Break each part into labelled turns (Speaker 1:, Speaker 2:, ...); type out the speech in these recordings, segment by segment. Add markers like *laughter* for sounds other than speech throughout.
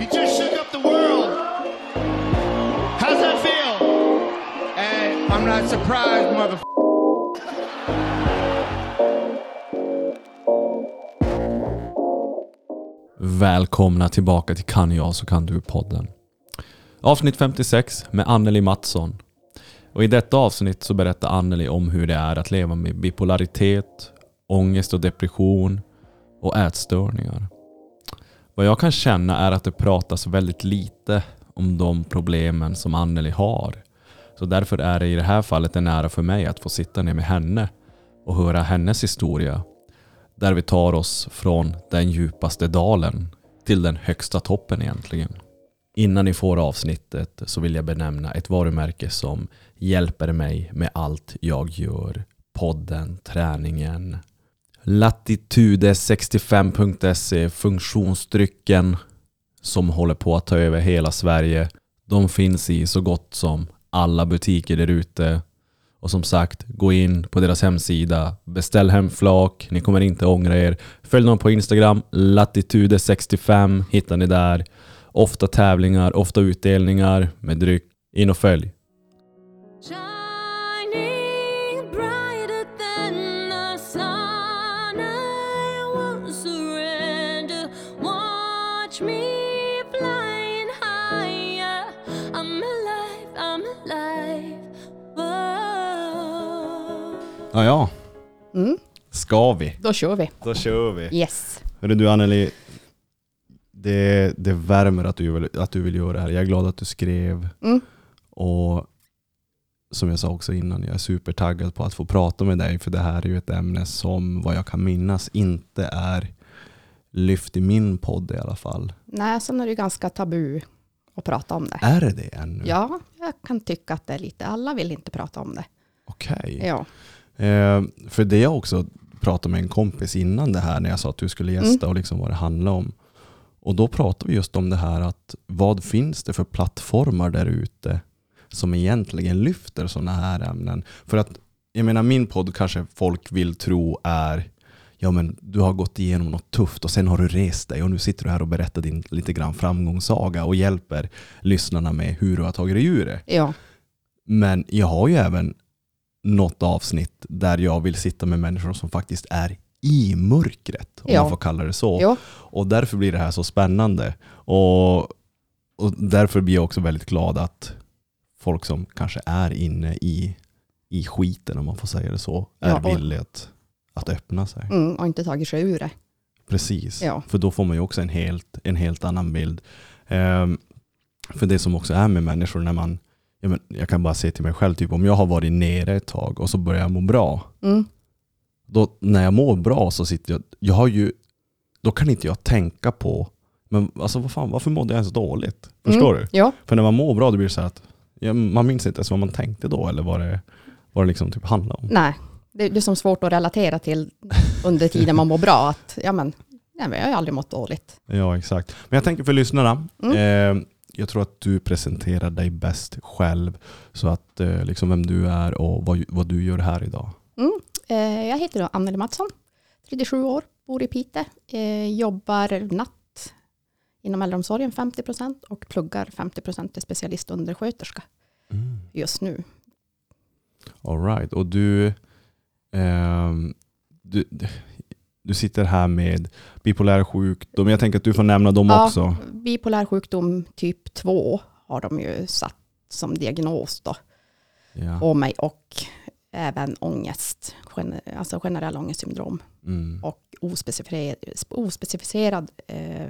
Speaker 1: You just shook up the world. How's that feel? And I'm not surprised, mother.
Speaker 2: Välkomna tillbaka till Kan jag så kan du-podden. Avsnitt 56 med Anneli Mattsson. Och I detta avsnitt så berättar Anneli om hur det är att leva med bipolaritet, ångest och depression och ätstörningar. Vad jag kan känna är att det pratas väldigt lite om de problemen som Anneli har. Så därför är det i det här fallet en ära för mig att få sitta ner med henne och höra hennes historia. Där vi tar oss från den djupaste dalen till den högsta toppen egentligen. Innan ni får avsnittet så vill jag benämna ett varumärke som hjälper mig med allt jag gör. Podden, träningen, Latitude65.se, funktionsdrycken som håller på att ta över hela Sverige. De finns i så gott som alla butiker där ute. Och som sagt, gå in på deras hemsida, beställ hem flak, ni kommer inte ångra er. Följ dem på Instagram, Latitude65 hittar ni där. Ofta tävlingar, ofta utdelningar med dryck. In och följ. Ja, ja.
Speaker 3: Mm,
Speaker 2: Ska vi?
Speaker 3: då kör vi.
Speaker 2: Då kör vi.
Speaker 3: Yes.
Speaker 2: Hörru du Anneli, det, det värmer att du, vill, att du vill göra det här. Jag är glad att du skrev.
Speaker 3: Mm.
Speaker 2: Och som jag sa också innan, jag är supertaggad på att få prata med dig. För det här är ju ett ämne som vad jag kan minnas inte är lyft i min podd i alla fall.
Speaker 3: Nej, sen är det ju ganska tabu att prata om det.
Speaker 2: Är det det ännu?
Speaker 3: Ja, jag kan tycka att det är lite, alla vill inte prata om det.
Speaker 2: Okej.
Speaker 3: Ja,
Speaker 2: Eh, för det jag också pratade med en kompis innan det här när jag sa att du skulle gästa och liksom vad det handlar om. Och då pratade vi just om det här att vad finns det för plattformar där ute som egentligen lyfter sådana här ämnen? För att jag menar min podd kanske folk vill tro är ja men du har gått igenom något tufft och sen har du rest dig och nu sitter du här och berättar din lite grann framgångssaga och hjälper lyssnarna med hur du har tagit dig ur det.
Speaker 3: ja,
Speaker 2: Men jag har ju även något avsnitt där jag vill sitta med människor som faktiskt är i mörkret, om
Speaker 3: Ja.
Speaker 2: man får kalla det så.
Speaker 3: ja,
Speaker 2: Och därför blir det här så spännande. Och, och därför blir jag också väldigt glad att folk som kanske är inne i, i skiten, om man får säga det så, är
Speaker 3: Ja, och-
Speaker 2: villiga att, att öppna sig.
Speaker 3: mm, och inte tagit sig ur det.
Speaker 2: Precis,
Speaker 3: Ja.
Speaker 2: för då får man ju också en helt, en helt annan bild. Ehm, för det som också är med människor när man, ja, men jag kan bara se till mig själv, typ om jag har varit nere ett tag och så börjar jag må bra.
Speaker 3: Mm,
Speaker 2: Då, när jag mår bra så sitter jag, jag har ju, då kan inte jag tänka på, men alltså vad fan, varför mådde jag ens dåligt? Förstår
Speaker 3: mm,
Speaker 2: du?
Speaker 3: Ja,
Speaker 2: För när man mår bra då blir det så att, ja, man minns inte ens vad man tänkte då eller vad det, vad det liksom typ handlade om.
Speaker 3: nej. Det, det är som svårt att relatera till under tiden man mår bra. Att, ja, men, nej, men jag har ju aldrig mått dåligt.
Speaker 2: Ja, exakt. Men jag tänker för lyssnarna,
Speaker 3: Mm.
Speaker 2: eh, jag tror att du presenterar dig bäst själv. Så att eh, liksom vem du är och vad, vad du gör här idag.
Speaker 3: Mm. Eh, jag heter då Anneli Mattsson, 37 år, bor i Piteå, eh, jobbar natt inom äldreomsorgen 50 procent och pluggar 50 procent till specialistundersköterska just nu.
Speaker 2: All right. Och du, ehm, du, du sitter här med bipolär sjukdom. Jag tänker att du får nämna dem
Speaker 3: Ja.
Speaker 2: också.
Speaker 3: Bipolär sjukdom typ 2 har de ju satt som diagnos då
Speaker 2: Ja.
Speaker 3: på mig och även ångest, alltså generell ångestsyndrom
Speaker 2: Mm.
Speaker 3: och ospecificerad, ospecificerad eh,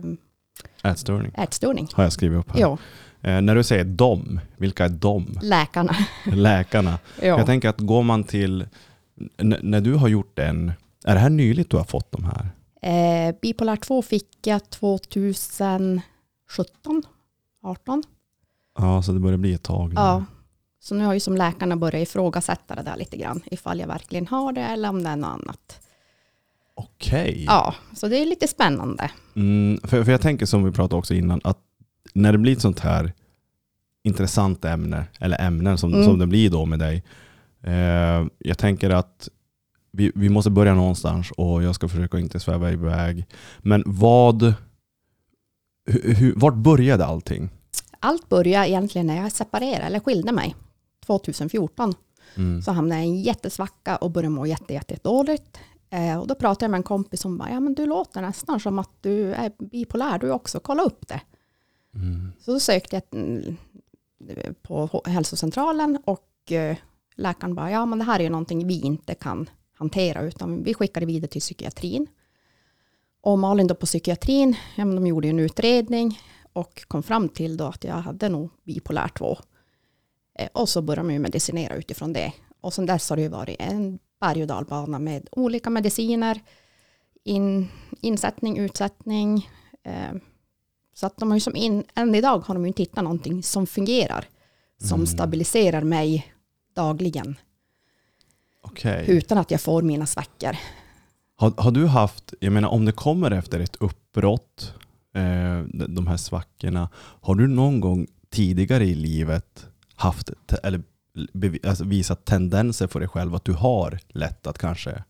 Speaker 2: Ätstörning
Speaker 3: ätstörning.
Speaker 2: har jag skrivit upp här.
Speaker 3: Ja,
Speaker 2: Eh, när du säger dom, vilka är dom?
Speaker 3: läkarna. *laughs*
Speaker 2: Läkarna.
Speaker 3: Ja.
Speaker 2: Jag tänker att går man till, när du har gjort en, är det här nyligt du har fått de här?
Speaker 3: Eh, bipolär 2 fick jag 2017, 18.
Speaker 2: Ja, så det börjar bli ett tag nu.
Speaker 3: Ja. Så nu har ju som läkarna börjat ifrågasätta det där lite grann, ifall jag verkligen har det eller om det är något annat.
Speaker 2: Okej.
Speaker 3: Ja, så det är lite spännande.
Speaker 2: Mm, för, för jag tänker som vi pratade också innan, att när det blir ett sånt här intressant ämne, eller ämnen som,
Speaker 3: Mm.
Speaker 2: som det blir då med dig. Eh, jag tänker att vi, vi måste börja någonstans och jag ska försöka inte sväva iväg. Men vad, Hur, hur, vart började allting?
Speaker 3: Allt började egentligen när jag separerade eller skilde mig 2014.
Speaker 2: Mm.
Speaker 3: Så hamnade jag i en jättesvacka och började må jätte, jätte dåligt. Eh, och då pratade jag med en kompis som bara, ja men du låter nästan som att du är bipolär du också, kolla upp det.
Speaker 2: Mm.
Speaker 3: Så då sökte jag mm, på hälsocentralen och eh, läkaren bara, ja men det här är ju någonting vi inte kan hantera utan vi skickar det vidare till psykiatrin. Och Malin då på psykiatrin, ja, de gjorde en utredning och kom fram till då att jag hade nog bipolär 2. Eh, och så började man ju medicinera utifrån det. Och sen dess har det ju varit en berg och dalbana med olika mediciner, in, insättning, utsättning. Eh, så att de har ju som in, än idag har de ju inte hittat någonting som fungerar, som
Speaker 2: Mm.
Speaker 3: stabiliserar mig dagligen
Speaker 2: Okej.
Speaker 3: utan att jag får mina svackor.
Speaker 2: Har, har du haft, jag menar om det kommer efter ett uppbrott, eh, de här svackorna, har du någon gång tidigare i livet haft, eller alltså visat tendenser för dig själv att du har lätt att kanske,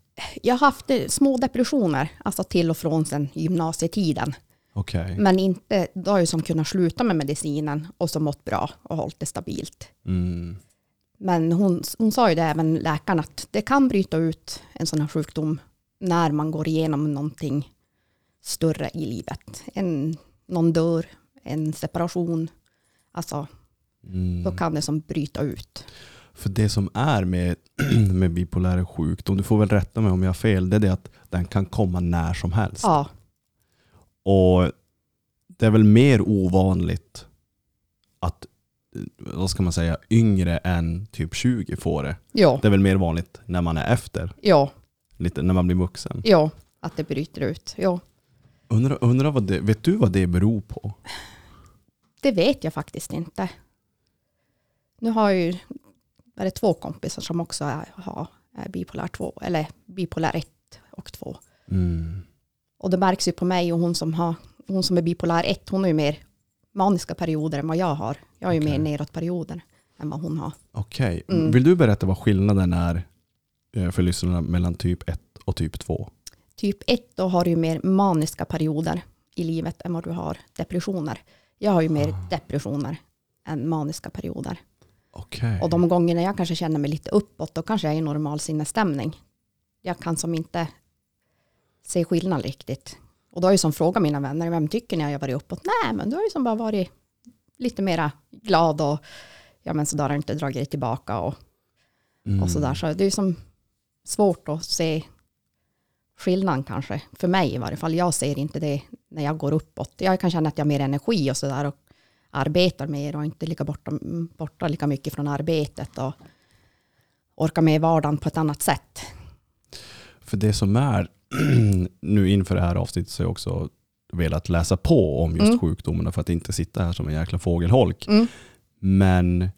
Speaker 3: Jag har haft eh, små depressioner, alltså till och från sen gymnasietiden.
Speaker 2: okej.
Speaker 3: Men inte, då har jag som kunnat sluta med medicinen och så mått bra och hållit det stabilt.
Speaker 2: Mm.
Speaker 3: Men hon, hon sa ju det även läkaren att det kan bryta ut en sån här sjukdom när man går igenom någonting större i livet. En, någon dör, en separation. Alltså,
Speaker 2: Mm.
Speaker 3: då kan det som bryta ut.
Speaker 2: För det som är med, *clears throat* med bipolär sjukdom, du får väl rätta mig om jag har fel, det är det att den kan komma när som helst.
Speaker 3: Ja,
Speaker 2: Och det är väl mer ovanligt att, vad ska man säga, yngre än typ 20 får det.
Speaker 3: ja,
Speaker 2: Det är väl mer vanligt när man är efter,
Speaker 3: ja,
Speaker 2: lite när man blir vuxen.
Speaker 3: ja, att det bryter ut. Ja,
Speaker 2: Undrar, undrar vad det, vet du vad det beror på?
Speaker 3: det vet jag faktiskt inte. Nu har jag ju är det två kompisar som också är, har är bipolär 2, eller bipolär 1 och 2.
Speaker 2: Mm.
Speaker 3: Och det märks ju på mig och hon som, har, hon som är bipolär 1, hon har ju mer maniska perioder än vad jag har. Jag har ju
Speaker 2: Okej.
Speaker 3: mer nedåtperioder än vad hon har.
Speaker 2: Okej,
Speaker 3: Mm.
Speaker 2: vill du berätta vad skillnaden är eh, för lyssnarna mellan typ 1 och typ 2?
Speaker 3: Typ 1 då har du ju mer maniska perioder i livet än vad du har depressioner. Jag har ju mer
Speaker 2: Ah.
Speaker 3: depressioner än maniska perioder.
Speaker 2: Okej.
Speaker 3: Och de gångerna jag kanske känner mig lite uppåt, då kanske jag är i normal sinnesstämning. Jag kan som inte se skillnad riktigt. Och då har jag som frågat mina vänner, vem tycker ni har jag varit uppåt? Nej, men du har ju som bara varit lite mera glad och ja men sådär har inte dragit dig tillbaka och,
Speaker 2: Mm.
Speaker 3: och sådär. Så det är ju som svårt att se skillnaden kanske. För mig i varje fall. Jag ser inte det när jag går uppåt. Jag kan känna att jag har mer energi och sådär och arbetar mer och inte lika borta, borta lika mycket från arbetet och orkar med vardagen på ett annat sätt.
Speaker 2: För det som är, *clears throat* nu inför det här avsnittet så har jag också velat läsa på om just
Speaker 3: Mm.
Speaker 2: sjukdomarna för att inte sitta här som en jäkla fågelholk.
Speaker 3: Mm.
Speaker 2: Men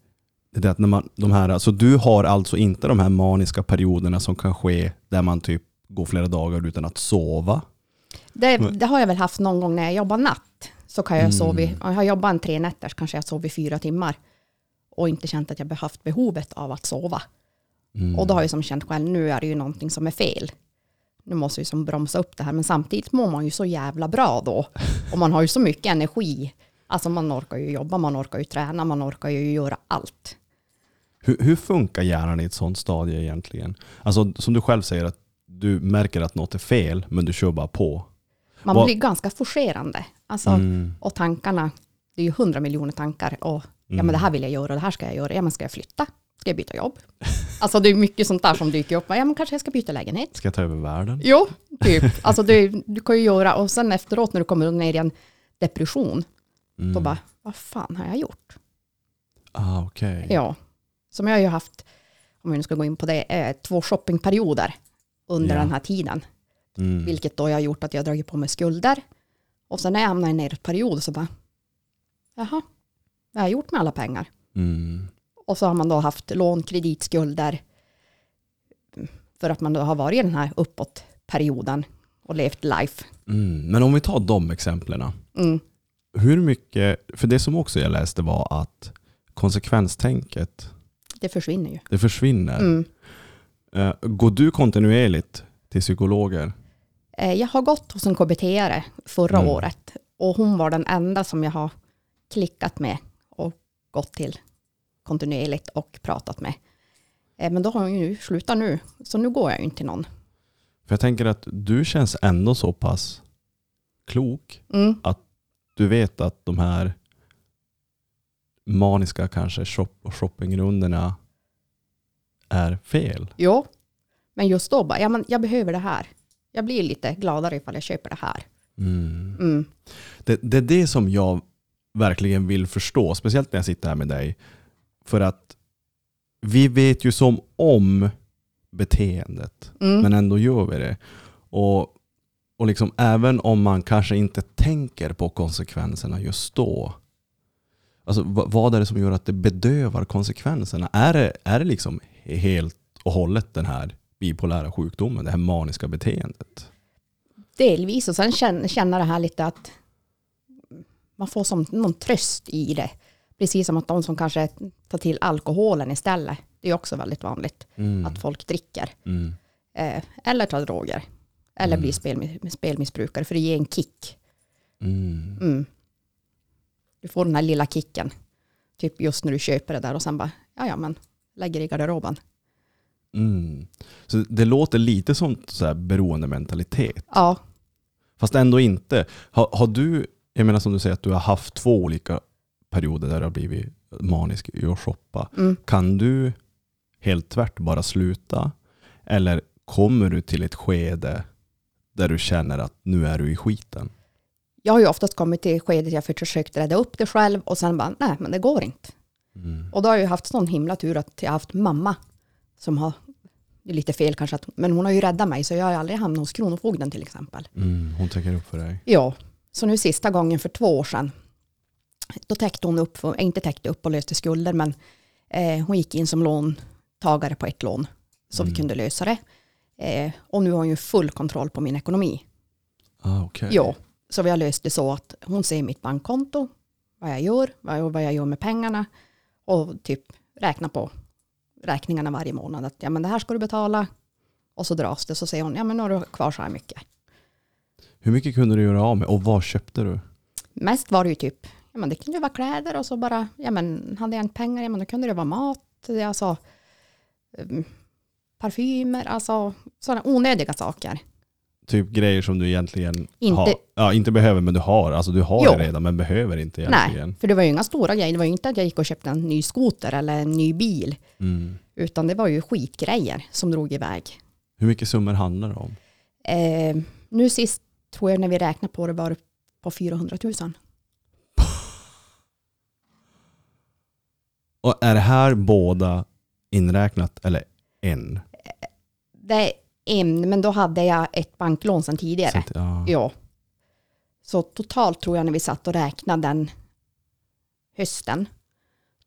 Speaker 2: det att när man, de här, alltså du har alltså inte de här maniska perioderna som kan ske där man typ går flera dagar utan att sova.
Speaker 3: Det,
Speaker 2: Men-
Speaker 3: det har jag väl haft någon gång när jag jobbar natt. Så kan jag
Speaker 2: Mm.
Speaker 3: sova, jag har jobbat en tre nätter så kanske jag sover fyra timmar. Och inte känt att jag haft behovet av att sova.
Speaker 2: Mm.
Speaker 3: Och då har jag som känt själv, nu är det ju någonting som är fel. Nu måste ju som bromsa upp det här. Men samtidigt mår man ju så jävla bra då. Och man har ju så mycket energi. Alltså man orkar ju jobba, man orkar ju träna, man orkar ju göra allt.
Speaker 2: Hur, hur funkar hjärnan i ett sånt stadie egentligen? Alltså som du själv säger att du märker att något är fel men du kör bara på.
Speaker 3: Man
Speaker 2: Vad-
Speaker 3: blir ganska forcerande. Alltså,
Speaker 2: Mm.
Speaker 3: Och tankarna, det är ju hundra miljoner tankar. Och ja
Speaker 2: Mm.
Speaker 3: men det här vill jag göra, det här ska jag göra. Ja men ska jag flytta? Ska jag byta jobb? Alltså det är mycket sånt där som dyker upp. Ja men kanske jag ska byta lägenhet.
Speaker 2: Ska jag ta över världen?
Speaker 3: Jo, typ. Alltså det, du kan ju göra, och sen efteråt när du kommer ner i en depression,
Speaker 2: Mm.
Speaker 3: då bara, vad fan har jag gjort?
Speaker 2: Ah, okej.
Speaker 3: Ja, som jag har ju haft, om vi nu ska gå in på det, eh, två shoppingperioder under
Speaker 2: Ja.
Speaker 3: den här tiden.
Speaker 2: Mm.
Speaker 3: Vilket då har gjort att jag har dragit på mig skulder. Och sen när jag hamnar i en nedåtperiod så bara, jaha, vad har jag gjort med alla pengar?
Speaker 2: Mm.
Speaker 3: Och så har man då haft lån, kreditskulder. För att man då har varit i den här uppåtperioden och levt life.
Speaker 2: Mm. Men om vi tar de exemplen.
Speaker 3: Mm.
Speaker 2: Hur mycket, för det som också jag läste var att konsekvenstänket,
Speaker 3: Det försvinner ju.
Speaker 2: det försvinner.
Speaker 3: Mm.
Speaker 2: Eh, Går du kontinuerligt till psykologer?
Speaker 3: Eh, Jag har gått hos en KBT-are förra
Speaker 2: Mm.
Speaker 3: året Och hon var den enda som jag har klickat med och gått till kontinuerligt och pratat med. Eh, Men då har hon ju slutat nu, så nu går jag ju inte till någon.
Speaker 2: För jag tänker att du känns ändå så pass klok.
Speaker 3: Mm.
Speaker 2: Du vet att de här maniska kanske shop shoppingrundorna är fel.
Speaker 3: Jo, men just då bara, ja, men jag behöver det här. Jag blir lite gladare ifall jag köper det här.
Speaker 2: Mm.
Speaker 3: Mm.
Speaker 2: Det, det är det som jag verkligen vill förstå, speciellt när jag sitter här med dig. För att vi vet ju som om beteendet,
Speaker 3: Mm.
Speaker 2: men ändå gör vi det. Och, och liksom, även om man kanske inte tänker på konsekvenserna just då. Alltså, vad, är det som gör att det bedövar konsekvenserna? Är det, är det liksom helt och hållet den här bipolära sjukdomen, det här maniska beteendet?
Speaker 3: Delvis och sen känna det här lite att man får som någon tröst i det. Precis som att de som kanske tar till alkoholen istället. Det är också väldigt vanligt
Speaker 2: Mm.
Speaker 3: att folk dricker.
Speaker 2: Mm.
Speaker 3: Eh, eller tar droger. Eller
Speaker 2: Mm.
Speaker 3: blir spelmi- spelmissbrukare för det ger en kick.
Speaker 2: Mm.
Speaker 3: Mm. Du får den här lilla kicken. Typ just när du köper det där och sen bara, ja ja men lägger i garderoben.
Speaker 2: Mm. Så det låter lite som så här beroendementalitet.
Speaker 3: Ja,
Speaker 2: Fast ändå inte. Har, har du, jag menar som du säger att du har haft två olika perioder där du har blivit manisk i att shoppa.
Speaker 3: mm.
Speaker 2: Kan du helt tvärt bara sluta? Eller kommer du till ett skede där du känner att nu är du i skiten?
Speaker 3: jag har ju oftast kommit till skedet jag försökt rädda upp det själv och sen bara, nej men det går inte.
Speaker 2: Mm.
Speaker 3: Och då har jag ju haft sån himla tur att jag har haft mamma som har, det är lite fel kanske, att, men hon har ju räddat mig så jag har ju aldrig hamnat hos Kronofogden till exempel.
Speaker 2: Mm. Hon tänker upp för dig.
Speaker 3: Ja, så nu sista gången för två år sedan, då täckte hon upp, inte täckte upp och löste skulder, men eh, hon gick in som låntagare på ett lån så vi
Speaker 2: Mm.
Speaker 3: kunde lösa det. Eh, och nu har hon ju full kontroll på min ekonomi.
Speaker 2: Ah, okay.
Speaker 3: Ja, så vi har löst det så att hon ser mitt bankkonto, vad jag gör, vad jag, vad jag gör med pengarna och typ räkna på räkningarna varje månad. Att ja, men det här ska du betala och så dras det. Så säger hon, ja men nu har du kvar så här mycket.
Speaker 2: Hur mycket kunde du göra av med och vad köpte du?
Speaker 3: Mest var det ju typ, ja men det kunde ju vara kläder och så bara, ja men hade jag inte pengar, ja men då kunde det vara mat, alltså um, parfymer, alltså sådana onödiga saker.
Speaker 2: Typ grejer som du egentligen
Speaker 3: Inte-
Speaker 2: har, ja, inte behöver men du har. Alltså du har
Speaker 3: Jo.
Speaker 2: det redan men behöver inte egentligen.
Speaker 3: Nej, för det var ju inga stora grejer. Det var ju inte att jag gick och köpte en ny skoter eller en ny bil.
Speaker 2: Mm.
Speaker 3: Utan det var ju skitgrejer som drog iväg.
Speaker 2: Hur mycket summor handlar det om?
Speaker 3: Eh, nu sist tror jag när vi räknade på det var på 400 000.
Speaker 2: Och är det här båda inräknat eller en?
Speaker 3: Det är en, men då hade jag ett banklån sedan tidigare.
Speaker 2: Så att, ja.
Speaker 3: Ja. Så totalt tror jag när vi satt och räknade den hösten,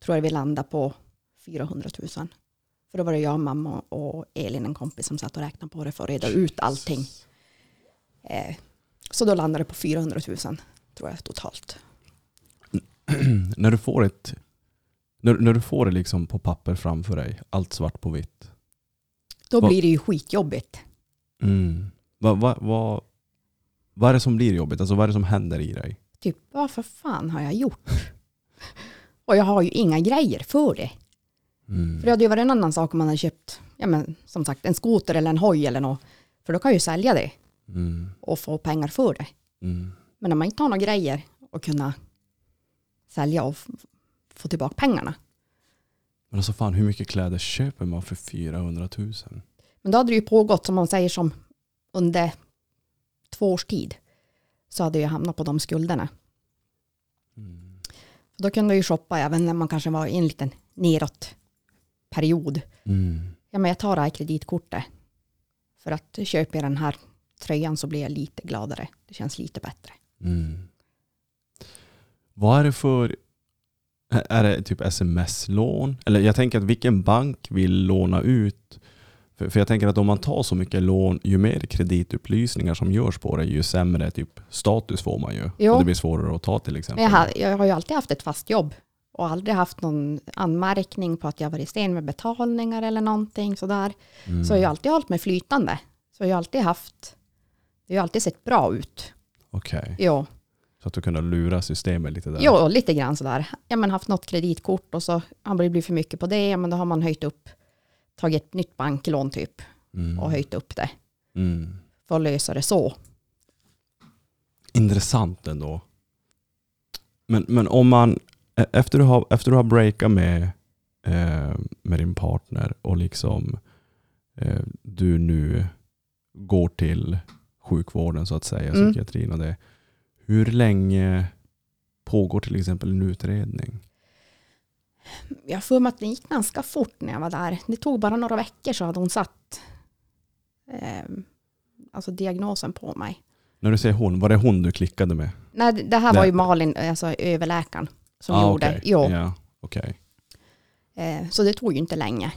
Speaker 3: tror jag vi landade på 400 000. För då var det jag, mamma och Elin, en kompis, som satt och räknade på det för att reda ut allting. Eh, så då landade det på 400 000, tror jag totalt. *clears throat*
Speaker 2: när du får ett när, när du får det liksom på papper framför dig, allt svart på vitt.
Speaker 3: Då
Speaker 2: Vad-
Speaker 3: blir det ju skitjobbigt.
Speaker 2: Mm. Vad vad vad vad är det som blir jobbigt? Alltså vad är det som händer i dig?
Speaker 3: Typ, vad för fan har jag gjort? *laughs* och jag har ju inga grejer för det.
Speaker 2: Mm.
Speaker 3: För det hade ju varit en annan sak om man hade köpt, ja men som sagt, en skoter eller en hoj eller något. För då kan jag ju sälja det
Speaker 2: Mm.
Speaker 3: och få pengar för det.
Speaker 2: Mm.
Speaker 3: Men när man inte har några grejer och kunna sälja och få tillbaka pengarna.
Speaker 2: Men alltså fan, hur mycket kläder köper man för 400 000?
Speaker 3: Men då hade det ju pågått, som man säger, som under två års tid. Så hade jag hamnat på de skulderna.
Speaker 2: Mm.
Speaker 3: Då kunde jag ju shoppa även när man kanske var i en liten neråt period.
Speaker 2: Mm.
Speaker 3: Ja, men jag tar det här kreditkortet. För att köper jag den här tröjan så blir jag lite gladare. Det känns lite bättre.
Speaker 2: Mm. Vad är det för... Är det typ sms-lån? Eller jag tänker att vilken bank vill låna ut? För, för jag tänker att om man tar så mycket lån, ju mer kreditupplysningar som görs på det, ju sämre typ status får man ju.
Speaker 3: Jo.
Speaker 2: Och det blir svårare att ta till exempel.
Speaker 3: Jag har, jag har ju alltid haft ett fast jobb. Och aldrig haft någon anmärkning på att jag varit sen med betalningar eller någonting sådär.
Speaker 2: Mm.
Speaker 3: Så jag har alltid hållit mig flytande. Så jag har alltid haft, det har alltid sett bra ut.
Speaker 2: Okej.
Speaker 3: Ja.
Speaker 2: Så att du kunde lura systemet lite där?
Speaker 3: Ja, lite grann sådär. Ja, men haft något kreditkort och så har det blivit för mycket på det, men då har man höjt upp, tagit ett nytt banklån typ
Speaker 2: Mm.
Speaker 3: och höjt upp det
Speaker 2: Mm.
Speaker 3: för att lösa det så.
Speaker 2: Intressant ändå. Men, men om man, e- efter du har, efter du har breakat med, eh, med din partner och liksom eh, du nu går till sjukvården så att säga,
Speaker 3: Mm.
Speaker 2: psykiatrin och det. Hur länge pågår till exempel en utredning?
Speaker 3: Jag mig att det gick ganska fort när jag var där. Det tog bara några veckor så hade hon satt eh, alltså diagnosen på mig.
Speaker 2: När du säger hon, var det hon du klickade med?
Speaker 3: Nej, det här var ju Malin, alltså överläkaren, som
Speaker 2: Ah,
Speaker 3: gjorde. Jo.
Speaker 2: Ja, okej.
Speaker 3: Eh, så det tog ju inte länge.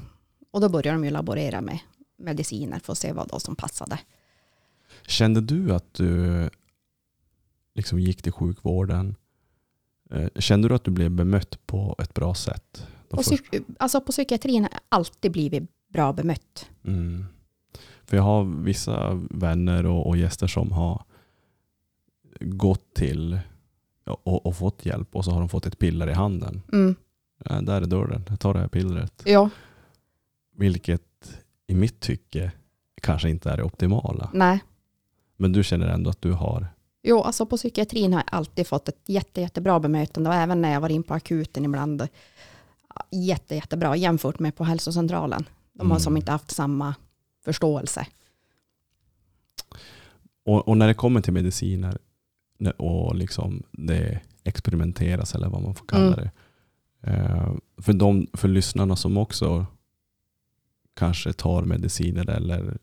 Speaker 3: Och då började de ju laborera med mediciner för att se vad som passade.
Speaker 2: Kände du att du liksom gick till sjukvården? Eh, Kände du att du blev bemött på ett bra sätt?
Speaker 3: På, psyk- alltså på psykiatrin har jag alltid blivit bra bemött.
Speaker 2: Mm. För jag har vissa vänner och, och gäster som har gått till och, och fått hjälp och så har de fått ett piller i handen.
Speaker 3: Mm.
Speaker 2: Ja, där är dörren, jag tar det här pillret.
Speaker 3: Ja,
Speaker 2: Vilket i mitt tycke kanske inte är det optimala.
Speaker 3: nej.
Speaker 2: Men du känner ändå att du har
Speaker 3: Jo, alltså på psykiatrin har jag alltid fått ett jätte, jättebra bemötande och även när jag var in på akuten ibland. Jätte, jättebra jämfört med på hälsocentralen. De har
Speaker 2: Mm.
Speaker 3: som inte haft samma förståelse.
Speaker 2: Och, och när det kommer till mediciner och liksom det experimenteras eller vad man får kalla
Speaker 3: Mm.
Speaker 2: det. Eh, för, de, för lyssnarna som också kanske tar mediciner eller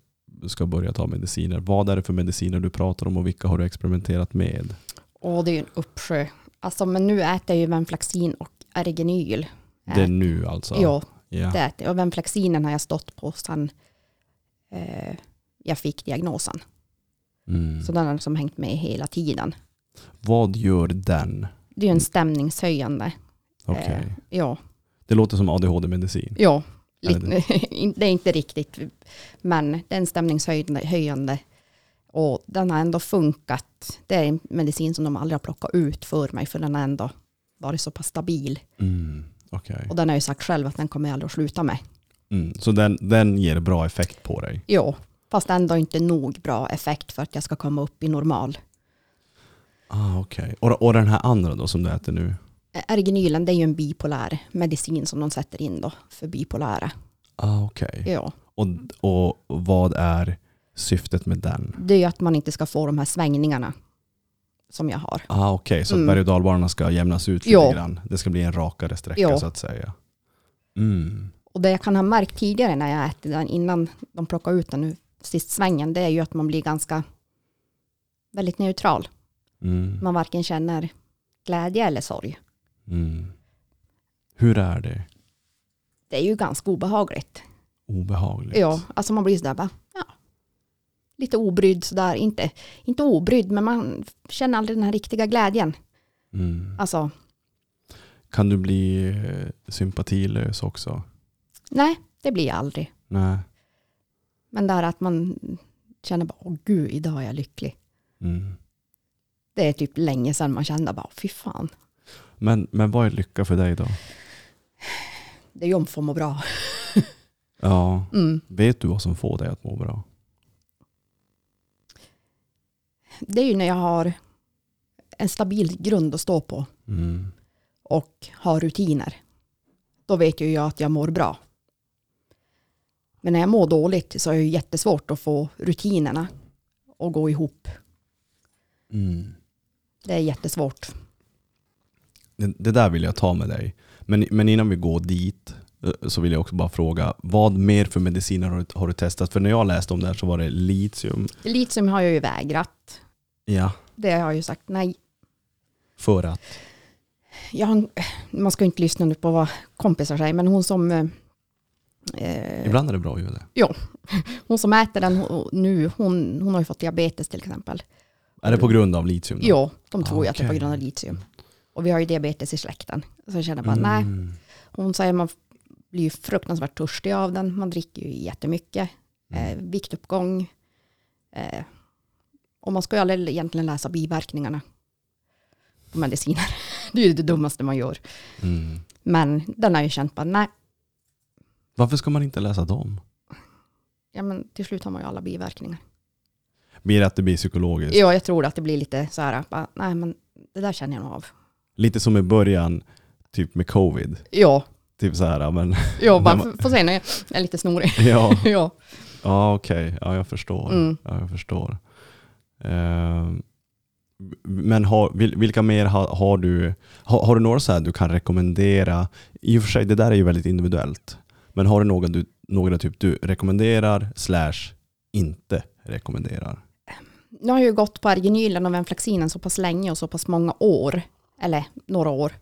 Speaker 2: ska börja ta mediciner. Vad är det för mediciner du pratar om och vilka har du experimenterat med?
Speaker 3: Och det är ju en uppsjö. Alltså, men nu äter jag ju Venflaxin och Ergenyl.
Speaker 2: Det är nu alltså?
Speaker 3: Ja,
Speaker 2: ja.
Speaker 3: det äter jag. Och Venflaxinen har jag stått på sedan eh, jag fick diagnosen.
Speaker 2: Mm.
Speaker 3: Så den har liksom hängt med hela tiden.
Speaker 2: Vad gör den?
Speaker 3: Det är ju en stämningshöjande.
Speaker 2: Okej.
Speaker 3: Eh, ja,
Speaker 2: Det låter som ADHD-medicin.
Speaker 3: ja. Lite, *laughs* det är inte riktigt, men det är en stämningshöjande. höjande. Och den har ändå funkat. Det är en medicin som de aldrig har plockat ut för mig, för den har ändå varit så pass stabil.
Speaker 2: Mm. Okej.
Speaker 3: Och den har ju sagt själv att den kommer jag aldrig att sluta med.
Speaker 2: Mm. Så den, den ger bra effekt på dig?
Speaker 3: Jo, fast ändå inte nog bra effekt för att jag ska komma upp i normal.
Speaker 2: Ah, Okej. Och, och den här andra då som du äter nu?
Speaker 3: Ergenylen det är ju en bipolär medicin som de sätter in då för bipolära.
Speaker 2: Ah, Okej.
Speaker 3: Ja.
Speaker 2: Och, och vad är syftet med den?
Speaker 3: Det är ju att man inte ska få de här svängningarna som jag har.
Speaker 2: Ah, Okej, så att
Speaker 3: Mm.
Speaker 2: berg och dalbanorna ska jämnas ut lite
Speaker 3: Ja.
Speaker 2: grann. Det ska bli en rakare sträcka
Speaker 3: Ja.
Speaker 2: så att säga. Mm.
Speaker 3: Och det jag kan ha märkt tidigare när jag ätit den innan de plockar ut den nu sist svängen, det är ju att man blir ganska väldigt neutral.
Speaker 2: Mm.
Speaker 3: Man varken känner glädje eller sorg.
Speaker 2: Mm. Hur är det?
Speaker 3: Det är ju ganska obehagligt.
Speaker 2: Obehagligt?
Speaker 3: Ja, alltså man blir sådär bara, ja, lite obrydd sådär, inte, inte obrydd, men man känner aldrig den här riktiga glädjen.
Speaker 2: Mm.
Speaker 3: Alltså,
Speaker 2: Kan du bli eh, sympatilös också?
Speaker 3: nej, det blir jag aldrig.
Speaker 2: Nej.
Speaker 3: Men där att man känner bara, åh gud, idag är jag lycklig.
Speaker 2: Mm.
Speaker 3: Det är typ länge sedan man kände bara, fy fan,
Speaker 2: Men, men vad är lycka för dig då?
Speaker 3: det är ju om att få må bra. *laughs*
Speaker 2: Ja.
Speaker 3: Mm.
Speaker 2: Vet du vad som får dig att må bra?
Speaker 3: Det är ju när jag har en stabil grund att stå på
Speaker 2: Mm.
Speaker 3: och har rutiner. Då vet ju jag att jag mår bra. Men när jag mår dåligt så är det jättesvårt att få rutinerna att gå ihop.
Speaker 2: Mm.
Speaker 3: Det är jättesvårt.
Speaker 2: Det, det där vill jag ta med dig. Men, men innan vi går dit eh, så vill jag också bara fråga, vad mer för mediciner har du, har du testat? För när jag läste om det här så var det litium.
Speaker 3: Litium har jag ju vägrat.
Speaker 2: Ja.
Speaker 3: Det har jag ju sagt nej.
Speaker 2: För att?
Speaker 3: Jag man ska inte lyssna nu på vad kompisar säger, men hon som eh, eh,
Speaker 2: Ibland är det bra att göra det. *laughs*
Speaker 3: hon som äter den nu, hon, hon har ju fått diabetes till exempel.
Speaker 2: Är det på grund av litium? då?
Speaker 3: Ja, de tror ju att det är på grund av litium. Och vi har ju diabetes i släkten. Så jag känner bara, nej.
Speaker 2: Mm.
Speaker 3: Hon säger man blir ju fruktansvärt törstig av den. Man dricker ju jättemycket. Eh, viktuppgång. Eh, och man ska ju aldrig egentligen läsa biverkningarna. på mediciner. *laughs* Det är ju det dummaste man gör.
Speaker 2: Mm.
Speaker 3: Men den har jag känt bara, nej,
Speaker 2: Varför ska man inte läsa dem?
Speaker 3: ja, men till slut har man ju alla biverkningar.
Speaker 2: Blir det att det blir psykologiskt?
Speaker 3: Ja, jag tror att det blir lite så här, bara, nej men det där känner jag nog av.
Speaker 2: Lite som i början, typ med covid.
Speaker 3: Ja,
Speaker 2: Typ så här, men
Speaker 3: ja bara,
Speaker 2: man-
Speaker 3: får se när jag är lite snorig.
Speaker 2: ja, *laughs*
Speaker 3: ja.
Speaker 2: ja okej, ja jag förstår.
Speaker 3: Mm.
Speaker 2: Ja, jag förstår. Ehm, men har, vil- vilka mer har, har du, har, har du några så här du kan rekommendera? I och för sig, det där är ju väldigt individuellt. Men har du några, du, några typ du rekommenderar slash inte rekommenderar?
Speaker 3: Nu har jag ju gått på Arginylen och Venflaxinen så pass länge och så pass många år. Eller några år.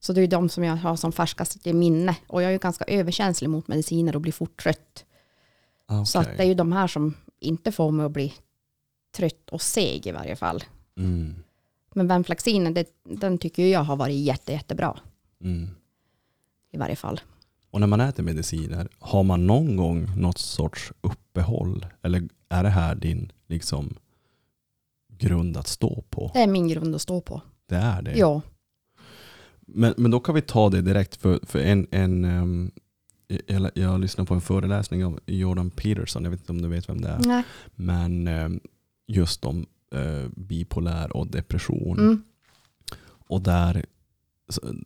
Speaker 3: Så det är de som jag har som färskast i minne. Och jag är ju ganska överkänslig mot mediciner och blir fort trött.
Speaker 2: Ah,
Speaker 3: Så att det är ju de här som inte får mig att bli trött och seg i varje fall.
Speaker 2: Mm,
Speaker 3: Men Venflaxinen, det, den tycker jag har varit jätte, jättebra
Speaker 2: mm.
Speaker 3: i varje fall.
Speaker 2: Och när man äter mediciner, har man någon gång något sorts uppehåll? Eller är det här din liksom, grund att stå på?
Speaker 3: Det är min grund att stå på.
Speaker 2: Det är det?
Speaker 3: Ja,
Speaker 2: Men, men då kan vi ta det direkt för, för en, en ehm, jag, jag lyssnade på en föreläsning av Jordan Peterson, jag vet inte om du vet vem det är.
Speaker 3: nej.
Speaker 2: Men ehm, just om eh, bipolär och depression.
Speaker 3: Mm.
Speaker 2: Och där,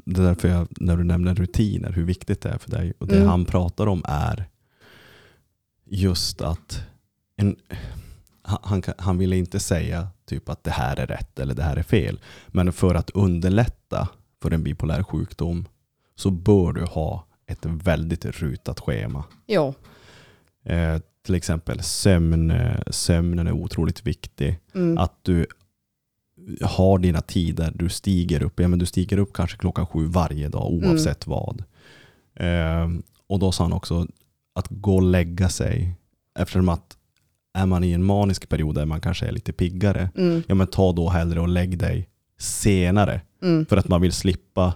Speaker 2: det är därför jag, när du nämner rutiner, hur viktigt det är för dig. Och det
Speaker 3: Mm.
Speaker 2: han pratar om är just att en, han, han, ville inte säga typ att det här är rätt eller det här är fel. Men för att underlätta för en bipolär sjukdom så bör du ha ett väldigt rutat schema.
Speaker 3: Ja,
Speaker 2: Eh, till exempel sömn, sömnen är otroligt viktig.
Speaker 3: mm.
Speaker 2: Att du har dina tider, du stiger upp. Ja, men du stiger upp kanske klockan sju varje dag
Speaker 3: Mm.
Speaker 2: oavsett vad. Eh, och då sa han också att gå och lägga sig. Eftersom att är man i en manisk period där man kanske är lite piggare,
Speaker 3: Mm.
Speaker 2: ja men ta då hellre och lägg dig senare.
Speaker 3: Mm.
Speaker 2: För att man vill slippa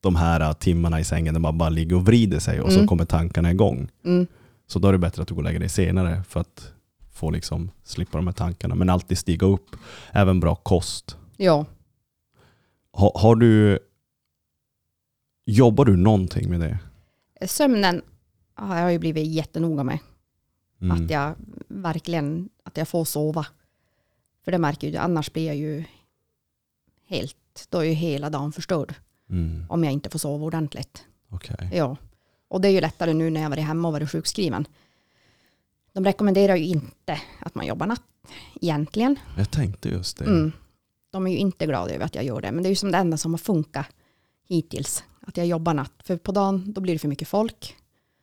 Speaker 2: de här äh, timmarna i sängen där man bara ligger och vrider sig och så
Speaker 3: Mm.
Speaker 2: kommer tankarna igång.
Speaker 3: Mm.
Speaker 2: Så då är det bättre att du går och lägger dig senare för att få liksom slippa de här tankarna. Men alltid stiga upp. Även bra kost.
Speaker 3: ja.
Speaker 2: Ha, har du... Jobbar du någonting med det?
Speaker 3: Sömnen har jag ju blivit jättenoga med.
Speaker 2: Mm.
Speaker 3: Att jag verkligen att jag får sova. För det märker jag ju, annars blir jag ju helt, då är ju hela dagen förstörd
Speaker 2: Mm.
Speaker 3: om jag inte får sova ordentligt.
Speaker 2: Okej.
Speaker 3: Ja, och det är ju lättare nu när jag varit hemma och varit sjukskriven. De rekommenderar ju inte att man jobbar natt egentligen.
Speaker 2: Jag tänkte just det.
Speaker 3: Mm. De är ju inte glada över att jag gör det, men det är ju som det enda som har funkat hittills. Att jag jobbar natt, för på dagen då blir det för mycket folk.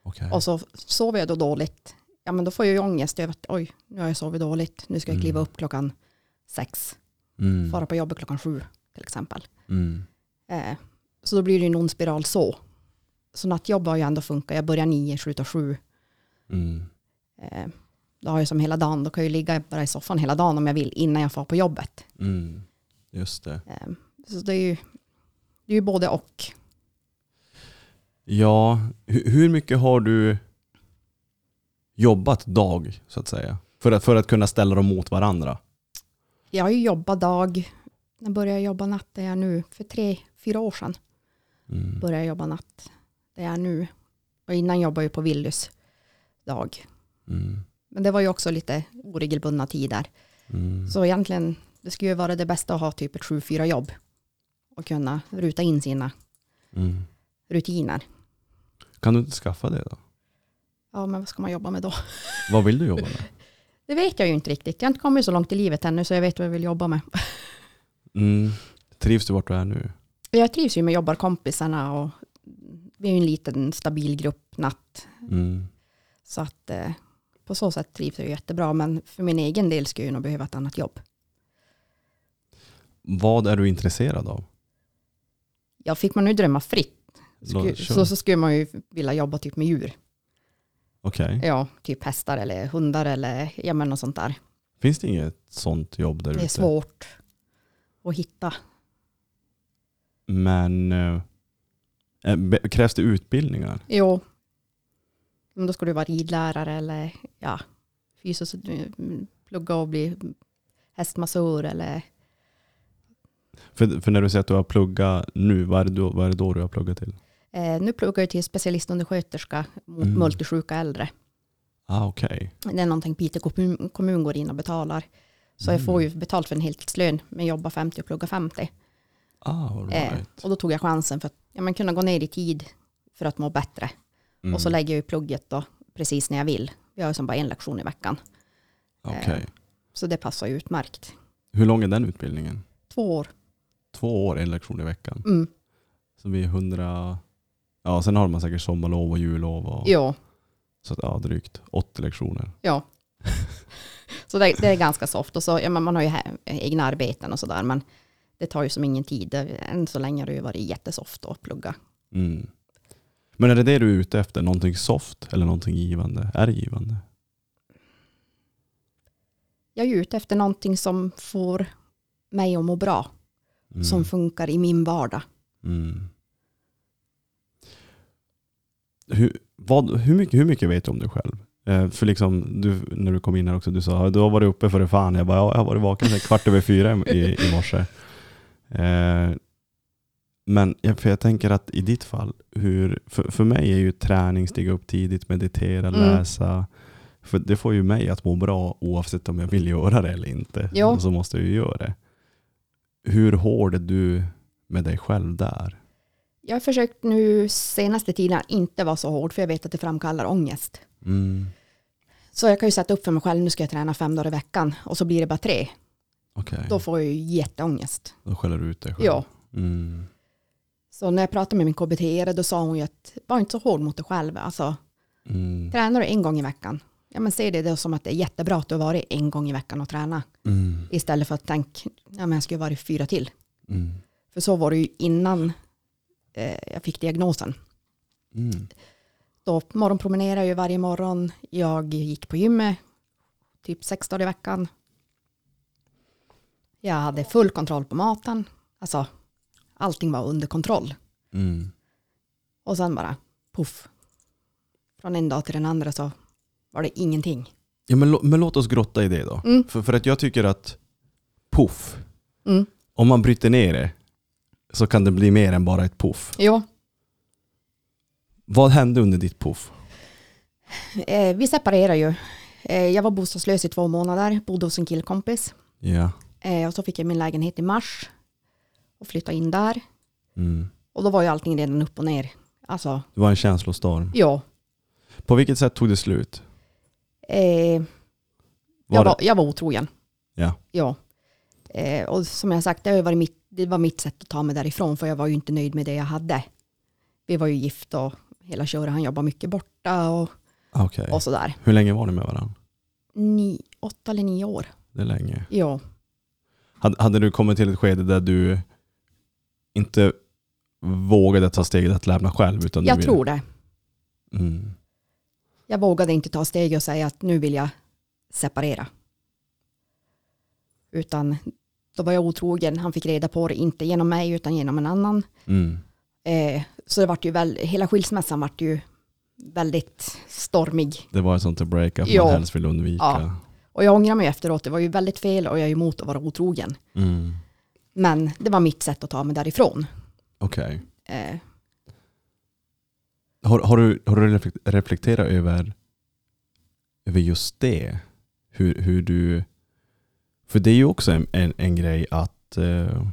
Speaker 2: Okej.
Speaker 3: Och så sover jag då dåligt. Ja men då får jag ju ångest över att oj, nu har jag sovit dåligt. Nu ska jag kliva
Speaker 2: Mm.
Speaker 3: upp klockan sex.
Speaker 2: Mm.
Speaker 3: Fara på jobbet klockan sju till exempel.
Speaker 2: Mm.
Speaker 3: Eh, så då blir det ju en ond spiral så. Så nattjobb har ju ändå funkat. Jag börjar nio, slutar sju.
Speaker 2: Mm.
Speaker 3: Eh, då har jag som hela dagen, då kan jag ju ligga bara i soffan hela dagen om jag vill innan jag får på jobbet.
Speaker 2: Mm. Just det.
Speaker 3: Eh, så det är ju, det är ju både och.
Speaker 2: Ja, hur mycket har du jobbat dag så att säga? För att, för att kunna ställa dem mot varandra?
Speaker 3: Jag har ju jobbat dag. När började jag jobba natt? Det är jag nu. För tre, fyra år sedan
Speaker 2: Mm.
Speaker 3: började jag jobba natt. Det är jag nu. Och innan jobbade jag på Willys dag.
Speaker 2: Mm.
Speaker 3: Men det var ju också lite oregelbundna tider.
Speaker 2: Mm.
Speaker 3: Så egentligen, det skulle ju vara det bästa att ha typ ett 7-4 jobb. Och kunna ruta in sina
Speaker 2: Mm.
Speaker 3: rutiner.
Speaker 2: Kan du inte skaffa det då?
Speaker 3: Ja, men vad ska man jobba med då? *laughs*
Speaker 2: Vad vill du jobba med?
Speaker 3: Det vet jag ju inte riktigt. Jag har inte kommit så långt i livet ännu så jag vet vad jag vill jobba med.
Speaker 2: Mm. Trivs du vart du är nu?
Speaker 3: Jag trivs ju med jobbarkompisarna och vi är ju en liten stabil grupp natt.
Speaker 2: Mm.
Speaker 3: Så att eh, på så sätt trivs jag jättebra. Men för min egen del skulle jag nog behöva ett annat jobb.
Speaker 2: Vad är du intresserad av?
Speaker 3: Ja, fick man nu drömma fritt så, så skulle man ju vilja jobba typ med djur.
Speaker 2: Okej.
Speaker 3: Ja, typ hästar eller hundar eller ja, men något sånt där.
Speaker 2: Finns det inget sånt jobb där
Speaker 3: Det är
Speaker 2: ute?
Speaker 3: svårt att hitta.
Speaker 2: Men eh, eh, be- krävs det utbildningar?
Speaker 3: Jo, men då ska du vara ridlärare eller ja, fysiskt mm, plugga och bli hästmassör eller
Speaker 2: För, för när du säger att du har pluggat nu, vad är det då, vad är det då du har pluggat till?
Speaker 3: Eh, nu pluggar jag till specialistundersköterska mot
Speaker 2: Mm.
Speaker 3: multisjuka äldre.
Speaker 2: Ah, okej.
Speaker 3: Det är någonting Piteå kommun, kommun går in och betalar. Så jag får ju betalt för en heltidslön, men jobbar 50 och pluggar 50.
Speaker 2: Ah,
Speaker 3: Eh,
Speaker 2: right.
Speaker 3: och då tog jag chansen för att ja, men kunna gå ner i tid för att må bättre.
Speaker 2: Mm.
Speaker 3: Och så lägger jag ju plugget då precis när jag vill. Vi har ju som bara en lektion i veckan.
Speaker 2: Okej.
Speaker 3: Så det passar ju utmärkt.
Speaker 2: Hur lång är den utbildningen?
Speaker 3: Två år.
Speaker 2: Två år, en lektion i veckan.
Speaker 3: Mm.
Speaker 2: Så vi är hundra... Ja, sen har man säkert sommarlov och jullov. Och,
Speaker 3: Ja,
Speaker 2: Så att, ja, drygt 80 lektioner.
Speaker 3: ja. så det, det är ganska soft. Och så, ja, man har ju egna arbeten och sådär. Men det tar ju som ingen tid. Än så länge har det ju varit jättesoft att plugga.
Speaker 2: Mm. Men är det det du är ute efter? Någonting soft eller någonting givande? Är det givande?
Speaker 3: Jag är ute efter någonting som får mig att må bra.
Speaker 2: Mm.
Speaker 3: Som funkar i min vardag.
Speaker 2: Mm. Hur, vad, hur, mycket, hur mycket vet du om dig själv? Eh, för liksom, du, när du kom in här också, du sa du har varit uppe för det fan. Jag bara, ja, jag har varit vaken sedan kvart över fyra i, i morse. Eh, men för jag tänker att i ditt fall, hur, för, för mig är ju träning, stiga upp tidigt, meditera,
Speaker 3: Mm.
Speaker 2: läsa. För det får ju mig att må bra oavsett om jag vill göra det eller inte. Och så måste jag ju göra det. Hur hård är du med dig själv där?
Speaker 3: Jag har försökt nu senaste tiden att inte vara så hård. För jag vet att det framkallar ångest.
Speaker 2: Mm.
Speaker 3: Så jag kan ju sätta upp för mig själv. Nu ska jag träna fem dagar i veckan. Och så blir det bara tre.
Speaker 2: Okej,
Speaker 3: Då får jag ju jätteångest.
Speaker 2: då skäller du ut dig själv.
Speaker 3: Ja.
Speaker 2: Mm.
Speaker 3: Så när jag pratade med min KBT då sa hon ju att var inte så hård mot dig själv. Alltså,
Speaker 2: Mm.
Speaker 3: tränar du en gång i veckan, ja men se det då som att det är jättebra att du har varit en gång i veckan och träna.
Speaker 2: Mm.
Speaker 3: Istället för att tänka, ja men jag ska ju varit fyra till.
Speaker 2: Mm.
Speaker 3: För så var det ju innan jag fick diagnosen.
Speaker 2: Mm.
Speaker 3: Då morgonpromenerade jag varje morgon. Jag gick på gymmet typ sex dagar i veckan. Jag hade full kontroll på maten. Alltså, allting var under kontroll.
Speaker 2: Mm.
Speaker 3: Och sen bara, puff. Från en dag till den andra så var det ingenting.
Speaker 2: Ja, men, men låt oss grotta i det då.
Speaker 3: Mm.
Speaker 2: För, för att jag tycker att puff,
Speaker 3: Mm.
Speaker 2: om man bryter ner det så kan det bli mer än bara ett puff.
Speaker 3: Jo,
Speaker 2: Vad hände under ditt puff?
Speaker 3: eh, vi separerade ju. Eh, jag var bostadslös i två månader, bodde hos en killkompis.
Speaker 2: Ja.
Speaker 3: Eh, och så fick jag min lägenhet i mars och flyttade in där.
Speaker 2: Mm.
Speaker 3: Och då var ju allting redan upp och ner. Alltså,
Speaker 2: Det var en känslostorm.
Speaker 3: ja.
Speaker 2: På vilket sätt tog det slut?
Speaker 3: Eh,
Speaker 2: Var
Speaker 3: jag,
Speaker 2: det-
Speaker 3: var, jag var otrogen.
Speaker 2: Ja.
Speaker 3: Ja. Eh, och som jag sagt, det, har ju varit mitt, det var mitt sätt att ta mig därifrån, för jag var ju inte nöjd med det jag hade. Vi var ju gifta och hela köret, han jobbar mycket borta och,
Speaker 2: Okej.
Speaker 3: och sådär.
Speaker 2: Hur länge var ni med varandra?
Speaker 3: Ni, åtta eller nio år.
Speaker 2: Det är länge.
Speaker 3: Ja.
Speaker 2: Hade, hade du kommit till ett skede där du inte vågade ta steget att lämna själv? Utan
Speaker 3: Jag
Speaker 2: du ville-
Speaker 3: tror det.
Speaker 2: Mm.
Speaker 3: Jag vågade inte ta steget och säga att nu vill jag separera. Utan då var jag otrogen. Han fick reda på det, inte genom mig utan genom en annan.
Speaker 2: Mm.
Speaker 3: Eh, så det vart ju väl, hela skilsmässan vart ju väldigt stormig.
Speaker 2: Det var ett sånt där breakup
Speaker 3: Ja.
Speaker 2: man helst vill undvika.
Speaker 3: Ja. Och jag ångrar mig efteråt, det var ju väldigt fel och jag är emot att vara otrogen.
Speaker 2: Mm.
Speaker 3: Men det var mitt sätt att ta mig därifrån.
Speaker 2: Okej.
Speaker 3: Eh,
Speaker 2: Har, har, du, har du reflek- reflekterat över, över just det? Hur, hur du... För det är ju också en, en, en grej att eh,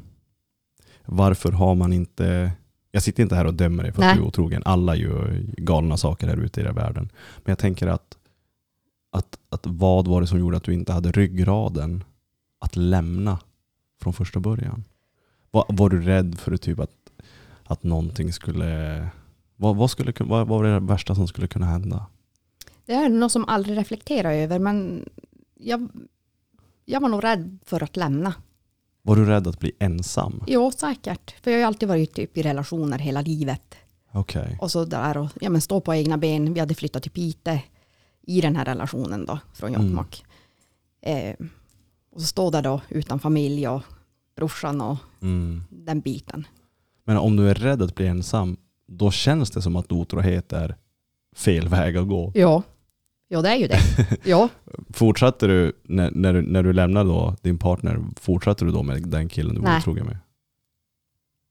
Speaker 2: varför har man inte... Jag sitter inte här och dömer dig för att
Speaker 3: Nej.
Speaker 2: du är otrogen. Alla gör galna saker här ute i den världen. Men jag tänker att, att, att vad var det som gjorde att du inte hade ryggraden att lämna från första början? Var, var du rädd för typ att, att någonting skulle vad, vad, skulle, vad, vad var det värsta som skulle kunna hända?
Speaker 3: det är något som aldrig reflekterar över, men jag, jag var nog rädd för att lämna.
Speaker 2: Var du rädd att bli ensam?
Speaker 3: Jo, säkert. För jag har ju alltid varit typ i relationer hela livet.
Speaker 2: Okej.
Speaker 3: Och så där och ja, men stå på egna ben. Vi hade flyttat till Pite i den här relationen då, från
Speaker 2: Mm.
Speaker 3: Jokkmokk. Eh, och så stå där då utan familj och brorsan och
Speaker 2: Mm.
Speaker 3: den biten.
Speaker 2: Men om du är rädd att bli ensam, då känns det som att otrohet är fel väg att gå.
Speaker 3: Ja, ja det är ju det. *laughs* Ja,
Speaker 2: Fortsatte du, när, när, du, när du lämnade då din partner, fortsatte du då med den killen du var
Speaker 3: Nej.
Speaker 2: otrogen med?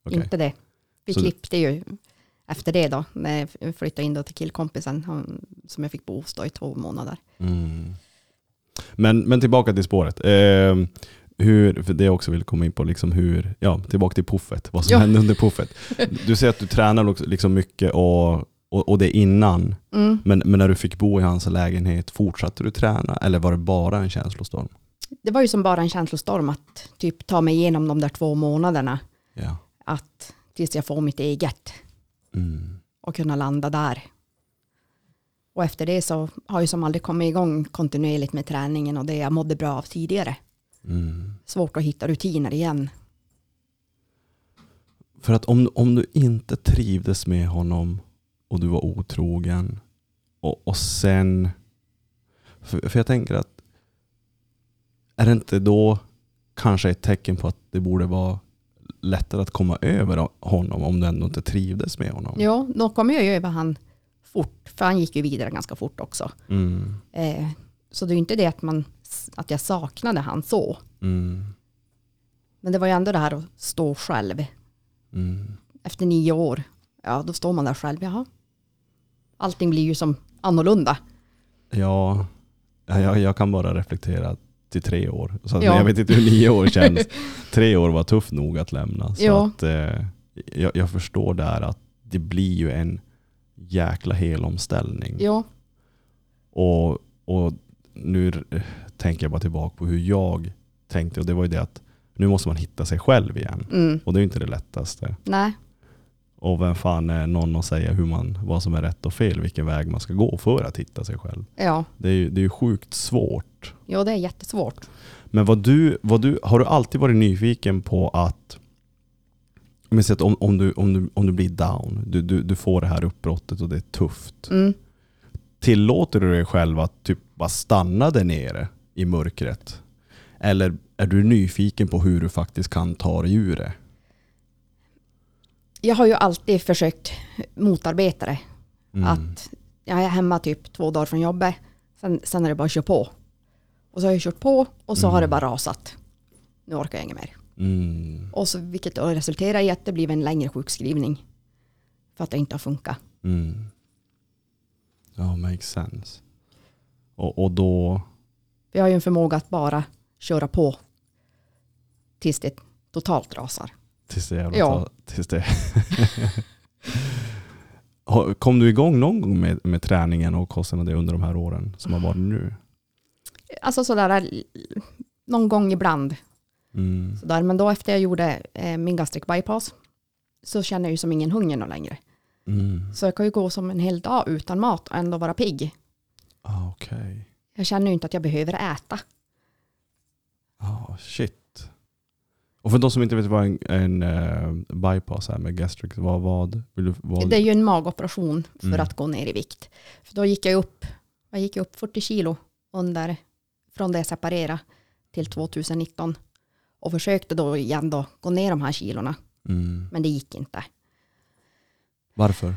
Speaker 2: Okej.
Speaker 3: Inte det. Vi
Speaker 2: Så
Speaker 3: klippte ju efter det då, när jag flyttade in då till killkompisen han, som jag fick bo hos då i två månader.
Speaker 2: Mm. Men, men tillbaka till spåret. Eh, hur, för det jag också vill komma in på, liksom hur, ja, tillbaka till puffet, vad som
Speaker 3: Ja.
Speaker 2: hände under puffet. Du säger att du tränar också liksom mycket och, och, och det innan,
Speaker 3: Mm.
Speaker 2: men, men när du fick bo i hans lägenhet, fortsatte du träna eller var det bara en känslostorm?
Speaker 3: Det var ju som bara en känslostorm att typ ta mig igenom de där två månaderna.
Speaker 2: Ja.
Speaker 3: Att tills jag får mitt eget
Speaker 2: Mm.
Speaker 3: och kunna landa där. Och efter det så har jag som aldrig kommit igång kontinuerligt med träningen och det jag mådde bra av tidigare.
Speaker 2: Mm.
Speaker 3: Svårt att hitta rutiner igen.
Speaker 2: För att om, om du inte trivdes med honom och du var otrogen och, och sen... För, för jag tänker att är det inte då kanske ett tecken på att det borde vara lättare att komma över honom om du ändå inte trivdes med honom?
Speaker 3: Jo, då kom jag ju över han fort, för han gick ju vidare ganska fort också.
Speaker 2: Mm,
Speaker 3: Eh, så det är ju inte det att, man, att jag saknade han så.
Speaker 2: mm,
Speaker 3: Men det var ju ändå det här att stå själv.
Speaker 2: mm.
Speaker 3: Efter nio år, ja då står man där själv. Jaha. Allting blir ju som annorlunda.
Speaker 2: Ja, jag, jag kan bara reflektera till tre år. Så
Speaker 3: Ja.
Speaker 2: Jag vet inte hur nio år känns. *laughs* tre år var tufft nog att lämna. Så
Speaker 3: Ja.
Speaker 2: att, eh, jag, jag förstår där att det blir ju en jäkla helomställning.
Speaker 3: Jo,
Speaker 2: Och, och nu tänker jag bara tillbaka på hur jag tänkte. Och det var ju det att nu måste man hitta sig själv igen.
Speaker 3: mm.
Speaker 2: Och det är ju inte det lättaste.
Speaker 3: nej,
Speaker 2: Och vem fan är någon att säga hur man, vad som är rätt och fel, vilken väg man ska gå för att hitta sig själv.
Speaker 3: ja.
Speaker 2: Det är ju det är ju sjukt svårt.
Speaker 3: Jo, det är jättesvårt.
Speaker 2: Men vad du, vad du, har du alltid varit nyfiken på att om, om, du, om, du, om du blir down, du, du, du får det här uppbrottet och det är tufft.
Speaker 3: Mm.
Speaker 2: Tillåter du dig själv att typ bara stanna där nere i mörkret? Eller är du nyfiken på hur du faktiskt kan ta dig ur det?
Speaker 3: Jag har ju alltid försökt motarbeta det.
Speaker 2: Mm.
Speaker 3: Att jag är hemma typ två dagar från jobbet, sen, sen är det bara att köra på. Och så har jag kört på och så har det bara rasat. Nu orkar jag inget mer.
Speaker 2: Mm.
Speaker 3: Och så, vilket då resulterar i att det blir en längre sjukskrivning. För att det inte har funkat.
Speaker 2: Mm. Ja, makes sense. Och, och då,
Speaker 3: jag har ju en förmåga att bara köra på tills det totalt rasar.
Speaker 2: Tills det jävla
Speaker 3: Ja.
Speaker 2: tills det. *laughs* Kom du igång någon gång med, med träningen och kosten och det under de här åren som har varit nu?
Speaker 3: Alltså sådär någon gång ibland.
Speaker 2: Mm.
Speaker 3: Sådär. Men då efter jag gjorde eh, min gastric bypass så känner jag ju som ingen hunger någon längre.
Speaker 2: Mm.
Speaker 3: Så jag kan ju gå som en hel dag utan mat och ändå vara pigg.
Speaker 2: Ah, Okej.
Speaker 3: Jag känner ju inte att jag behöver äta.
Speaker 2: Ah, shit. Och för de som inte vet vad en, en eh, bypass är med gastric, vad, vad vill du? Vad,
Speaker 3: Det är ju en magoperation för
Speaker 2: Mm.
Speaker 3: att gå ner i vikt. För då gick jag upp, jag gick upp 40 kilo under, från det jag separerade till 2019. Och försökte då igen då gå ner de här kilorna,
Speaker 2: mm.
Speaker 3: men det gick inte.
Speaker 2: Varför?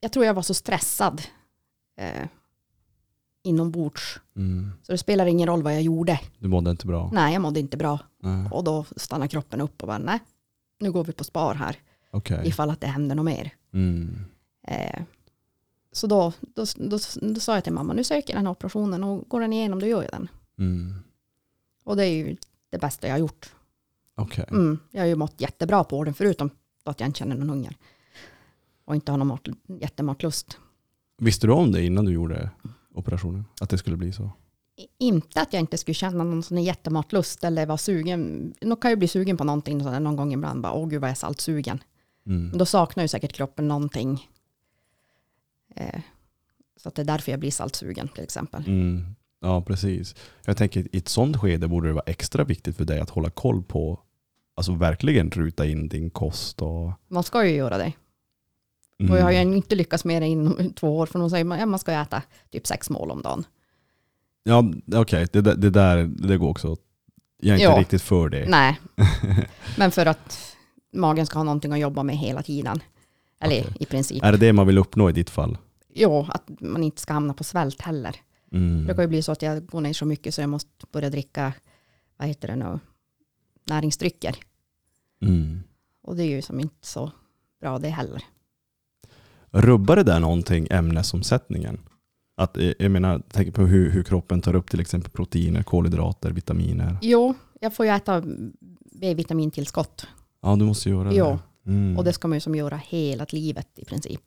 Speaker 3: Jag tror jag var så stressad eh, inombords.
Speaker 2: Mm.
Speaker 3: Så det spelar ingen roll vad jag gjorde.
Speaker 2: Du mådde inte bra?
Speaker 3: Nej, jag mådde inte bra.
Speaker 2: Nej.
Speaker 3: Och då stannar kroppen upp och bara, nej, nu går vi på spar här,
Speaker 2: Okej.
Speaker 3: ifall att det händer något mer.
Speaker 2: Mm.
Speaker 3: Eh, så då, då, då, då sa jag till mamma, nu söker jag den här operationen och går den igenom, då gör jag den.
Speaker 2: Mm.
Speaker 3: Och det är ju det bästa jag har gjort.
Speaker 2: Okej.
Speaker 3: Mm, jag har ju mått jättebra på den, förutom att jag inte känner någon hunger. Och inte har någon mat, jättematlust.
Speaker 2: Visste du om det innan du gjorde operationen? Att det skulle bli så?
Speaker 3: Inte att jag inte skulle känna någon sån jättematlust eller vara sugen. Nu kan jag ju bli sugen på någonting sådär någon gång ibland. Bara, Åh gud vad jag är saltsugen.
Speaker 2: Mm.
Speaker 3: Men då saknar ju säkert kroppen någonting. Eh, så att det är därför jag blir saltsugen till exempel.
Speaker 2: Mm. Ja, precis. Jag tänker i ett sånt skede borde det vara extra viktigt för dig att hålla koll på, alltså verkligen ruta in din kost och...
Speaker 3: Man ska ju göra det.
Speaker 2: Mm.
Speaker 3: Och jag har ju inte lyckats med det inom två år. För de säger att man ska äta typ sex mål om dagen.
Speaker 2: Ja, okej. Det, där- det där det går också. Jag är inte
Speaker 3: Ja.
Speaker 2: riktigt för det.
Speaker 3: Nej, *laughs* men för att magen ska ha någonting att jobba med hela tiden. Eller
Speaker 2: Okej.
Speaker 3: i princip.
Speaker 2: Är det det man vill uppnå i ditt fall?
Speaker 3: Jo, att man inte ska hamna på svält heller.
Speaker 2: Mm.
Speaker 3: Det kan ju bli så att jag går ner så mycket så jag måste börja dricka, vad heter det nu, näringsdrycker.
Speaker 2: Mm.
Speaker 3: Och det är ju som inte så bra det heller.
Speaker 2: Rubbar det där någonting ämnesomsättningen? Att, eh, jag menar, tänk på hur, hur kroppen tar upp till exempel proteiner, kolhydrater, vitaminer.
Speaker 3: Jo, jag får ju äta B-vitamintillskott.
Speaker 2: Ja, du måste göra
Speaker 3: Jo.
Speaker 2: det. Mm.
Speaker 3: Och det ska man ju som göra hela livet i princip.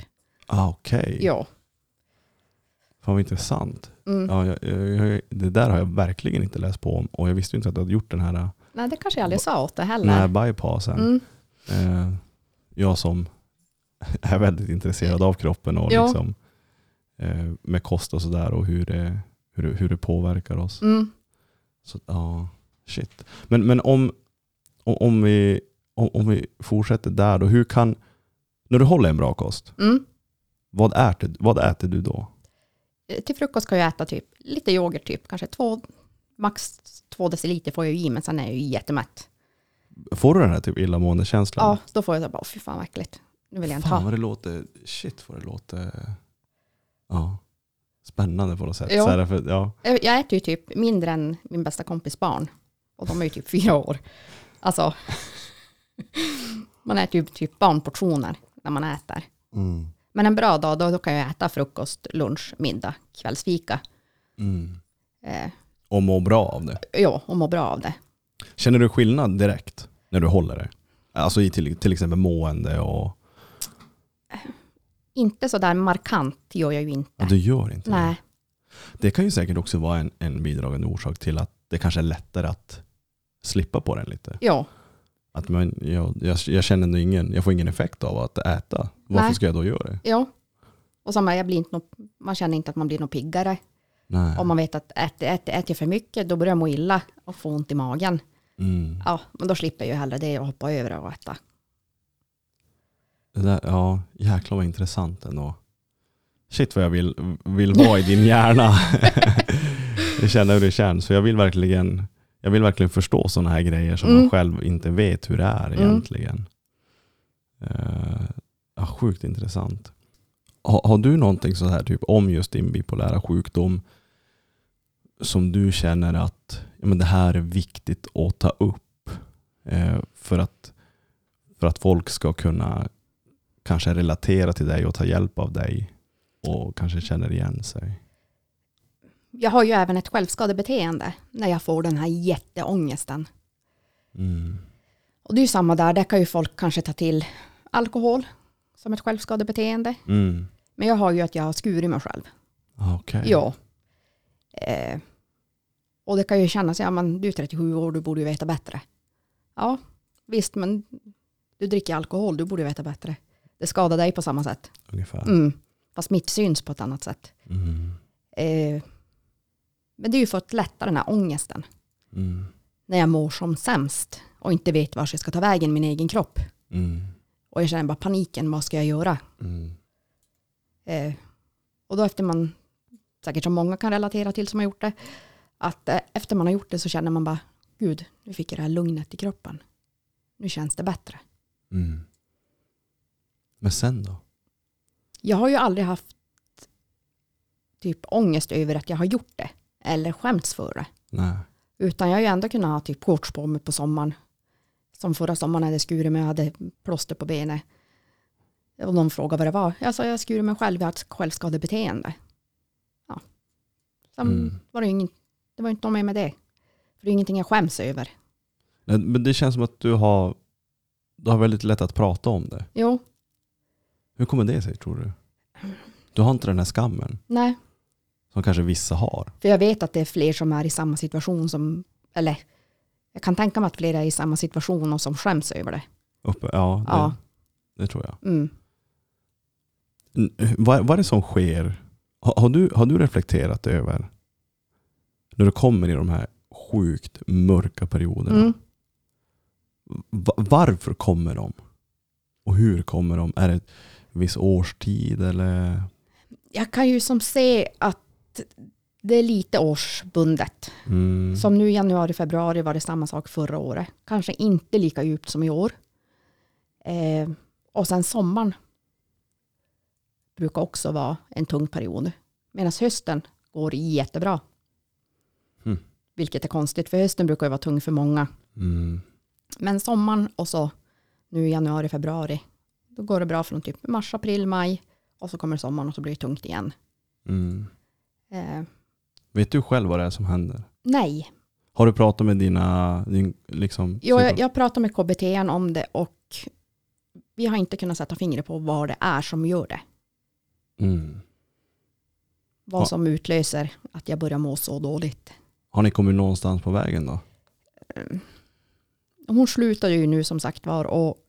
Speaker 2: ah, Okej,
Speaker 3: Ja.
Speaker 2: fan vad intressant.
Speaker 3: Mm.
Speaker 2: Ja, jag, jag, det där har jag verkligen inte läst på om och jag visste inte att du hade gjort den här
Speaker 3: Nej, det kanske jag aldrig sa åt
Speaker 2: den
Speaker 3: heller.
Speaker 2: här bypassen.
Speaker 3: Mm.
Speaker 2: Eh, jag som *laughs* är väldigt intresserad av kroppen och
Speaker 3: Ja.
Speaker 2: liksom, eh, med kost och sådär och hur det, hur, det, hur det påverkar oss.
Speaker 3: Mm.
Speaker 2: Så, ja, shit. Men, men om, om, vi, om, om vi fortsätter där då, hur kan, när du håller en bra kost,
Speaker 3: Mm.
Speaker 2: vad äter, vad äter du då?
Speaker 3: Eh, Till frukost ska jag äta typ lite yoghurt, typ. kanske två, max två deciliter får jag i, men sen är jag ju jättemätt.
Speaker 2: Får du den här typ illamående-känslan?
Speaker 3: Ja, då får jag så bara, "Åh, fy fan vad äckligt. Nu vill jag inte
Speaker 2: Fan
Speaker 3: ha.
Speaker 2: vad det låter, shit vad det låter ja, spännande på något sätt. Så här, för, ja.
Speaker 3: Jag jag äter ju typ mindre än min bästa kompis barn. Och de är ju typ fyra år. Alltså, man äter ju typ barnportioner när man äter.
Speaker 2: Mm.
Speaker 3: Men en bra dag, då, då kan jag äta frukost, lunch, middag, kvällsfika.
Speaker 2: Mm.
Speaker 3: Eh,
Speaker 2: Och må bra av det.
Speaker 3: ja, och må bra av det.
Speaker 2: Känner du skillnad direkt när du håller det? Alltså i till, till exempel mående och...
Speaker 3: Inte så där markant gör jag ju inte.
Speaker 2: Ja, du gör inte det.
Speaker 3: Nej,
Speaker 2: Det kan ju säkert också vara en, en bidragande orsak till att det kanske är lättare att slippa på den lite.
Speaker 3: ja,
Speaker 2: Att man, jag, jag, jag känner ingen, jag får ingen effekt av att äta. Varför
Speaker 3: Nej.
Speaker 2: ska jag då göra det?
Speaker 3: ja. Och samma, jag blir inte nå- man känner inte att man blir något piggare.
Speaker 2: Nej.
Speaker 3: Om man vet att äter, äter, äter jag för mycket, då börjar jag må illa och få ont i magen.
Speaker 2: Mm.
Speaker 3: Ja, men då slipper jag ju hellre det och hoppa över och äta.
Speaker 2: Det där, ja, jäklar vad intressant ändå. Shit vad jag vill, vill vara i din hjärna. *laughs* jag känner hur det känns. För jag vill verkligen, jag vill verkligen förstå sådana här grejer som
Speaker 3: Mm.
Speaker 2: man själv inte vet hur det är
Speaker 3: Mm.
Speaker 2: egentligen. Uh, ja, sjukt intressant. Ha, har du någonting så här typ om just din bipolära sjukdom som du känner att ja, men det här är viktigt att ta upp eh, för, att, för att folk ska kunna kanske relatera till dig och ta hjälp av dig och kanske känner igen sig?
Speaker 3: Jag har ju även ett självskadebeteende när jag får den här jätteångesten.
Speaker 2: Mm.
Speaker 3: Och det är ju samma där, där kan ju folk kanske ta till alkohol som ett självskadebeteende.
Speaker 2: Mm.
Speaker 3: Men jag har ju att jag har skurit mig själv.
Speaker 2: Ah, Okej.
Speaker 3: Ja. Eh, och det kan ju kännas, ja men du är 37 år, du borde ju veta bättre. Ja, visst, men du dricker alkohol, du borde ju veta bättre. Det skadar dig på samma sätt.
Speaker 2: Ungefär.
Speaker 3: Mm. Fast mitt syns på ett annat sätt.
Speaker 2: Mm.
Speaker 3: Eh, men det är ju för att lätta den här ångesten.
Speaker 2: Mm.
Speaker 3: När jag mår som sämst och inte vet var jag ska ta vägen min egen kropp.
Speaker 2: Mm.
Speaker 3: Och jag känner bara paniken, vad ska jag göra?
Speaker 2: Mm.
Speaker 3: Eh, och då efter man, säkert som många kan relatera till som har gjort det, att eh, efter man har gjort det så känner man bara, gud, nu fick jag det här lugnet i kroppen. Nu känns det bättre.
Speaker 2: Mm. Men sen då?
Speaker 3: Jag har ju aldrig haft typ ångest över att jag har gjort det, eller skämts för det.
Speaker 2: Nej.
Speaker 3: Utan jag har ju ändå kunnat ha typ shorts på mig på sommaren. Som förra sommaren hade jag skurit mig och hade plåster på benet. Och någon frågade vad det var. Jag sa jag skurit mig själv, jag har ett självskadebeteende. Ja. Sen
Speaker 2: Mm.
Speaker 3: var det ju ingen, det var inte något mer med det. För det är ingenting jag skäms över.
Speaker 2: Men det känns som att du har, du har väldigt lätt att prata om det.
Speaker 3: Jo,
Speaker 2: Hur kommer det sig tror du? Du har inte den här skammen
Speaker 3: nej.
Speaker 2: som kanske vissa har.
Speaker 3: För jag vet att det är fler som är i samma situation som, eller jag kan tänka mig att fler är i samma situation och som skäms över det.
Speaker 2: Uppe, ja, det,
Speaker 3: Ja.
Speaker 2: det tror jag.
Speaker 3: Mm.
Speaker 2: Vad, vad är det som sker? Har, har, du, har du reflekterat över när du kommer i de här sjukt mörka perioderna?
Speaker 3: Mm.
Speaker 2: Va- varför kommer de? Och hur kommer de? Är det viss årstid eller?
Speaker 3: Jag kan ju som se att det är lite årsbundet.
Speaker 2: Mm.
Speaker 3: Som nu januari, februari var det samma sak förra året. Kanske inte lika djupt som i år. Eh, och sen sommaren brukar också vara en tung period. Medan hösten går jättebra.
Speaker 2: Mm.
Speaker 3: Vilket är konstigt, för hösten brukar ju vara tung för många.
Speaker 2: Mm.
Speaker 3: Men sommaren och så nu januari, februari. Då går det bra från typ mars, april, maj och så kommer sommaren och så blir det tungt igen.
Speaker 2: Mm.
Speaker 3: Eh,
Speaker 2: Vet du själv vad det är som händer?
Speaker 3: nej,
Speaker 2: Har du pratat med dina, din, liksom,
Speaker 3: Jo, jag, jag pratar med KBT om det och vi har inte kunnat sätta fingret på vad det är som gör det.
Speaker 2: mm.
Speaker 3: Vad
Speaker 2: Ja.
Speaker 3: som utlöser att jag börjar må så dåligt.
Speaker 2: Har ni kommit någonstans på vägen då?
Speaker 3: Hon slutade ju nu som sagt var och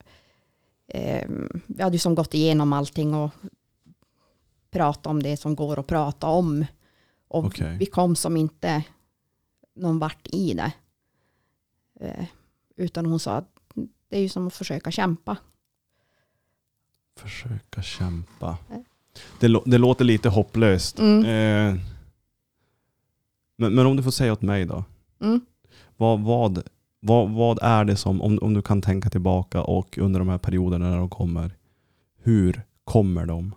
Speaker 3: eh, vi hade ju som gått igenom allting och pratat om det som går att prata om. Och
Speaker 2: Okej.
Speaker 3: vi kom som inte någon vart i det. Eh, utan hon sa att det är ju som att försöka kämpa.
Speaker 2: Försöka kämpa. Det, det låter lite hopplöst.
Speaker 3: Mm.
Speaker 2: Eh, men, men om du får säga åt mig då.
Speaker 3: Mm.
Speaker 2: Vad, vad, vad, vad är det som, om, om du kan tänka tillbaka och under de här perioderna när de kommer, hur kommer de?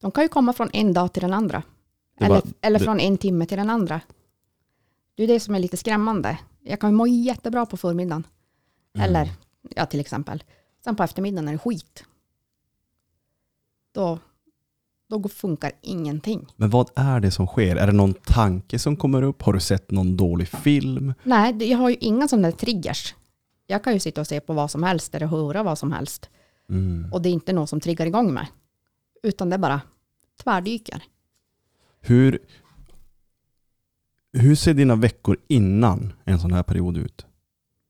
Speaker 3: De kan ju komma från en dag till den andra.
Speaker 2: Det
Speaker 3: eller
Speaker 2: bara-
Speaker 3: eller
Speaker 2: det-
Speaker 3: från en timme till den andra. Det är det som är lite skrämmande. Jag kan må jättebra på förmiddagen.
Speaker 2: Mm.
Speaker 3: Eller, ja till exempel. Sen på eftermiddagen är det skit. Då, då funkar ingenting.
Speaker 2: Men vad är det som sker? Är det någon tanke som kommer upp? Har du sett någon dålig film?
Speaker 3: Nej, jag har ju inga sådana triggers. Jag kan ju sitta och se på vad som helst eller höra vad som helst.
Speaker 2: Mm.
Speaker 3: Och det är inte något som triggar igång mig. Utan det bara tvärdyker.
Speaker 2: Hur, hur ser dina veckor innan en sån här period ut?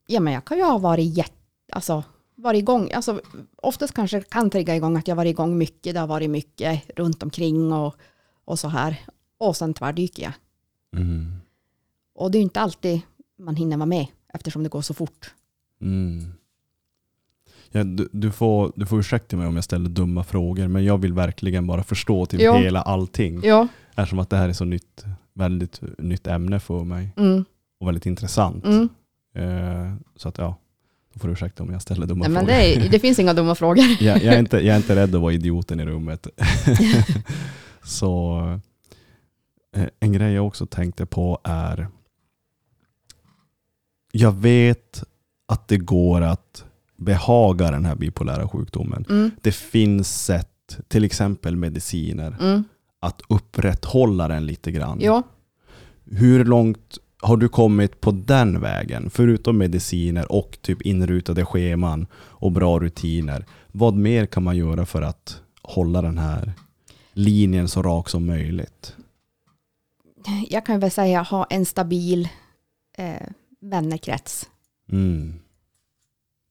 Speaker 3: Ja, men jag kan ju ha varit jätte, alltså varit igång, alltså oftast kanske kan trigga igång att jag varit igång mycket, det har varit mycket runt omkring och, och så här. Och sen tvärdyker jag.
Speaker 2: Mm.
Speaker 3: Och det är inte alltid man hinner vara med eftersom det går så fort.
Speaker 2: Mm. Ja, du, du, får, du får ursäkta mig om jag ställer dumma frågor, men jag vill verkligen bara förstå till
Speaker 3: Ja.
Speaker 2: hela allting.
Speaker 3: Ja.
Speaker 2: Eftersom att det här är så nytt, väldigt nytt ämne för mig
Speaker 3: Mm.
Speaker 2: och väldigt intressant.
Speaker 3: Mm.
Speaker 2: Eh, så att ja, då får du ursäkta om jag ställer dumma
Speaker 3: Nej, men
Speaker 2: frågor.
Speaker 3: det, är, det finns inga dumma frågor. *laughs*
Speaker 2: jag, jag, är inte, jag är inte rädd att vara idioten i rummet. *laughs* så eh, en grej jag också tänkte på är jag vet att det går att behaga den här bipolära sjukdomen.
Speaker 3: Mm.
Speaker 2: Det finns sätt, till exempel mediciner,
Speaker 3: Mm.
Speaker 2: att upprätthålla den lite grann.
Speaker 3: Ja.
Speaker 2: Hur långt har du kommit på den vägen? Förutom mediciner och typ inrutade scheman och bra rutiner. Vad mer kan man göra för att hålla den här linjen så rak som möjligt?
Speaker 3: Jag kan väl säga ha en stabil eh, vännerkrets.
Speaker 2: Mm.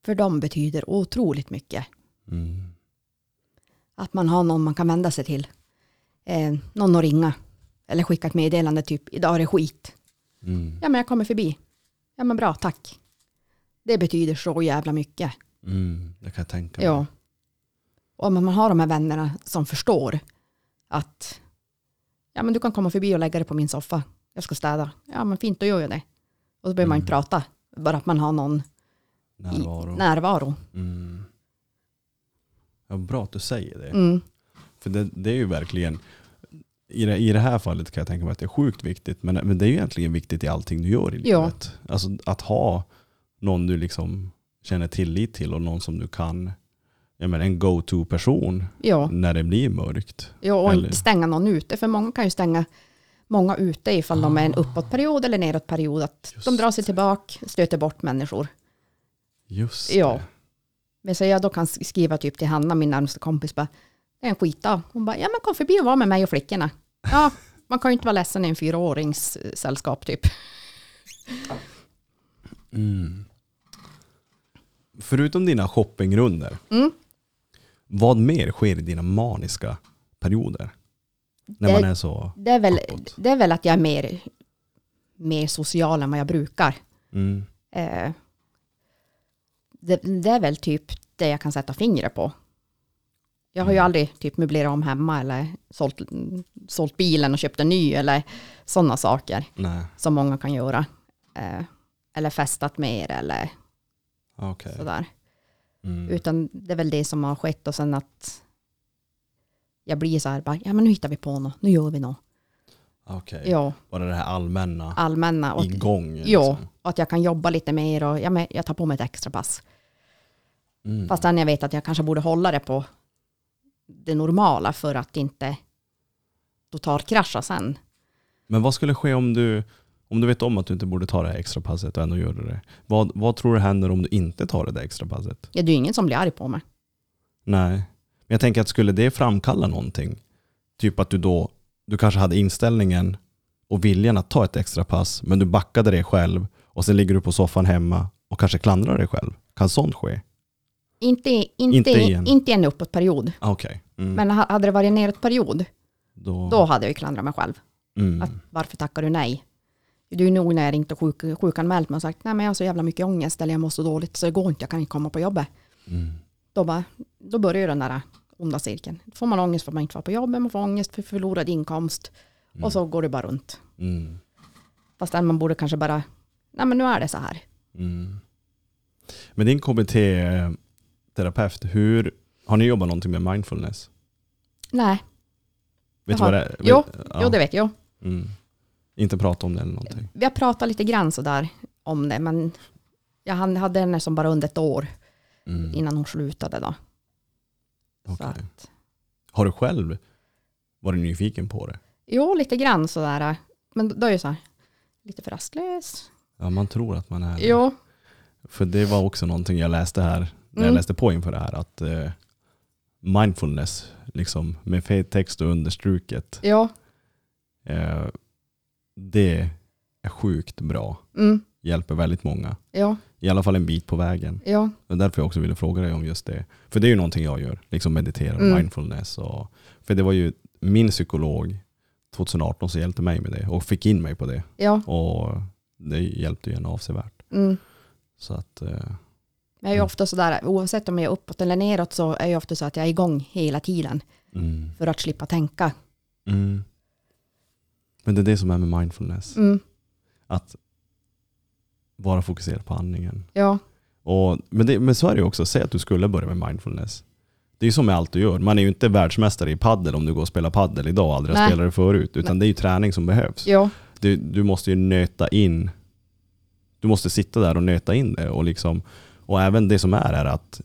Speaker 3: För de betyder otroligt mycket.
Speaker 2: Mm.
Speaker 3: Att man har någon man kan vända sig till. Eh, någon att ringa. Eller skicka ett meddelande typ, idag är det skit.
Speaker 2: Mm.
Speaker 3: Ja men jag kommer förbi. Ja men bra, tack. Det betyder så jävla mycket.
Speaker 2: Mm. Det kan jag tänka mig.
Speaker 3: Ja. Och om man har de här vännerna som förstår att ja men du kan komma förbi och lägga dig på min soffa. Jag ska städa. Ja men fint, då gör jag det. Och så behöver man
Speaker 2: Mm.
Speaker 3: inte prata. Bara att man har någon
Speaker 2: Närvaro.
Speaker 3: i närvaro.
Speaker 2: Mm. Ja, bra att du säger det.
Speaker 3: Mm.
Speaker 2: För det, det är ju verkligen, i det, i det här fallet kan jag tänka mig att det är sjukt viktigt, men, men det är ju egentligen viktigt i allting du gör i
Speaker 3: Ja.
Speaker 2: livet. Alltså att ha någon du liksom känner tillit till och någon som du kan, jag menar en go-to-person
Speaker 3: Ja.
Speaker 2: när det blir mörkt.
Speaker 3: ja, och
Speaker 2: Eller-
Speaker 3: inte stänga någon ute. För många kan ju stänga många ute ifall de är en uppåtperiod eller nedåtperiod. Att
Speaker 2: Just
Speaker 3: de drar sig tillbaka, stöter bort människor.
Speaker 2: Just
Speaker 3: Ja.
Speaker 2: det.
Speaker 3: Men så jag då kan skriva typ till Hanna, min närmaste kompis, bara, det är en skitdag. Hon bara, ja men kom förbi och var med mig och flickorna. Ja, man kan ju inte vara ledsen i en fyraårings sällskap typ.
Speaker 2: Mm. Förutom dina shoppingrunder,
Speaker 3: Mm.
Speaker 2: vad mer sker i dina maniska perioder? När
Speaker 3: Det-
Speaker 2: man är så
Speaker 3: Det är väl,
Speaker 2: uppåt.
Speaker 3: det är väl att jag är mer, mer social än vad jag brukar.
Speaker 2: Mm.
Speaker 3: Eh, det, det är väl typ det jag kan sätta fingret på. Jag har ju
Speaker 2: Mm.
Speaker 3: aldrig typ möblerat om hemma eller sålt, sålt bilen och köpt en ny eller sådana saker
Speaker 2: Nej,
Speaker 3: som många kan göra. Eh, eller festat mer eller
Speaker 2: okej.
Speaker 3: sådär.
Speaker 2: Mm.
Speaker 3: Utan det är väl det som har skett och sen att jag blir så här, bara, ja men nu hittar vi på något, nu gör vi något.
Speaker 2: Okej.
Speaker 3: Ja,
Speaker 2: Bara det här allmänna
Speaker 3: allmänna. Och,
Speaker 2: igång.
Speaker 3: ja,
Speaker 2: Liksom.
Speaker 3: och att jag kan jobba lite mer och ja, men jag tar på mig ett extra pass.
Speaker 2: Mm.
Speaker 3: Fastän jag vet att jag kanske borde hålla det på det normala för att inte totalkrascha sen.
Speaker 2: Men vad skulle ske om du, om du vet om att du inte borde ta det här extra passet och ändå gör du det? Vad, vad tror du händer om du inte tar det där extra passet?
Speaker 3: Ja, det är ju ingen som blir arg på mig.
Speaker 2: Nej. Men jag tänker att skulle det framkalla någonting? Typ att du då, du kanske hade inställningen och viljan att ta ett extra pass, men du backade det själv och sen ligger du på soffan hemma och kanske klandrar dig själv. Kan sånt ske?
Speaker 3: Inte, inte,
Speaker 2: Inte
Speaker 3: inte, i, inte i en uppåtperiod.
Speaker 2: Ah, Okej. Mm.
Speaker 3: Men ha- hade det varit en nedåtperiod,
Speaker 2: då,
Speaker 3: då hade jag ju klandrat mig själv.
Speaker 2: mm.
Speaker 3: Att, varför tackar du nej? Du är nog när jag ringt och sjuk, sjukanmält mig och sagt nej men jag har så jävla mycket ångest eller jag mår så dåligt så det går inte, jag kan inte komma på jobbet.
Speaker 2: Mm.
Speaker 3: Då, bara, då börjar ju den där onda cirkeln. Då får man ångest för att man inte var på jobbet, man får ångest för förlorad inkomst och så går det bara runt.
Speaker 2: Mm.
Speaker 3: Fast man borde kanske bara, nej men nu är det så här.
Speaker 2: Mm. Men din KBT-terapeut, hur, har ni jobbat någonting med mindfulness?
Speaker 3: Nej,
Speaker 2: Vet du vad det är?
Speaker 3: Jo,
Speaker 2: ja.
Speaker 3: jo det vet jag.
Speaker 2: Mm. Inte prata om det eller någonting?
Speaker 3: Vi har pratat lite grann sådär om det, men jag hade henne som bara under ett år
Speaker 2: Mm.
Speaker 3: innan hon slutade då.
Speaker 2: Okej.
Speaker 3: att,
Speaker 2: Har du själv varit nyfiken på det?
Speaker 3: jo, lite grann sådär. Men då är det så här, lite för rastlös.
Speaker 2: Ja, man tror att man är det.
Speaker 3: Jo,
Speaker 2: För det var också någonting jag läste här, när jag
Speaker 3: Mm.
Speaker 2: läste på inför det här, att eh, mindfulness, liksom med fet text och understruket,
Speaker 3: jo,
Speaker 2: eh, det är sjukt bra.
Speaker 3: mm,
Speaker 2: Hjälper väldigt många.
Speaker 3: jo,
Speaker 2: I alla fall en bit på vägen.
Speaker 3: jo,
Speaker 2: Det är därför jag också ville fråga dig om just det. För det är ju någonting jag gör, liksom meditera,
Speaker 3: Mm.
Speaker 2: mindfulness. Och, för det var ju min psykolog 2018 som hjälpte mig med det och fick in mig på det.
Speaker 3: jo,
Speaker 2: Och det hjälpte ju en avsevärt.
Speaker 3: mm.
Speaker 2: Så att, eh,
Speaker 3: Jag är ju
Speaker 2: Mm.
Speaker 3: ofta sådär, oavsett om jag är uppåt eller neråt så är jag ofta så att jag är igång hela tiden
Speaker 2: mm,
Speaker 3: för att slippa tänka.
Speaker 2: mm. Men det är det som är med mindfulness.
Speaker 3: Mm,
Speaker 2: Att vara fokuserad på andningen.
Speaker 3: ja,
Speaker 2: Och, men, det, men så är det ju också, säg att du skulle börja med mindfulness. Det är ju som med allt du gör. Man är ju inte världsmästare i paddel om du går och spelar paddel idag och aldrig har
Speaker 3: Nej.
Speaker 2: spelat det förut. Utan det är ju träning som behövs.
Speaker 3: jo,
Speaker 2: Du, du måste ju nöta in, du måste sitta där och nöta in det. Och, liksom, och även det som är är att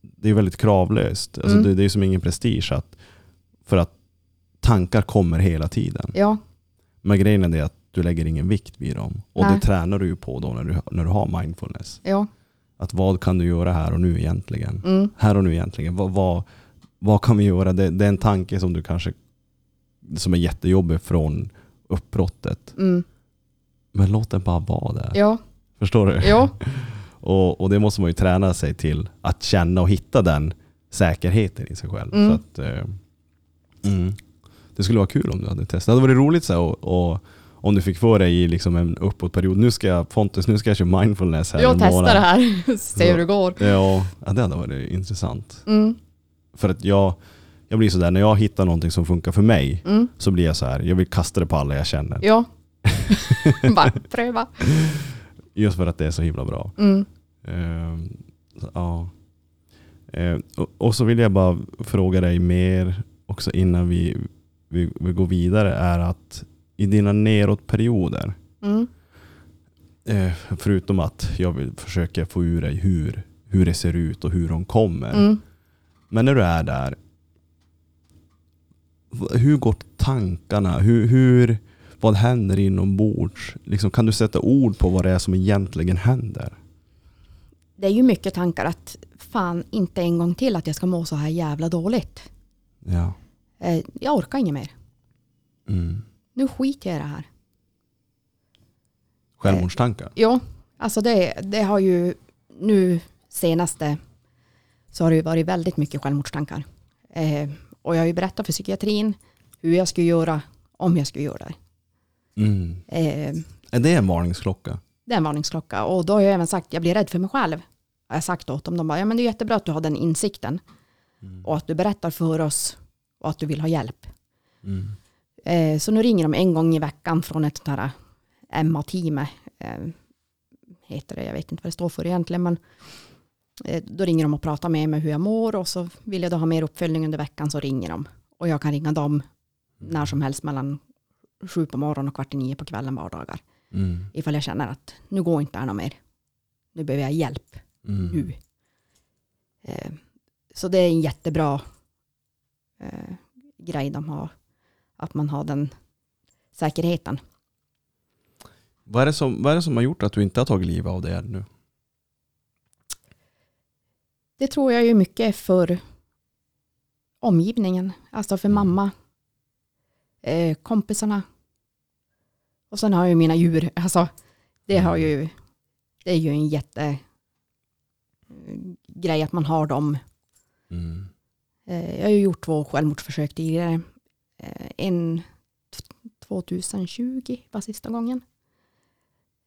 Speaker 2: det är väldigt kravlöst. Alltså
Speaker 3: Mm.
Speaker 2: det, det är som ingen prestige. Att, för att tankar kommer hela tiden.
Speaker 3: ja,
Speaker 2: Men grejen är att du lägger ingen vikt vid dem. Och
Speaker 3: Nej.
Speaker 2: det tränar du ju på då när du, när du har mindfulness.
Speaker 3: jo,
Speaker 2: Att vad kan du göra här och nu egentligen?
Speaker 3: mm,
Speaker 2: Här och nu egentligen. Vad, vad, vad kan vi göra? Det, det är en tanke som du kanske som är jättejobbig från uppbrottet.
Speaker 3: mm,
Speaker 2: Men låt den bara vara där.
Speaker 3: jo,
Speaker 2: Förstår du?
Speaker 3: jo, *laughs*
Speaker 2: Och, och det måste man ju träna sig till. Att känna och hitta den säkerheten i sig själv.
Speaker 3: Mm.
Speaker 2: Så att, eh, mm. Det skulle vara kul om du hade testat. Det hade varit roligt så här, och, och om du fick få dig i liksom en uppåtperiod. Nu ska jag, Pontus, nu ska jag köra mindfulness här
Speaker 3: jag testar det här, *laughs* se hur det går.
Speaker 2: Ja, ja, det hade varit intressant.
Speaker 3: Mm,
Speaker 2: För att jag, jag blir sådär, när jag hittar någonting som funkar för mig
Speaker 3: mm,
Speaker 2: så blir jag så här. jag vill kasta det på alla jag känner.
Speaker 3: jo, *laughs* bara pröva.
Speaker 2: Just för att det är så himla bra.
Speaker 3: Mm,
Speaker 2: så, ja. Ehm, och, och så vill jag bara fråga dig mer också innan vi, vi, vi går vidare. Är att i dina neråtperioder,
Speaker 3: mm,
Speaker 2: eh, förutom att jag vill försöka få ur dig hur, hur det ser ut och hur de kommer.
Speaker 3: mm.
Speaker 2: Men när du är där, hur går tankarna? Hur, hur, vad händer inombords? Liksom, kan du sätta ord på vad det är som egentligen händer?
Speaker 3: Det är ju mycket tankar att fan inte en gång till att jag ska må så här jävla dåligt.
Speaker 2: Ja.
Speaker 3: Eh, jag orkar inget mer.
Speaker 2: Mm.
Speaker 3: Nu skiter jag i det här.
Speaker 2: Självmordstankar?
Speaker 3: Jo, alltså det, det har ju nu senaste så har det varit väldigt mycket självmordstankar. Eh, och jag har ju berättat för psykiatrin hur jag skulle göra om jag skulle göra det.
Speaker 2: Mm.
Speaker 3: Eh,
Speaker 2: Är det en varningsklocka?
Speaker 3: det är en varningsklocka. Och då har jag även sagt, jag blir rädd för mig själv. Har jag sagt åt dem. De bara, ja men det är jättebra att du har den insikten. Och att du berättar för oss och att du vill ha hjälp.
Speaker 2: Mm.
Speaker 3: Eh, så nu ringer de en gång i veckan från ett sånt här MA-team. Eh, heter det, jag vet inte vad det står för egentligen. Men eh, då ringer de och pratar med mig hur jag mår. Och så vill jag då ha mer uppföljning under veckan så ringer de. Och jag kan ringa dem när som helst mellan sju på morgonen och kvart i nio på kvällen vardagar.
Speaker 2: Mm.
Speaker 3: Ifall jag känner att nu går inte det här mer. Nu behöver jag hjälp
Speaker 2: Mm.
Speaker 3: nu. Eh, så det är en jättebra eh, grej de har. Att man har den säkerheten.
Speaker 2: Vad är, det som, vad är det som har gjort att du inte har tagit livet av dig ännu?
Speaker 3: Det tror jag ju mycket för omgivningen. Alltså för
Speaker 2: Mm.
Speaker 3: mamma, eh, kompisarna. Och sen har jag ju mina djur. Alltså, det, har ju, det är ju en jätte eh, grej att man har dem.
Speaker 2: Mm.
Speaker 3: Eh, jag har ju gjort två självmordsförsök tidigare. Eh, en t- 2020 var sista gången.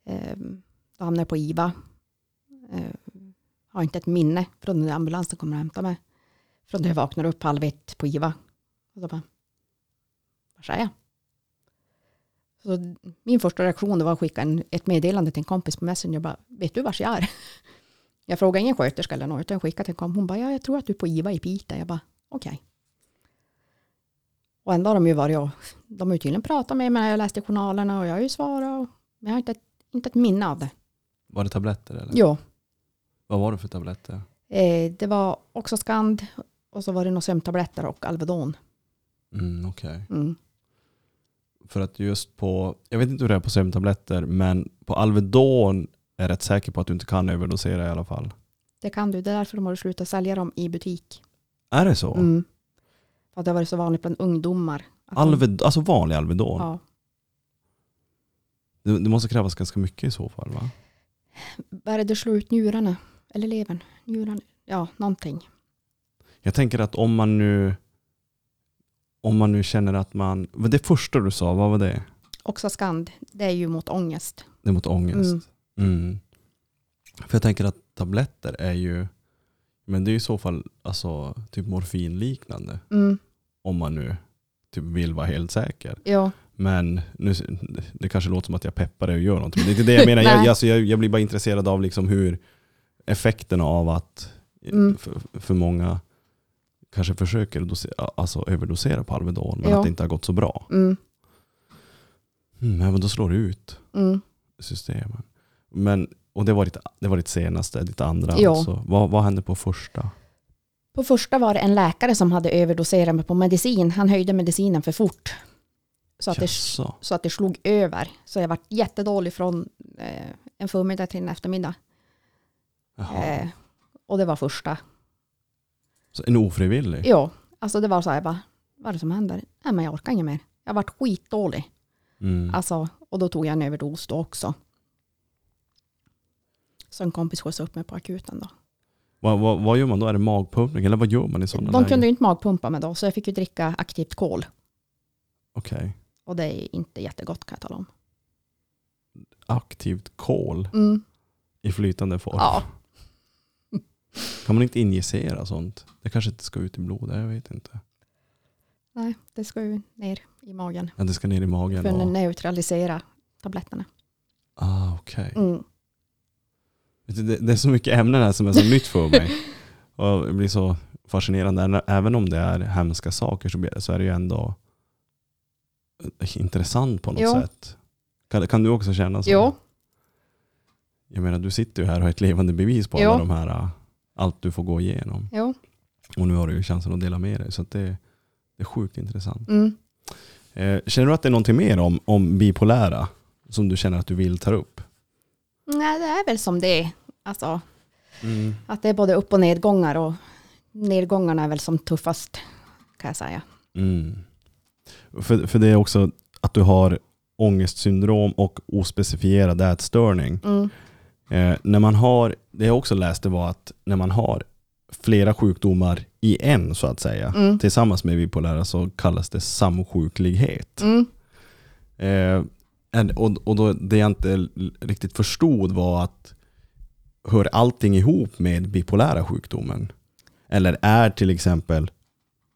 Speaker 3: Eh, då hamnade jag på IVA. Eh, har inte ett minne från när ambulansen kommer och hämtar mig. Från när jag vaknar upp halv ett på IVA. Och så bara, var är jag? Så min första reaktion var att skicka en, ett meddelande till en kompis på Messenger. Bara, vet du var jag är? Jag frågade ingen sköterska eller något, utan jag skickade till en kompis. Hon bara, ja, jag tror att du är på IVA i Piteå. Jag bara, okej. Och ändå har de ju varit och, de har ju tydligen pratat med mig när jag läste journalerna och jag har ju svarat. Och, men jag har inte, inte ett minne av det.
Speaker 2: Var det tabletter eller?
Speaker 3: Jo,
Speaker 2: Vad var det för tabletter?
Speaker 3: eh, det var också Skand och så var det några sömntabletter och Alvedon.
Speaker 2: Mm, Okej.
Speaker 3: Mm.
Speaker 2: För att just på, jag vet inte hur det är på sömntabletter, men på Alvedon är jag rätt säker på att du inte kan överdosera i alla fall.
Speaker 3: Det kan du, det är därför de har slutat sälja dem i butik.
Speaker 2: Är det så?
Speaker 3: Mm. För att det har varit så vanligt bland ungdomar. att de-
Speaker 2: Alved, alltså vanlig Alvedon?
Speaker 3: Ja.
Speaker 2: Det, det måste krävas ganska mycket i så fall va?
Speaker 3: Vad är det, det slår ut njurarna? Eller levern? Njurarna? Ja, någonting.
Speaker 2: Jag tänker att om man nu om man nu känner att man, det första du sa, vad var det?
Speaker 3: Också Skand, det är ju mot ångest.
Speaker 2: Det är mot ångest.
Speaker 3: Mm.
Speaker 2: Mm. För jag tänker att tabletter är ju, men det är i så fall alltså, typ morfinliknande.
Speaker 3: Mm.
Speaker 2: Om man nu typ vill vara helt säker.
Speaker 3: Ja,
Speaker 2: Men nu, det kanske låter som att jag peppar dig och gör någonting. Men det är inte det jag menar. *laughs* jag, alltså, jag, jag blir bara intresserad av liksom hur effekterna av att
Speaker 3: Mm.
Speaker 2: för, för många kanske försöker dosera, alltså överdosera på Alvedon men
Speaker 3: Ja.
Speaker 2: att det inte har gått så bra.
Speaker 3: mm.
Speaker 2: Mm, men då slår det ut
Speaker 3: Mm.
Speaker 2: systemen. Men, och det var ditt, det var ditt senaste, ditt andra.
Speaker 3: Ja.
Speaker 2: Alltså. Vad, vad hände på första?
Speaker 3: På första var det en läkare som hade överdoserat mig på medicin. Han höjde medicinen för fort. Så att, det, så att det slog över. Så jag var jättedålig från eh, en förmiddag till en eftermiddag. Eh, och det var första.
Speaker 2: Så en ofrivillig?
Speaker 3: Ja, alltså det var så här, jag bara, vad är det som händer? Nej, men jag orkar inget mer. Jag varit skitdålig.
Speaker 2: Mm.
Speaker 3: Alltså, och då tog jag en överdos då också. Så en kompis skjutsade upp mig på akuten då.
Speaker 2: Vad, vad, vad gör man då? Är det magpumpning? Eller vad gör man i sådana
Speaker 3: De kunde ju inte magpumpa mig då, så jag fick ju dricka aktivt kol.
Speaker 2: Okej.
Speaker 3: Och det är inte jättegott kan jag tala om.
Speaker 2: Aktivt kol
Speaker 3: Mm.
Speaker 2: i flytande form.
Speaker 3: Ja.
Speaker 2: Kan man inte injicera sånt? Det kanske inte ska ut i blodet, jag vet inte.
Speaker 3: Nej, det ska ju ner i magen.
Speaker 2: Ja, det ska ner i magen.
Speaker 3: För att
Speaker 2: Och,
Speaker 3: neutralisera tabletterna.
Speaker 2: ah, okej.
Speaker 3: Mm.
Speaker 2: Vet du, Det, det är så mycket ämnen här som är så nytt för mig. *laughs* Och det blir så fascinerande. Även om det är hemska saker så är det ju ändå intressant på något
Speaker 3: Jo.
Speaker 2: sätt. Kan, kan du också känna så?
Speaker 3: Jo,
Speaker 2: Jag menar, du sitter ju här och har ett levande bevis på
Speaker 3: Jo.
Speaker 2: alla de här, äh, allt du får gå igenom.
Speaker 3: jo.
Speaker 2: Och nu har du ju chansen att dela med dig. Så det, det är sjukt intressant.
Speaker 3: Mm.
Speaker 2: Eh, känner du att det är någonting mer om, om bipolära som du känner att du vill ta upp?
Speaker 3: Nej, det är väl som det är. Alltså, att det är både upp och nedgångar och nedgångarna är väl som tuffast kan jag säga.
Speaker 2: Mm. För, för det är också att du har ångestsyndrom och ospecifierad ätstörning.
Speaker 3: Mm.
Speaker 2: Eh, när man har, det jag också läste var att när man har flera sjukdomar i en så att säga,
Speaker 3: Mm.
Speaker 2: tillsammans med bipolära så kallas det samsjuklighet.
Speaker 3: Mm.
Speaker 2: Eh, och och då, det jag inte riktigt förstod var att hör allting ihop med bipolära sjukdomen? Eller är till exempel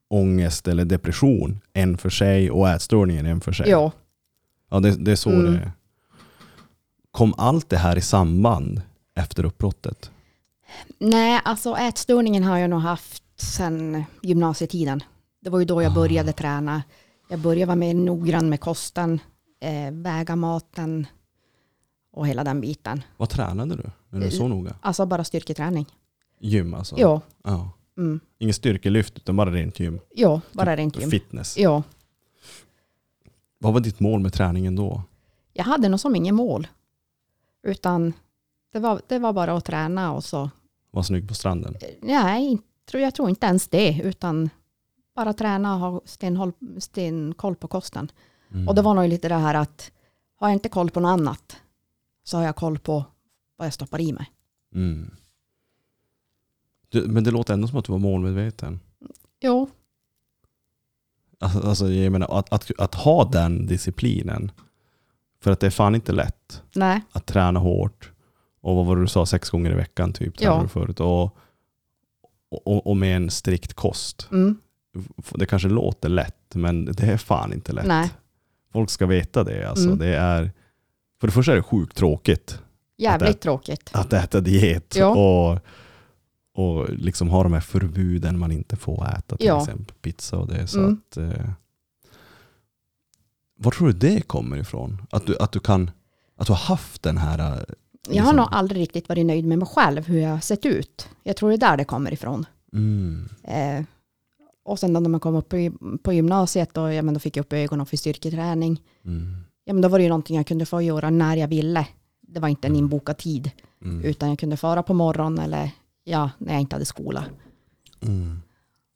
Speaker 2: ångest eller depression en för sig och ätstörningen en för sig?
Speaker 3: Ja,
Speaker 2: Ja, det, det är så
Speaker 3: Mm.
Speaker 2: det är. Kom allt det här i samband efter uppbrottet?
Speaker 3: nej alltså ätstörningen har jag nog haft sedan gymnasietiden. Det var ju då jag
Speaker 2: Ah.
Speaker 3: började träna. Jag började vara mer noggrann med kosten, eh, väga maten och hela den biten.
Speaker 2: Vad tränade du när du
Speaker 3: Eh,
Speaker 2: så noga?
Speaker 3: Alltså bara styrketräning.
Speaker 2: Gym alltså?
Speaker 3: Ja,
Speaker 2: ja.
Speaker 3: mm.
Speaker 2: Ingen styrkelyft utan bara rent gym?
Speaker 3: ja bara rent gym.
Speaker 2: Fitness?
Speaker 3: Ja,
Speaker 2: Vad var ditt mål med träningen då?
Speaker 3: jag hade nog som ingen mål. Utan det var, det var bara att träna och så.
Speaker 2: Var snygg på stranden?
Speaker 3: Nej, jag tror inte ens det. Utan bara träna och ha stenkoll på kosten.
Speaker 2: Mm.
Speaker 3: Och det var nog lite det här att har jag inte koll på något annat så har jag koll på vad jag stoppar i mig.
Speaker 2: Mm. Du, men det låter ändå som att du var målmedveten.
Speaker 3: Jo,
Speaker 2: Alltså, alltså jag menar, att, att, att ha den disciplinen. För att det är fan inte lätt
Speaker 3: nej,
Speaker 2: att träna hårt. Och vad var det du sa, sex gånger i veckan typ?
Speaker 3: Ja.
Speaker 2: du förut. Och, och, och med en strikt kost.
Speaker 3: mm,
Speaker 2: Det kanske låter lätt, men det är fan inte lätt.
Speaker 3: nej,
Speaker 2: Folk ska veta det. Alltså.
Speaker 3: Mm.
Speaker 2: det är, för det första är det sjukt tråkigt
Speaker 3: jävligt tråkigt.
Speaker 2: att äta diet.
Speaker 3: Ja.
Speaker 2: Och, och liksom ha de här förbuden man inte får äta. Till
Speaker 3: Ja.
Speaker 2: exempel pizza och det. Så
Speaker 3: Mm.
Speaker 2: att, eh, var tror du det kommer ifrån? Att du, att du, kan, att du har haft den här... eh,
Speaker 3: Jag har
Speaker 2: liksom-
Speaker 3: nog aldrig riktigt varit nöjd med mig själv, hur jag har sett ut. Jag tror det är där det kommer ifrån.
Speaker 2: Mm,
Speaker 3: Eh, och sen då när man kom upp på, på gymnasiet, då, ja, men då fick jag upp ögonen för styrketräning.
Speaker 2: mm,
Speaker 3: Ja, men då var det ju någonting jag kunde få göra när jag ville. Det var inte en inbokad tid,
Speaker 2: mm,
Speaker 3: utan jag kunde fara på morgonen eller ja, när jag inte hade skola.
Speaker 2: mm.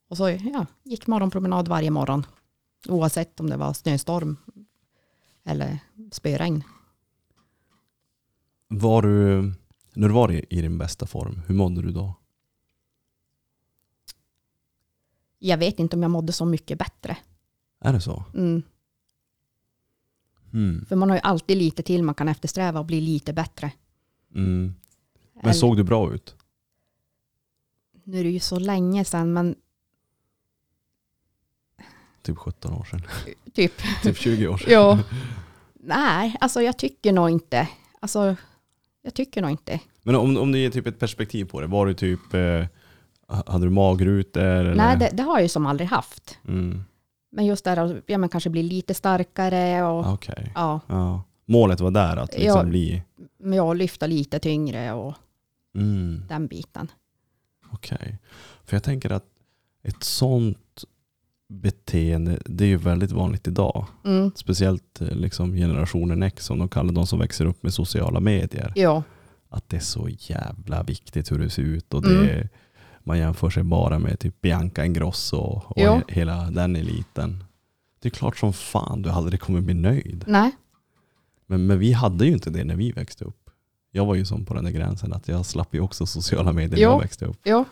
Speaker 3: Och så ja, gick morgonpromenad varje morgon, oavsett om det var snöstorm eller spöregn.
Speaker 2: Var du, när du var i, i din bästa form, hur mådde du då?
Speaker 3: Jag vet inte om jag mådde så mycket bättre.
Speaker 2: Är det så?
Speaker 3: Mm.
Speaker 2: Mm.
Speaker 3: För man har ju alltid lite till man kan eftersträva och bli lite bättre.
Speaker 2: Mm. Men
Speaker 3: Eller-
Speaker 2: såg du bra ut?
Speaker 3: Nu är det ju så länge sedan, men
Speaker 2: Typ 17 år sedan.
Speaker 3: typ, *laughs*
Speaker 2: typ 20 år sedan.
Speaker 3: ja. Nej, alltså jag tycker nog inte. Alltså, jag tycker nog inte.
Speaker 2: Men om, om du ger typ ett perspektiv på det, var du typ, eh, hade du magrutor? Eller?
Speaker 3: Nej, det, det har jag ju som aldrig haft.
Speaker 2: Mm.
Speaker 3: Men just där ja, men kanske bli lite starkare och
Speaker 2: Okej.
Speaker 3: ja,
Speaker 2: Ja. Målet var där att liksom
Speaker 3: Ja.
Speaker 2: bli...
Speaker 3: men jag lyfta lite tyngre och
Speaker 2: Mm.
Speaker 3: den biten.
Speaker 2: Okej. För jag tänker att ett sånt beteende, det är ju väldigt vanligt idag.
Speaker 3: Mm.
Speaker 2: Speciellt eh, liksom generationen X som de kallar de som växer upp med sociala medier.
Speaker 3: Ja,
Speaker 2: Att det är så jävla viktigt hur det ser ut. Och det,
Speaker 3: Mm.
Speaker 2: Man jämför sig bara med typ Bianca Ingrosso och
Speaker 3: Ja.
Speaker 2: he- hela den eliten. Det är klart som fan du aldrig kommer bli nöjd.
Speaker 3: nej,
Speaker 2: Men, men vi hade ju inte det när vi växte upp. Jag var ju som på den där gränsen att jag slapp ju också sociala medier när
Speaker 3: Jo.
Speaker 2: jag växte upp.
Speaker 3: ja.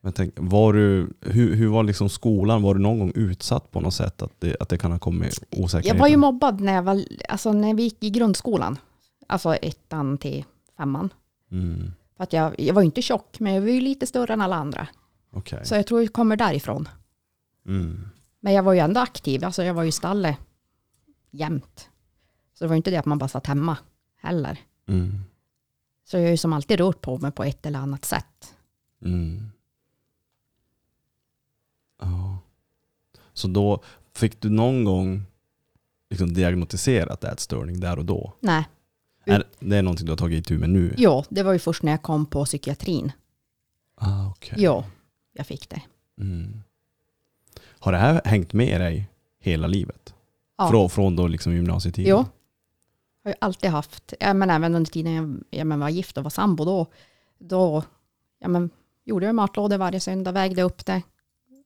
Speaker 2: Men tänk, var du, hur, hur var liksom skolan? Var du någon gång utsatt på något sätt? Att det, att det kan ha kommit osäkerhet?
Speaker 3: Jag var ju mobbad när, jag var, alltså när vi gick i grundskolan. Alltså ettan till femman.
Speaker 2: mm,
Speaker 3: För att jag, jag var ju inte tjock, men jag var ju lite större än alla andra.
Speaker 2: Okej.
Speaker 3: Så jag tror jag kommer därifrån.
Speaker 2: Mm,
Speaker 3: Men jag var ju ändå aktiv, alltså jag var ju i stallet jämt. Så det var ju inte det att man bara satt hemma heller.
Speaker 2: mm,
Speaker 3: Så jag har ju som alltid rört på mig på ett eller annat sätt.
Speaker 2: mm. Ja. Så då fick du någon gång liksom diagnostiserat ätstörning där och då?
Speaker 3: Nej,
Speaker 2: Är, det är någonting du har tagit itu med nu?
Speaker 3: ja, det var ju först när jag kom på psykiatrin.
Speaker 2: Ah, okay.
Speaker 3: Ja, jag fick det.
Speaker 2: Mm. Har det här hängt med dig hela livet?
Speaker 3: Ja.
Speaker 2: Från, från då liksom gymnasietiden?
Speaker 3: Jo. Har ju alltid haft, ja, men även under tiden jag ja, men var gift och var sambo då, då ja, men, gjorde jag matlådor varje söndag, vägde upp det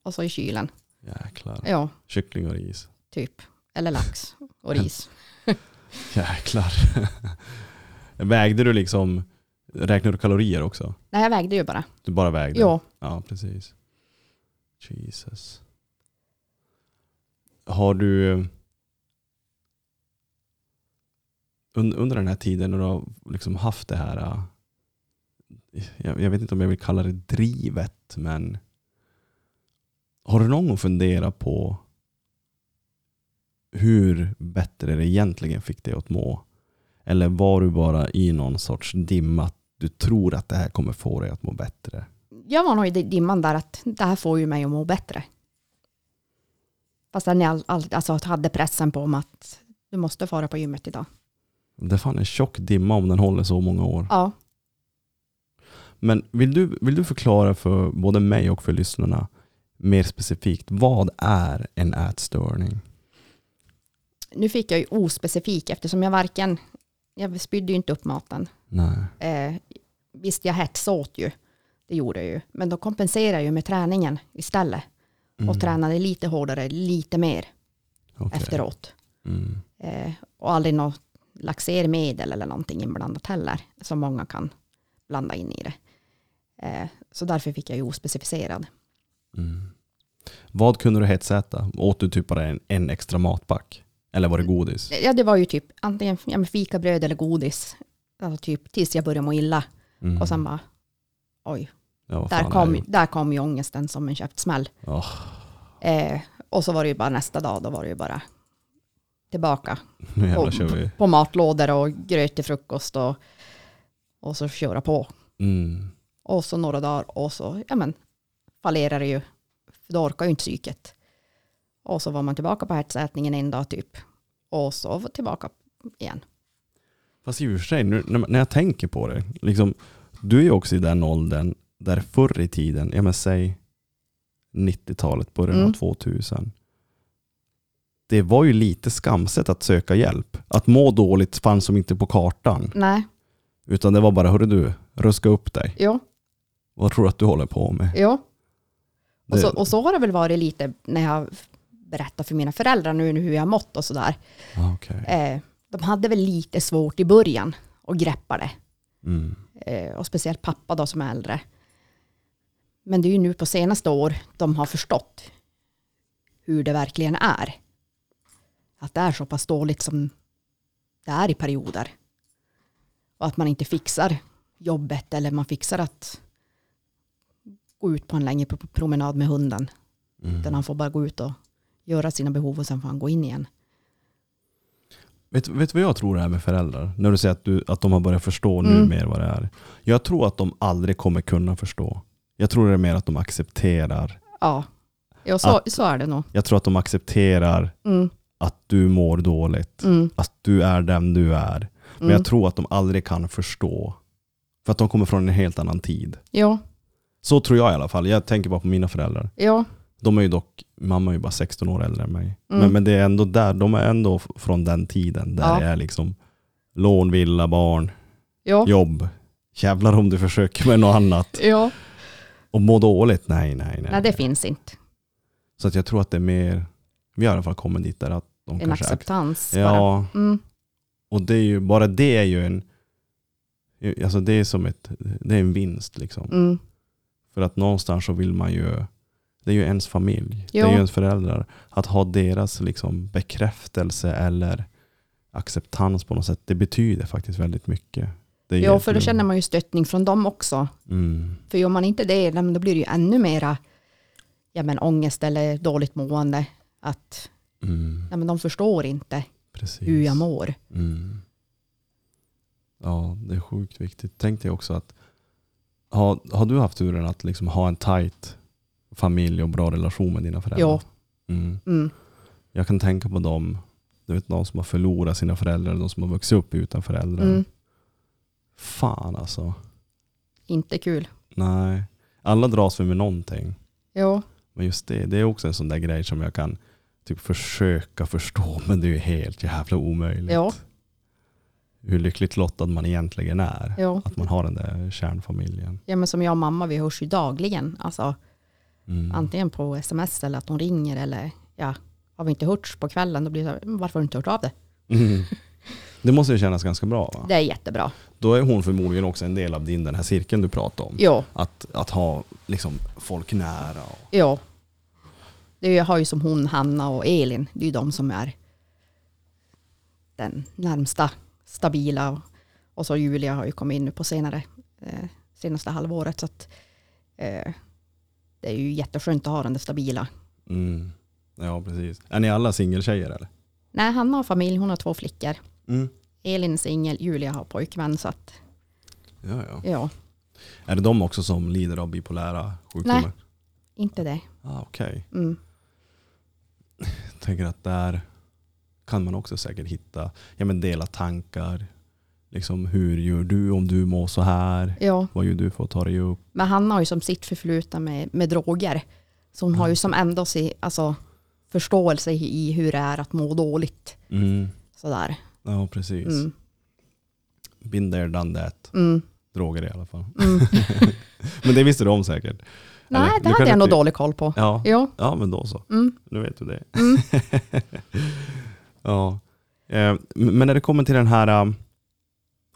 Speaker 3: och så i kylen.
Speaker 2: Jäklar.
Speaker 3: Ja,
Speaker 2: Kyckling och ris.
Speaker 3: typ. Eller lax och ris. *laughs*
Speaker 2: Jäklar. *laughs* Vägde du liksom, räknade du kalorier också?
Speaker 3: Nej, jag vägde ju bara.
Speaker 2: Du bara vägde?
Speaker 3: Ja,
Speaker 2: Ja, precis. Jesus. Har du un, under den här tiden när du har liksom haft det här, äh, jag vet inte om jag vill kalla det drivet, men har du någon gång funderat på hur bättre det egentligen fick dig att må? Eller var du bara i någon sorts dimma att du tror att det här kommer få dig att må bättre?
Speaker 3: jag var nog i dimman där att det här får ju mig att må bättre. Fast jag all, all, alltså, hade pressen på mig att du måste fara på gymmet idag.
Speaker 2: Det är fan en tjock dimma om den håller så många år.
Speaker 3: Ja,
Speaker 2: Men vill du, vill du förklara för både mig och för lyssnarna mer specifikt, vad är en ätstörning?
Speaker 3: Nu fick jag ju ospecifik eftersom jag varken, jag spydde ju inte upp maten.
Speaker 2: Nej.
Speaker 3: Eh, visst, jag hetsåt ju, det gjorde jag ju. Men då kompenserade jag ju med träningen istället. Och tränade lite hårdare, lite mer
Speaker 2: Okej.
Speaker 3: efteråt.
Speaker 2: Mm.
Speaker 3: Eh, och aldrig något laxermedel eller någonting inblandat heller, som många kan blanda in i det. Eh, så därför fick jag ju ospecificerad.
Speaker 2: Mm. Vad kunde du hetsäta? Åt du typ bara en, en extra matback? Eller var det godis?
Speaker 3: Ja, det var ju typ antingen ja, fikabröd eller godis. Alltså typ tills jag började må illa.
Speaker 2: Mm.
Speaker 3: Och sen bara, oj,
Speaker 2: ja,
Speaker 3: där kom, där kom ju ångesten som en käftsmäll.
Speaker 2: Åh,
Speaker 3: Eh, och så var det ju bara nästa dag, då var det ju bara tillbaka på, på matlådor och gröt till frukost och, och så köra på.
Speaker 2: Mm.
Speaker 3: Och så några dagar och så, ja men, fallerar det ju. För då orkar ju inte psyket. Och så var man tillbaka på ärtsätningen en dag typ. Och så tillbaka igen.
Speaker 2: Fast i och för sig, nu, när, jag tänker på det, liksom, du är ju också i den åldern där förr i tiden, ja men säg 90-talet, början av
Speaker 3: Mm.
Speaker 2: 2000. Det var ju lite skamset att söka hjälp. Att må dåligt fanns som inte på kartan.
Speaker 3: Nej,
Speaker 2: Utan det var bara, hörru du, ruska upp dig.
Speaker 3: jo,
Speaker 2: Vad tror du att du håller på med?
Speaker 3: jo. Och så, och så har det väl varit lite när jag berättar för mina föräldrar nu hur jag har mått och sådär.
Speaker 2: Ah, okej.
Speaker 3: Eh, de hade väl lite svårt i början att greppa det.
Speaker 2: Mm.
Speaker 3: Eh, och speciellt pappa då som är äldre. Men det är ju nu på senaste år de har förstått hur det verkligen är. Att det är så pass dåligt som det är i perioder. Och att man inte fixar jobbet eller man fixar att gå ut på en längre pro- promenad med hunden.
Speaker 2: Mm.
Speaker 3: Utan han får bara gå ut och göra sina behov och sen får han gå in igen.
Speaker 2: Vet, vet du vad jag tror det är med föräldrar? När du säger att, du, att de har börjat förstå nu
Speaker 3: Mm.
Speaker 2: mer vad det är. Jag tror att de aldrig kommer kunna förstå. Jag tror det är mer att de accepterar.
Speaker 3: Ja, ja så,
Speaker 2: Att-
Speaker 3: så är det nog.
Speaker 2: Jag tror att de accepterar
Speaker 3: Mm,
Speaker 2: att du mår dåligt.
Speaker 3: mm,
Speaker 2: Att du är den du är. Men
Speaker 3: mm.
Speaker 2: jag tror att de aldrig kan förstå. För att de kommer från en helt annan tid.
Speaker 3: Ja,
Speaker 2: Så tror jag i alla fall. Jag tänker bara på mina föräldrar.
Speaker 3: ja,
Speaker 2: De är ju dock, mamma är ju bara 16 år äldre än mig.
Speaker 3: Mm.
Speaker 2: Men, men det är ändå där, de är ändå från den tiden. Där
Speaker 3: Ja.
Speaker 2: det är liksom lån, villa, barn,
Speaker 3: ja.
Speaker 2: jobb. Jävlar om du försöker med något annat. *laughs*
Speaker 3: ja.
Speaker 2: Och må dåligt, nej, nej, nej.
Speaker 3: Nej, det finns inte.
Speaker 2: Så att jag tror att det är mer, vi har i alla fall kommit dit där att de
Speaker 3: En
Speaker 2: kanske...
Speaker 3: acceptans bara.
Speaker 2: ja,
Speaker 3: Mm,
Speaker 2: och det är ju, bara det är ju en, alltså det är som ett, det är en vinst liksom.
Speaker 3: mm,
Speaker 2: För att någonstans så vill man ju, det är ju ens familj, det
Speaker 3: Jo.
Speaker 2: är ju ens föräldrar. Att ha deras liksom bekräftelse eller acceptans på något sätt, det betyder faktiskt väldigt mycket. Det
Speaker 3: ja,
Speaker 2: hjälper
Speaker 3: för då känner man ju stöttning från dem också.
Speaker 2: Mm,
Speaker 3: För gör man inte det, då blir det ju ännu mera ja, men ångest eller dåligt mående. Att
Speaker 2: mm,
Speaker 3: ja, men de förstår inte
Speaker 2: precis.
Speaker 3: hur jag mår.
Speaker 2: Mm. Ja, det är sjukt viktigt. Tänk dig också att har, har du haft turen att liksom ha en tight familj och bra relation med dina föräldrar?
Speaker 3: Ja.
Speaker 2: Mm.
Speaker 3: Mm,
Speaker 2: Jag kan tänka på dem, du vet, de som har förlorat sina föräldrar, de som har vuxit upp utan föräldrar.
Speaker 3: mm,
Speaker 2: Fan alltså.
Speaker 3: inte kul.
Speaker 2: Nej. Alla dras vi med någonting.
Speaker 3: Ja,
Speaker 2: Men just det, det är också en sån där grej som jag kan typ försöka förstå, men det är ju helt jävla omöjligt.
Speaker 3: Ja.
Speaker 2: Hur lyckligt lottad man egentligen är.
Speaker 3: ja.
Speaker 2: Att man har den där kärnfamiljen.
Speaker 3: ja, men som jag och mamma, vi hörs ju dagligen. Alltså,
Speaker 2: Mm.
Speaker 3: antingen på sms eller att hon ringer eller ja, har vi inte hörts på kvällen, då blir det så här, "Men varför har du inte hört av dig?
Speaker 2: Mm. Det måste ju kännas ganska bra va?
Speaker 3: Det är jättebra.
Speaker 2: Då är hon förmodligen också en del av din, den här cirkeln du pratar om.
Speaker 3: Ja,
Speaker 2: Att, att ha liksom, folk nära. Och,
Speaker 3: ja. Det har ju som hon, Hanna och Elin, det är ju de som är den närmsta stabila. Och, så Julia har ju kommit in nu på senare, eh, senaste halvåret. Så att, eh, det är ju jätteskönt att ha den där stabila.
Speaker 2: mm. Ja precis. Är ni alla singeltjejer eller?
Speaker 3: Nej, Hanna har familj, hon har två flickor.
Speaker 2: Mm.
Speaker 3: Elin är singel, Julia har pojkvän. Så att,
Speaker 2: Ja, ja.
Speaker 3: ja,
Speaker 2: Är det de också som lider av bipolära sjukdomar?
Speaker 3: Nej. inte det.
Speaker 2: Ah, Okej.
Speaker 3: Mm.
Speaker 2: Jag tänker att där kan man också säkert hitta, ja men dela tankar, Liksom, hur gör du om du mår så här?
Speaker 3: Ja,
Speaker 2: Vad gör du för att ta dig upp?
Speaker 3: men han har ju som sitt förflutna med, med droger. Så hon har ju som ändå se, alltså, förståelse i hur det är att må dåligt.
Speaker 2: Mm.
Speaker 3: Sådär.
Speaker 2: Ja, precis.
Speaker 3: Mm.
Speaker 2: Been there, done that.
Speaker 3: Mm.
Speaker 2: Droger i alla fall.
Speaker 3: Mm. *laughs*
Speaker 2: Men det visste de säkert.
Speaker 3: Nej,
Speaker 2: Eller,
Speaker 3: det hade jag nog
Speaker 2: inte-
Speaker 3: dålig koll på.
Speaker 2: Ja,
Speaker 3: Ja.
Speaker 2: ja men då så.
Speaker 3: Mm.
Speaker 2: Nu vet du det.
Speaker 3: Mm. *laughs*
Speaker 2: ja. Eh, Men när det kommer till den här um,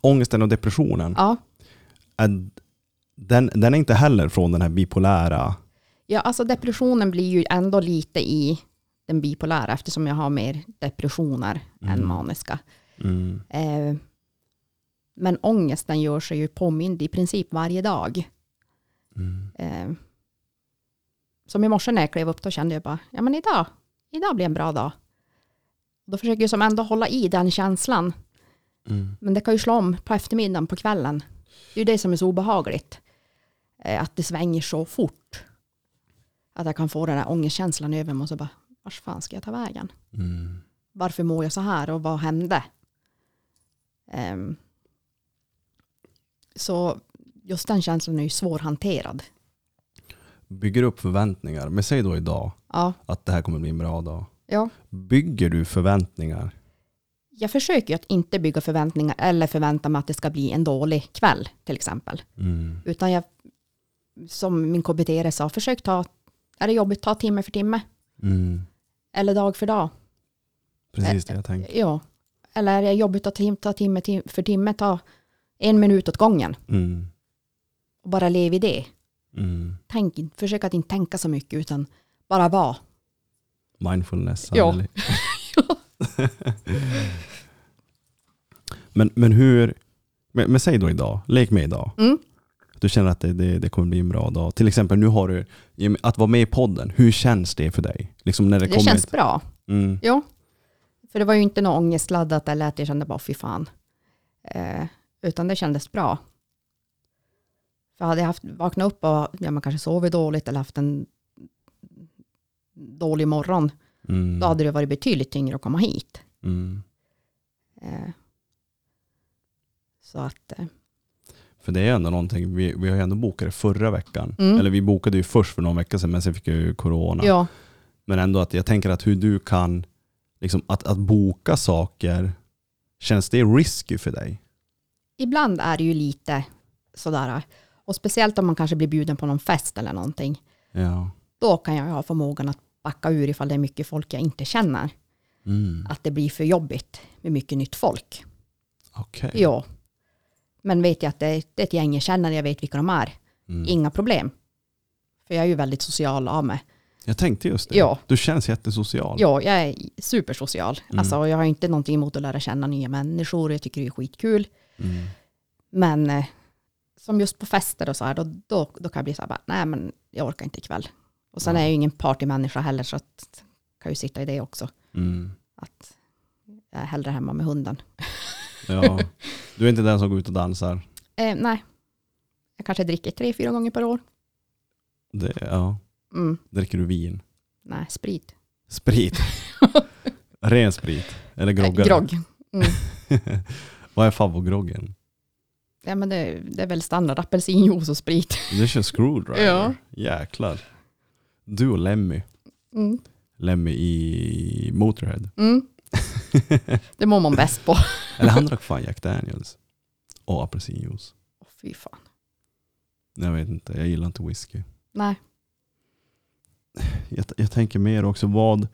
Speaker 2: ångesten och depressionen,
Speaker 3: Ja.
Speaker 2: den, den är inte heller från den här bipolära.
Speaker 3: ja, alltså depressionen blir ju ändå lite i den bipolära eftersom jag har mer depressioner än
Speaker 2: Mm.
Speaker 3: maniska.
Speaker 2: Mm.
Speaker 3: Eh, men ångesten gör sig ju påmind i princip varje dag.
Speaker 2: Mm.
Speaker 3: Eh, som i morse när jag klev upp, då kände jag bara, ja men idag, idag blir en bra dag. Då försöker jag som ändå hålla i den känslan.
Speaker 2: Mm.
Speaker 3: Men det kan ju slå om på eftermiddagen, på kvällen. Det är ju det som är så obehagligt. Eh, att det svänger så fort. Att jag kan få den här ångestkänslan över mig och så bara, vars fan ska jag ta vägen?
Speaker 2: Mm.
Speaker 3: Varför mår jag så här och vad hände? Ehm, så just den känslan är ju svårhanterad.
Speaker 2: Bygger upp förväntningar. Men säg då idag
Speaker 3: Ja,
Speaker 2: att det här kommer bli en bra dag.
Speaker 3: Ja.
Speaker 2: Bygger du förväntningar?
Speaker 3: Jag försöker att inte bygga förväntningar eller förvänta mig att det ska bli en dålig kväll till exempel.
Speaker 2: Mm.
Speaker 3: Utan jag, som min KBT sa, försök ta, är det jobbigt, ta timme för timme.
Speaker 2: Mm.
Speaker 3: Eller dag för dag.
Speaker 2: Precis det jag tänkte.
Speaker 3: Ja. Eller är det jobbigt att ta timme tim- för timme, ta en minut åt gången.
Speaker 2: Mm.
Speaker 3: Och bara lev i det.
Speaker 2: Mm.
Speaker 3: Tänk, försök att inte tänka så mycket utan bara vara.
Speaker 2: Mindfulness.
Speaker 3: Ja. *laughs* *laughs*
Speaker 2: Men, men hur, men, men säg då idag, lek med idag.
Speaker 3: Mm.
Speaker 2: Du känner att det, det, det kommer bli en bra dag. Till exempel nu har du, att vara med i podden, hur känns det för dig? Liksom när det,
Speaker 3: Det, känns
Speaker 2: ett,
Speaker 3: bra.
Speaker 2: mm,
Speaker 3: Ja. För det var ju inte något ångestladdat eller att jag kände bara fy fan. Eh, utan det kändes bra. För hade jag haft, vaknat upp och ja, man kanske sovit dåligt eller haft en dålig morgon,
Speaker 2: mm,
Speaker 3: då hade det varit betydligt tyngre att komma hit.
Speaker 2: mm.
Speaker 3: Eh, så att, eh,
Speaker 2: För det är ändå någonting, vi, vi har ju ändå bokat det förra veckan.
Speaker 3: Mm.
Speaker 2: Eller vi bokade ju först för någon vecka sedan men sen fick jag ju corona.
Speaker 3: ja,
Speaker 2: Men ändå att jag tänker att hur du kan, liksom att, att boka saker, känns det risky för dig?
Speaker 3: ibland är det ju lite sådär, och speciellt om man kanske blir bjuden på någon fest eller någonting,
Speaker 2: Ja.
Speaker 3: då kan jag ha förmågan att backa ur ifall det är mycket folk jag inte känner.
Speaker 2: Mm.
Speaker 3: Att det blir för jobbigt med mycket nytt folk.
Speaker 2: Okej.
Speaker 3: Ja. Men vet jag att det det är ett gäng jag känner, jag vet vilka de är,
Speaker 2: Mm.
Speaker 3: inga problem. För jag är ju väldigt social av mig.
Speaker 2: Jag tänkte just det.
Speaker 3: Ja.
Speaker 2: Du känns jättesocial.
Speaker 3: Ja, jag är supersocial.
Speaker 2: Mm.
Speaker 3: Alltså, jag har inte någonting emot att lära känna nya människor, jag tycker det är skitkul.
Speaker 2: Mm.
Speaker 3: Men eh, som just på fester och så här, då, då, då kan jag bli så här, bara, nej men jag orkar inte ikväll. Och sen är jag ju ingen partymänniska heller, så att kan ju sitta i det också.
Speaker 2: Mm.
Speaker 3: Att jag är hellre hemma med hunden.
Speaker 2: Ja. Du är inte den som går ut och dansar? *laughs*
Speaker 3: Eh, nej, jag kanske dricker tre, fyra gånger per år.
Speaker 2: Det, ja.
Speaker 3: Mm.
Speaker 2: Dricker du vin?
Speaker 3: Nej, sprit.
Speaker 2: Sprit? *laughs* Ren sprit? Eller
Speaker 3: Eh,
Speaker 2: groggare?
Speaker 3: grogg. Mm. *laughs*
Speaker 2: Vad är favoritgroggen?
Speaker 3: Ja, men det, det är väl standard apelsinjuice och sprit.
Speaker 2: Du kör screwdriver?
Speaker 3: Ja.
Speaker 2: Jäklar. Du och Lemmy.
Speaker 3: Mm.
Speaker 2: Lemmy i Motorhead.
Speaker 3: Mm. *laughs* Det mår man bäst på.
Speaker 2: Eller han drack fan Jack Daniels. Och apelsinjuice.
Speaker 3: Åh, fy fan.
Speaker 2: Jag vet inte, jag gillar inte whisky.
Speaker 3: Nej.
Speaker 2: Jag, jag tänker mer också vad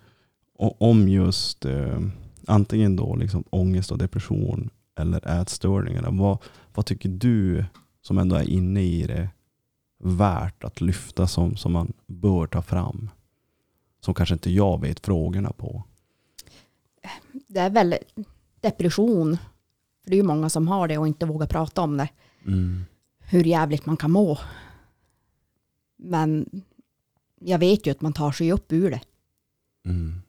Speaker 2: om just eh, antingen då liksom ångest och depression eller ätstörningarna. Vad, vad tycker du som ändå är inne i det värt att lyfta som, som man bör ta fram? Som kanske inte jag vet frågorna på.
Speaker 3: Det är väl depression. För det är ju många som har det och inte vågar prata om det.
Speaker 2: Mm.
Speaker 3: Hur jävligt man kan må. Men jag vet ju att man tar sig upp ur det.
Speaker 2: Mm.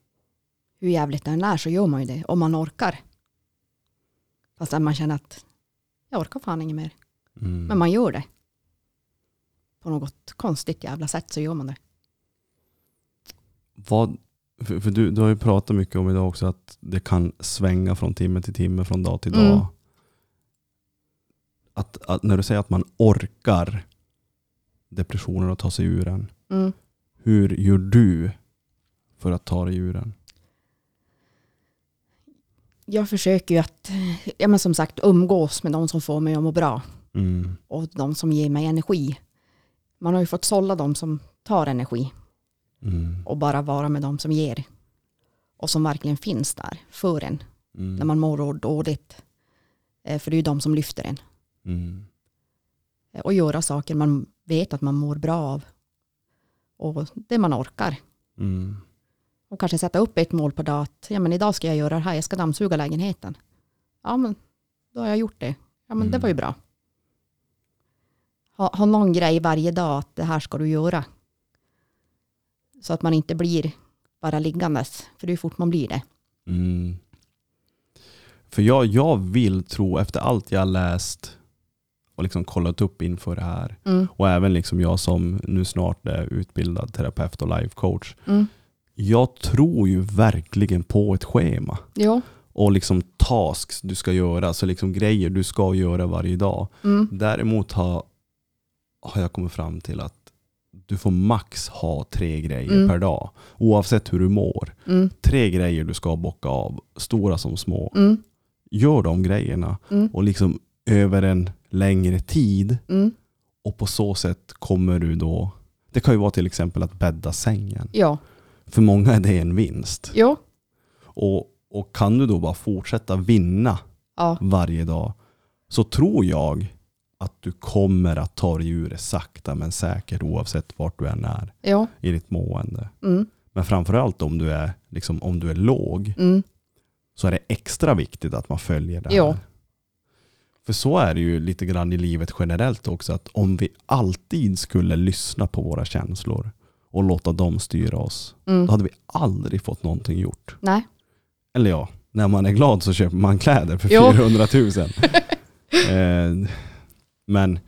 Speaker 3: Hur jävligt den är så gör man ju det. Om man orkar. Fast man känner att jag orkar fan inget mer.
Speaker 2: Mm.
Speaker 3: Men man gör det. På något konstigt jävla sätt så gör man det.
Speaker 2: Vad, för för du, du har ju pratat mycket om idag också att det kan svänga från timme till timme, från dag till dag.
Speaker 3: Mm.
Speaker 2: att, att när du säger att man orkar depressionen och ta sig ur den.
Speaker 3: Mm.
Speaker 2: Hur gör du för att ta dig ur den?
Speaker 3: Jag försöker ju att, ja men som sagt, umgås med de som får mig att må bra.
Speaker 2: Mm.
Speaker 3: Och de som ger mig energi. Man har ju fått sålla de som tar energi.
Speaker 2: Mm.
Speaker 3: Och bara vara med de som ger. Och som verkligen finns där för en.
Speaker 2: Mm.
Speaker 3: När man mår dåligt. Eh, För det är ju de som lyfter en.
Speaker 2: Mm.
Speaker 3: Eh, Och göra saker man vet att man mår bra av. Och det man orkar.
Speaker 2: Mm.
Speaker 3: Och kanske sätta upp ett mål på dag att ja, men idag ska jag göra det här, jag ska dammsuga lägenheten. Ja men då har jag gjort det. Ja men det
Speaker 2: Mm.
Speaker 3: var ju bra. Ha, ha någon grej varje dag att det här ska du göra. Så att man inte blir bara liggandes. För det är fort man blir det.
Speaker 2: Mm. För jag, jag vill tro, efter allt jag har läst och liksom kollat upp inför det här,
Speaker 3: Mm.
Speaker 2: och även liksom jag som nu snart är utbildad terapeut och life coach.
Speaker 3: Mm.
Speaker 2: Jag tror ju verkligen på ett schema
Speaker 3: Jo.
Speaker 2: och liksom tasks du ska göra, så liksom grejer du ska göra varje dag.
Speaker 3: Mm.
Speaker 2: Däremot har, har jag kommit fram till att du får max ha tre grejer
Speaker 3: Mm.
Speaker 2: per dag, oavsett hur du mår.
Speaker 3: Mm.
Speaker 2: Tre grejer du ska bocka av, stora som små.
Speaker 3: Mm.
Speaker 2: Gör de grejerna
Speaker 3: Mm.
Speaker 2: och liksom över en längre tid
Speaker 3: Mm.
Speaker 2: och på så sätt kommer du då, det kan ju vara till exempel att bädda sängen.
Speaker 3: Ja.
Speaker 2: För många är det en vinst.
Speaker 3: Jo.
Speaker 2: Och, och kan du då bara fortsätta vinna
Speaker 3: Ja.
Speaker 2: varje dag så tror jag att du kommer att ta dig ur det sakta men säkert oavsett vart du än är
Speaker 3: Jo.
Speaker 2: i ditt mående.
Speaker 3: Mm.
Speaker 2: Men framförallt om du är, liksom, om du är låg
Speaker 3: Mm.
Speaker 2: så är det extra viktigt att man följer det här.
Speaker 3: Ja.
Speaker 2: För så är det ju lite grann i livet generellt också, att om vi alltid skulle lyssna på våra känslor och låta dem styra oss,
Speaker 3: Mm.
Speaker 2: då hade vi aldrig fått någonting gjort.
Speaker 3: Nej.
Speaker 2: Eller ja, när man är glad så köper man kläder för
Speaker 3: Jo.
Speaker 2: 400 000. eh, men,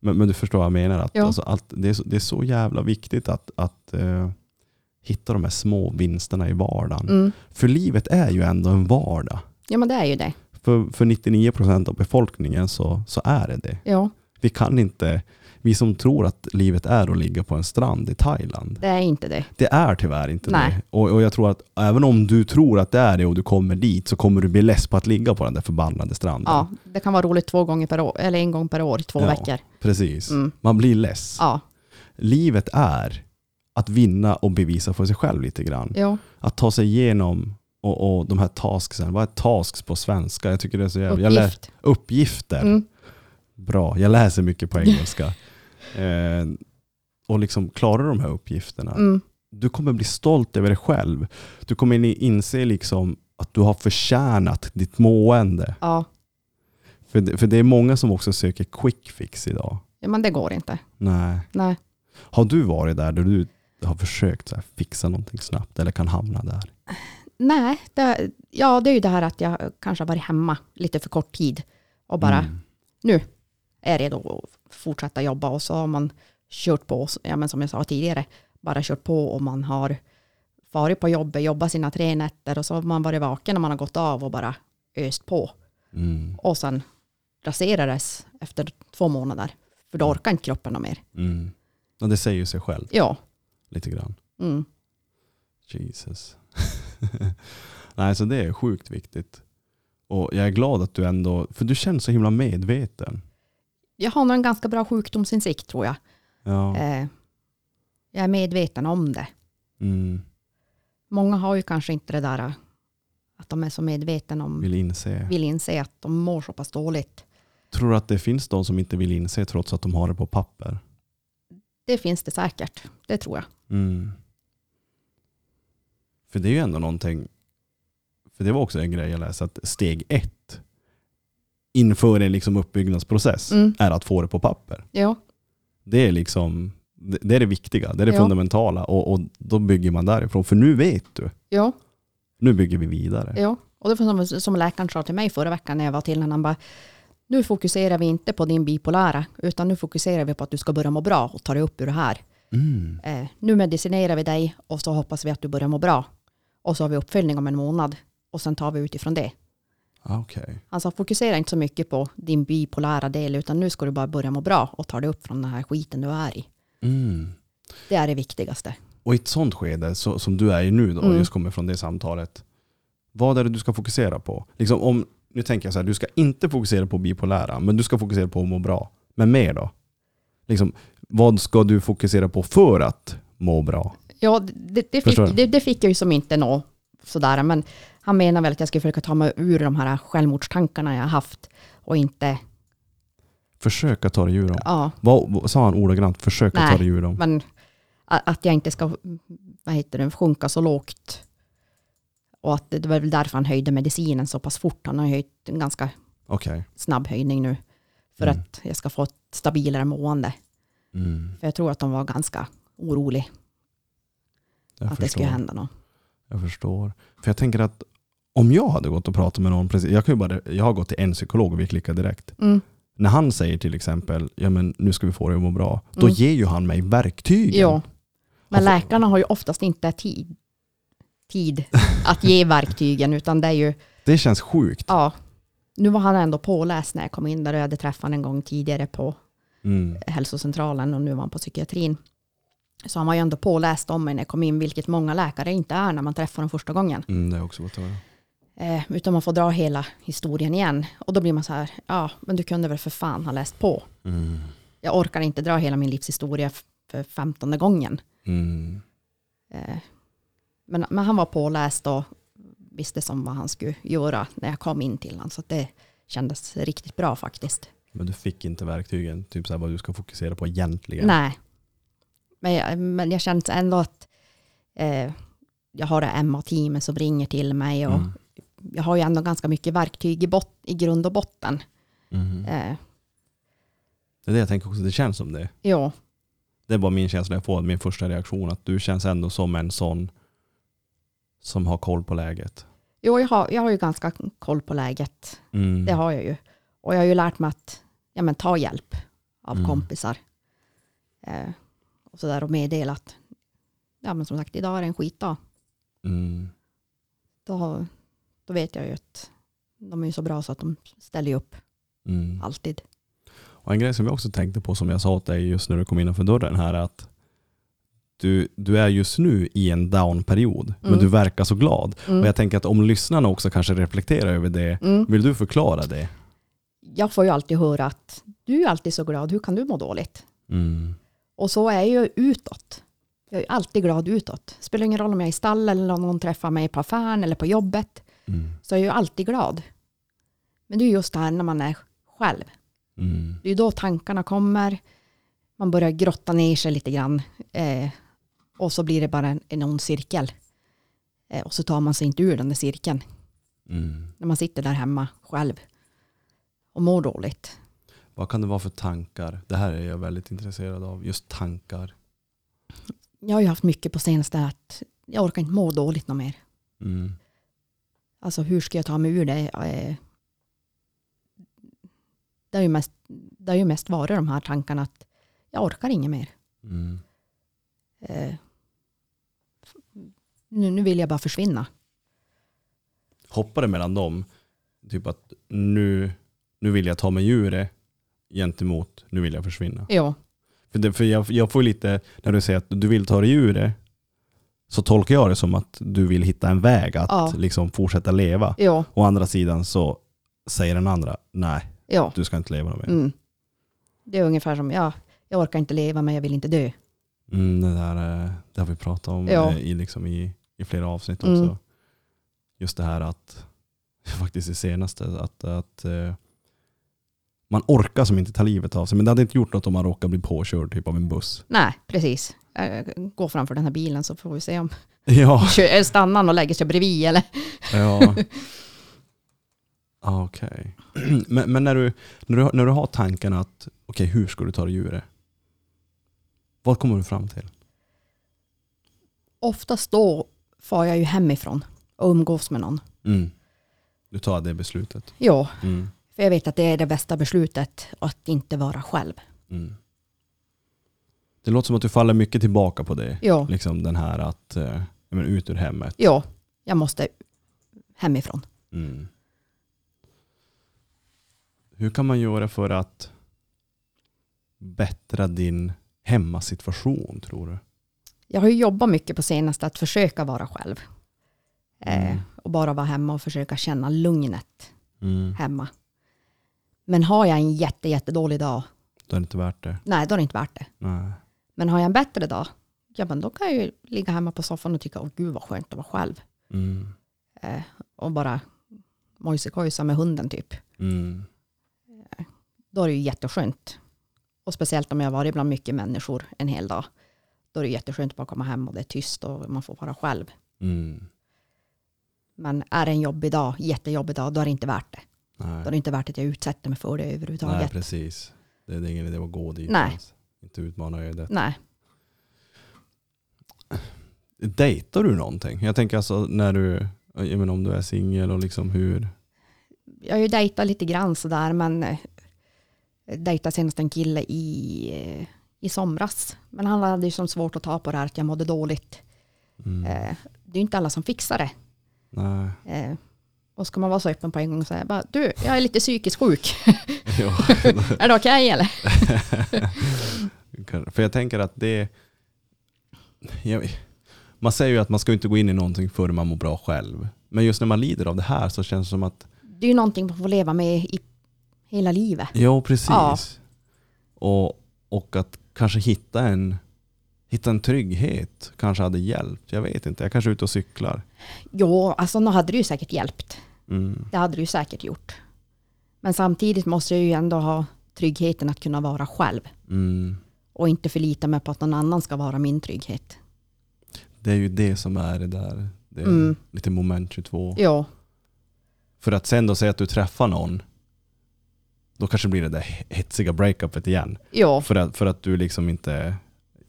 Speaker 2: men, men du förstår vad jag menar. Att,
Speaker 3: Ja.
Speaker 2: alltså, allt, det, är så, det är så jävla viktigt att, att eh, hitta de här små vinsterna i vardagen.
Speaker 3: Mm.
Speaker 2: För livet är ju ändå en vardag.
Speaker 3: Ja men det är ju det.
Speaker 2: För, för 99% av befolkningen så, så är det det.
Speaker 3: Ja.
Speaker 2: Vi kan inte, vi som tror att livet är att ligga på en strand i Thailand.
Speaker 3: Det är inte det.
Speaker 2: Det är tyvärr inte
Speaker 3: Nej.
Speaker 2: det. Och, och jag tror att även om du tror att det är det och du kommer dit så kommer du bli less på att ligga på den där förbannade stranden.
Speaker 3: Ja. Det kan vara roligt två gånger per år. Eller en gång per år i två
Speaker 2: Ja.
Speaker 3: veckor.
Speaker 2: Precis.
Speaker 3: Mm.
Speaker 2: Man blir less.
Speaker 3: Ja.
Speaker 2: Livet är att vinna och bevisa för sig själv lite grann.
Speaker 3: Jo.
Speaker 2: Att ta sig igenom och, och de här tasksen. Vad är tasks på svenska? Jag tycker det är så jävla... Jag lä-
Speaker 3: Uppgift.
Speaker 2: uppgifter.
Speaker 3: Mm.
Speaker 2: Bra, jag läser mycket på engelska. *laughs* eh, och liksom klarar de här uppgifterna.
Speaker 3: Mm.
Speaker 2: Du kommer bli stolt över dig själv. Du kommer in- inse liksom att du har förtjänat ditt mående.
Speaker 3: Ja.
Speaker 2: För det, för det är många som också söker quick fix idag.
Speaker 3: ja. Men det går inte.
Speaker 2: Nej.
Speaker 3: Nej.
Speaker 2: Har du varit där där du har försökt så här, fixa någonting snabbt eller kan hamna där?
Speaker 3: Nej. Det, ja det är ju det här att jag kanske har varit hemma lite för kort tid. Och bara
Speaker 2: Mm.
Speaker 3: nu är redo att fortsätta jobba. Och så har man kört på, ja, men som jag sa tidigare, bara kört på och man har varit på jobbet, jobbat sina tre nätter och så har man varit vaken när man har gått av och bara öst på.
Speaker 2: Mm.
Speaker 3: Och sen raserades efter två månader. För då orkar inte kroppen mer.
Speaker 2: Mm. Det säger ju sig själv
Speaker 3: Ja.
Speaker 2: lite grann.
Speaker 3: Mm.
Speaker 2: Jesus. *laughs* Nej, så det är sjukt viktigt. Och jag är glad att du ändå, för du känns så himla medveten.
Speaker 3: Jag har nog en ganska bra sjukdomsinsikt tror jag.
Speaker 2: Ja.
Speaker 3: Eh, jag är medveten om det.
Speaker 2: Mm.
Speaker 3: Många har ju kanske inte det där eh, att de är så medvetna om,
Speaker 2: Vill inse.
Speaker 3: vill inse att de mår så pass dåligt.
Speaker 2: Tror du att det finns de som inte vill inse trots att de har det på papper?
Speaker 3: Det finns det säkert, det tror jag.
Speaker 2: Mm. För det är ju ändå någonting, för det var också en grej jag läste, att steg ett inför en liksom uppbyggnadsprocess
Speaker 3: Mm.
Speaker 2: är att få det på papper.
Speaker 3: Ja,
Speaker 2: Det är liksom det är det viktiga, det är det
Speaker 3: Ja.
Speaker 2: fundamentala och, och då bygger man därifrån. För nu vet du,
Speaker 3: ja,
Speaker 2: nu bygger vi vidare.
Speaker 3: ja. Och det var som, som läkaren sa till mig förra veckan när jag var till honom. Han bara, nu fokuserar vi inte på din bipolära, utan nu fokuserar vi på att du ska börja må bra och ta dig upp ur det här.
Speaker 2: Mm.
Speaker 3: Eh, nu medicinerar vi dig och så hoppas vi att du börjar må bra. Och så har vi uppföljning om en månad och sen tar vi utifrån det.
Speaker 2: Ah.
Speaker 3: Han sa fokusera inte så mycket på din bipolära del utan nu ska du bara börja må bra och ta dig upp från den här skiten du är i.
Speaker 2: Mm.
Speaker 3: Det är det viktigaste.
Speaker 2: Och i ett sånt skede så, som du är i nu då,
Speaker 3: Mm.
Speaker 2: just kommer från det samtalet. Vad är det du ska fokusera på? Liksom om, nu tänker jag så här, du ska inte fokusera på bipolära, men du ska fokusera på att må bra. Men mer då? Liksom, vad ska du fokusera på för att må bra?
Speaker 3: Ja, det, det, fick, det, det fick jag ju som inte nå sådär, men han menar väl att jag ska försöka ta mig ur de här självmordstankarna jag haft och inte,
Speaker 2: Försöka ta dig ur dem.
Speaker 3: ja,
Speaker 2: Vad, sa han ordagrant? Försöka
Speaker 3: Nej.
Speaker 2: ta dig ur dem.
Speaker 3: men att jag inte ska, vad heter det, sjunka så lågt. Och att det var väl därför han höjde medicinen så pass fort. Han har höjt en ganska
Speaker 2: Okej.
Speaker 3: snabb höjning nu. För
Speaker 2: Mm.
Speaker 3: att jag ska få ett stabilare mående.
Speaker 2: Mm.
Speaker 3: För jag tror att de var ganska oroliga att det skulle
Speaker 2: förstår.
Speaker 3: hända något.
Speaker 2: Jag förstår. För jag tänker att om jag hade gått och pratat med någon, precis, jag, kan ju bara, jag har gått till en psykolog och vi klickar direkt.
Speaker 3: Mm.
Speaker 2: När han säger till exempel, ja men nu ska vi få dig att må bra, då
Speaker 3: Mm.
Speaker 2: ger ju han mig verktygen.
Speaker 3: Ja, men
Speaker 2: Har-
Speaker 3: läkarna har ju oftast inte tid, tid att ge *laughs* verktygen, utan det är ju,
Speaker 2: Det känns sjukt.
Speaker 3: ja, nu var han ändå påläst när jag kom in där och jag hade träffat honom en gång tidigare på
Speaker 2: Mm.
Speaker 3: hälsocentralen och nu var han på psykiatrin. Så han var ju ändå påläst om mig när jag kom in, vilket många läkare inte är när man träffar dem första gången.
Speaker 2: Mm, det är också gott att höra.
Speaker 3: Eh, utan man får dra hela historien igen. Och då blir man så här, ja, men du kunde väl för fan ha läst på.
Speaker 2: Mm.
Speaker 3: Jag orkar inte dra hela min livshistoria för femtonde gången.
Speaker 2: Mm.
Speaker 3: Eh, men, men han var påläst och visste som vad han skulle göra när jag kom in till honom. Så det kändes riktigt bra faktiskt.
Speaker 2: Men du fick inte verktygen, typ så här, vad du ska fokusera på egentligen.
Speaker 3: Nej. Men jag, men jag känner ändå att eh, jag har det Emma-teamet som ringer till mig och
Speaker 2: Mm.
Speaker 3: jag har ju ändå ganska mycket verktyg i, bot, i grund och botten.
Speaker 2: Mm.
Speaker 3: Eh,
Speaker 2: Det är det jag tänker också, det känns som det.
Speaker 3: jo,
Speaker 2: Det är bara min känsla jag får, min första reaktion, att du känns ändå som en sån som har koll på läget.
Speaker 3: jo jag, har, jag har ju ganska koll på läget.
Speaker 2: Mm.
Speaker 3: Det har jag ju. Och jag har ju lärt mig att ja, men, ta hjälp av
Speaker 2: Mm.
Speaker 3: kompisar. Eh, och sådär och meddela att ja, men som sagt, idag är det en skitdag.
Speaker 2: Mm.
Speaker 3: Då, då vet jag ju att de är så bra så att de ställer upp
Speaker 2: Mm.
Speaker 3: alltid.
Speaker 2: Och en grej som jag också tänkte på som jag sa åt dig just när du kom innanför dörren här är att du, du är just nu i en down-period, men
Speaker 3: Mm.
Speaker 2: du verkar så glad.
Speaker 3: Mm.
Speaker 2: Och jag tänker att om lyssnarna också kanske reflekterar över det,
Speaker 3: Mm.
Speaker 2: vill du förklara det?
Speaker 3: Jag får ju alltid höra att du är alltid så glad, hur kan du må dåligt? Och så är jag utåt. Jag är alltid glad utåt. Spelar ingen roll om jag är i stall eller om någon träffar mig på affären eller på jobbet.
Speaker 2: Mm.
Speaker 3: Så är jag ju alltid glad. Men det är just det här när man är själv.
Speaker 2: Mm.
Speaker 3: Det är då tankarna kommer. Man börjar grotta ner sig lite grann. Eh, och så blir det bara en, en ond cirkel. Eh, och så tar man sig inte ur den där cirkeln.
Speaker 2: Mm.
Speaker 3: När man sitter där hemma själv. Och mår dåligt.
Speaker 2: Vad kan det vara för tankar? Det här är jag väldigt intresserad av, just tankar.
Speaker 3: Jag har ju haft mycket på senaste att jag orkar inte må dåligt något mer.
Speaker 2: Mm.
Speaker 3: Alltså hur ska jag ta mig ur det? Eh, Det har ju mest, det har ju mest varit de här tankarna att jag orkar inget mer.
Speaker 2: Mm.
Speaker 3: Eh, Nu, nu vill jag bara försvinna.
Speaker 2: Hoppar det mellan dem, typ att nu, nu vill jag ta mig ur det, gentemot nu vill jag försvinna.
Speaker 3: Jo,
Speaker 2: För, det, för jag, jag får lite, när du säger att du vill ta dig ur det, så tolkar jag det som att du vill hitta en väg att
Speaker 3: Ja.
Speaker 2: liksom fortsätta leva.
Speaker 3: jo,
Speaker 2: Å andra sidan så säger den andra, nej,
Speaker 3: jo.
Speaker 2: du ska inte leva mer.
Speaker 3: Mm. Det är ungefär som, ja, jag orkar inte leva men jag vill inte dö.
Speaker 2: Mm, det där eh, det har vi pratat om
Speaker 3: Ja.
Speaker 2: eh, i, liksom i, i flera avsnitt
Speaker 3: Mm.
Speaker 2: också. Just det här att, *laughs* faktiskt det senaste, att, att eh, man orkar som inte ta livet av sig. Men det hade inte gjort något om man råkar bli påkörd typ av en buss.
Speaker 3: Nej, precis. Jag går framför den här bilen så får vi se om *laughs*
Speaker 2: Ja, *laughs*
Speaker 3: stannar och lägger sig bredvid eller.
Speaker 2: ja. *laughs* Ah, Okej. *clears throat* Men, men när, du, när, du, när du har tanken att, okej hur ska du ta dig ur det? Vad kommer du fram till?
Speaker 3: Oftast då far jag ju hemifrån och umgås med någon.
Speaker 2: Mm. Du tar det beslutet.
Speaker 3: Ja,
Speaker 2: Mm.
Speaker 3: För jag vet att det är det bästa beslutet att inte vara själv.
Speaker 2: Mm. Det låter som att du faller mycket tillbaka på det.
Speaker 3: Ja,
Speaker 2: Liksom den här att, eh, men ut ur hemmet.
Speaker 3: ja jag måste hemifrån.
Speaker 2: Mm. hur kan man göra för att bättra din hemmasituation tror du?
Speaker 3: Jag har ju jobbat mycket på senaste att försöka vara själv. Eh,
Speaker 2: Mm.
Speaker 3: och bara vara hemma och försöka känna lugnet
Speaker 2: Mm.
Speaker 3: hemma. Men har jag en jätte, jättedålig dag,
Speaker 2: Då är det inte värt det.
Speaker 3: nej då är det inte värt det.
Speaker 2: Nej.
Speaker 3: Men har jag en bättre dag, ja men då kan jag ju ligga hemma på soffan och tycka, åh gud vad skönt att vara själv.
Speaker 2: Mm.
Speaker 3: Eh, och bara mojsikojsa med hunden typ.
Speaker 2: Mm.
Speaker 3: Då är det ju jätteskönt. Och speciellt om jag har varit bland mycket människor en hel dag. Då är det jätteskönt att bara komma hem och det är tyst och man får vara själv.
Speaker 2: Mm.
Speaker 3: Men är det en jobbig dag, jättejobbig dag, då är det inte värt det. Då är
Speaker 2: Nej.
Speaker 3: det inte värt att jag utsätter mig för det
Speaker 2: Nej,
Speaker 3: överhuvudtaget.
Speaker 2: precis. Det är ingen idé att gå dit.
Speaker 3: Nej.
Speaker 2: ens. Inte utmana ödet.
Speaker 3: Nej.
Speaker 2: Dejtar du någonting? Jag tänker alltså när du, jag menar om du är singel och liksom hur,
Speaker 3: Jag har ju dejtat lite grann sådär, men eh, dejtade senast en kille i, eh, i somras. Men han hade ju som svårt att ta på det här att jag mådde dåligt.
Speaker 2: mm.
Speaker 3: Eh, det är ju inte alla som fixar det.
Speaker 2: nej.
Speaker 3: Och ska man vara så öppen på en gång och säga, bara, du, jag är lite psykiskt sjuk. *laughs* *laughs* Är det okej eller? *laughs*
Speaker 2: För jag tänker att det, jag, man säger ju att man ska inte gå in i någonting förrän man mår bra själv. Men just när man lider av det här så känns det som att,
Speaker 3: Det är ju någonting man får leva med i hela livet.
Speaker 2: ja precis.
Speaker 3: Ja.
Speaker 2: Och, och att kanske hitta en, hitta en trygghet kanske hade hjälpt. Jag vet inte, jag kanske är ute och cyklar.
Speaker 3: Jo, alltså nu hade det ju säkert hjälpt.
Speaker 2: Mm.
Speaker 3: Det hade det ju säkert gjort. Men samtidigt måste jag ju ändå ha tryggheten att kunna vara själv.
Speaker 2: Mm.
Speaker 3: Och inte förlita mig på att någon annan ska vara min trygghet.
Speaker 2: Det är ju det som är det där. Det är
Speaker 3: Mm.
Speaker 2: lite moment 22.
Speaker 3: Jo,
Speaker 2: För att sen då säga att du träffar någon, då kanske blir det där hetsiga breakupet igen.
Speaker 3: jo,
Speaker 2: För att, för att du liksom inte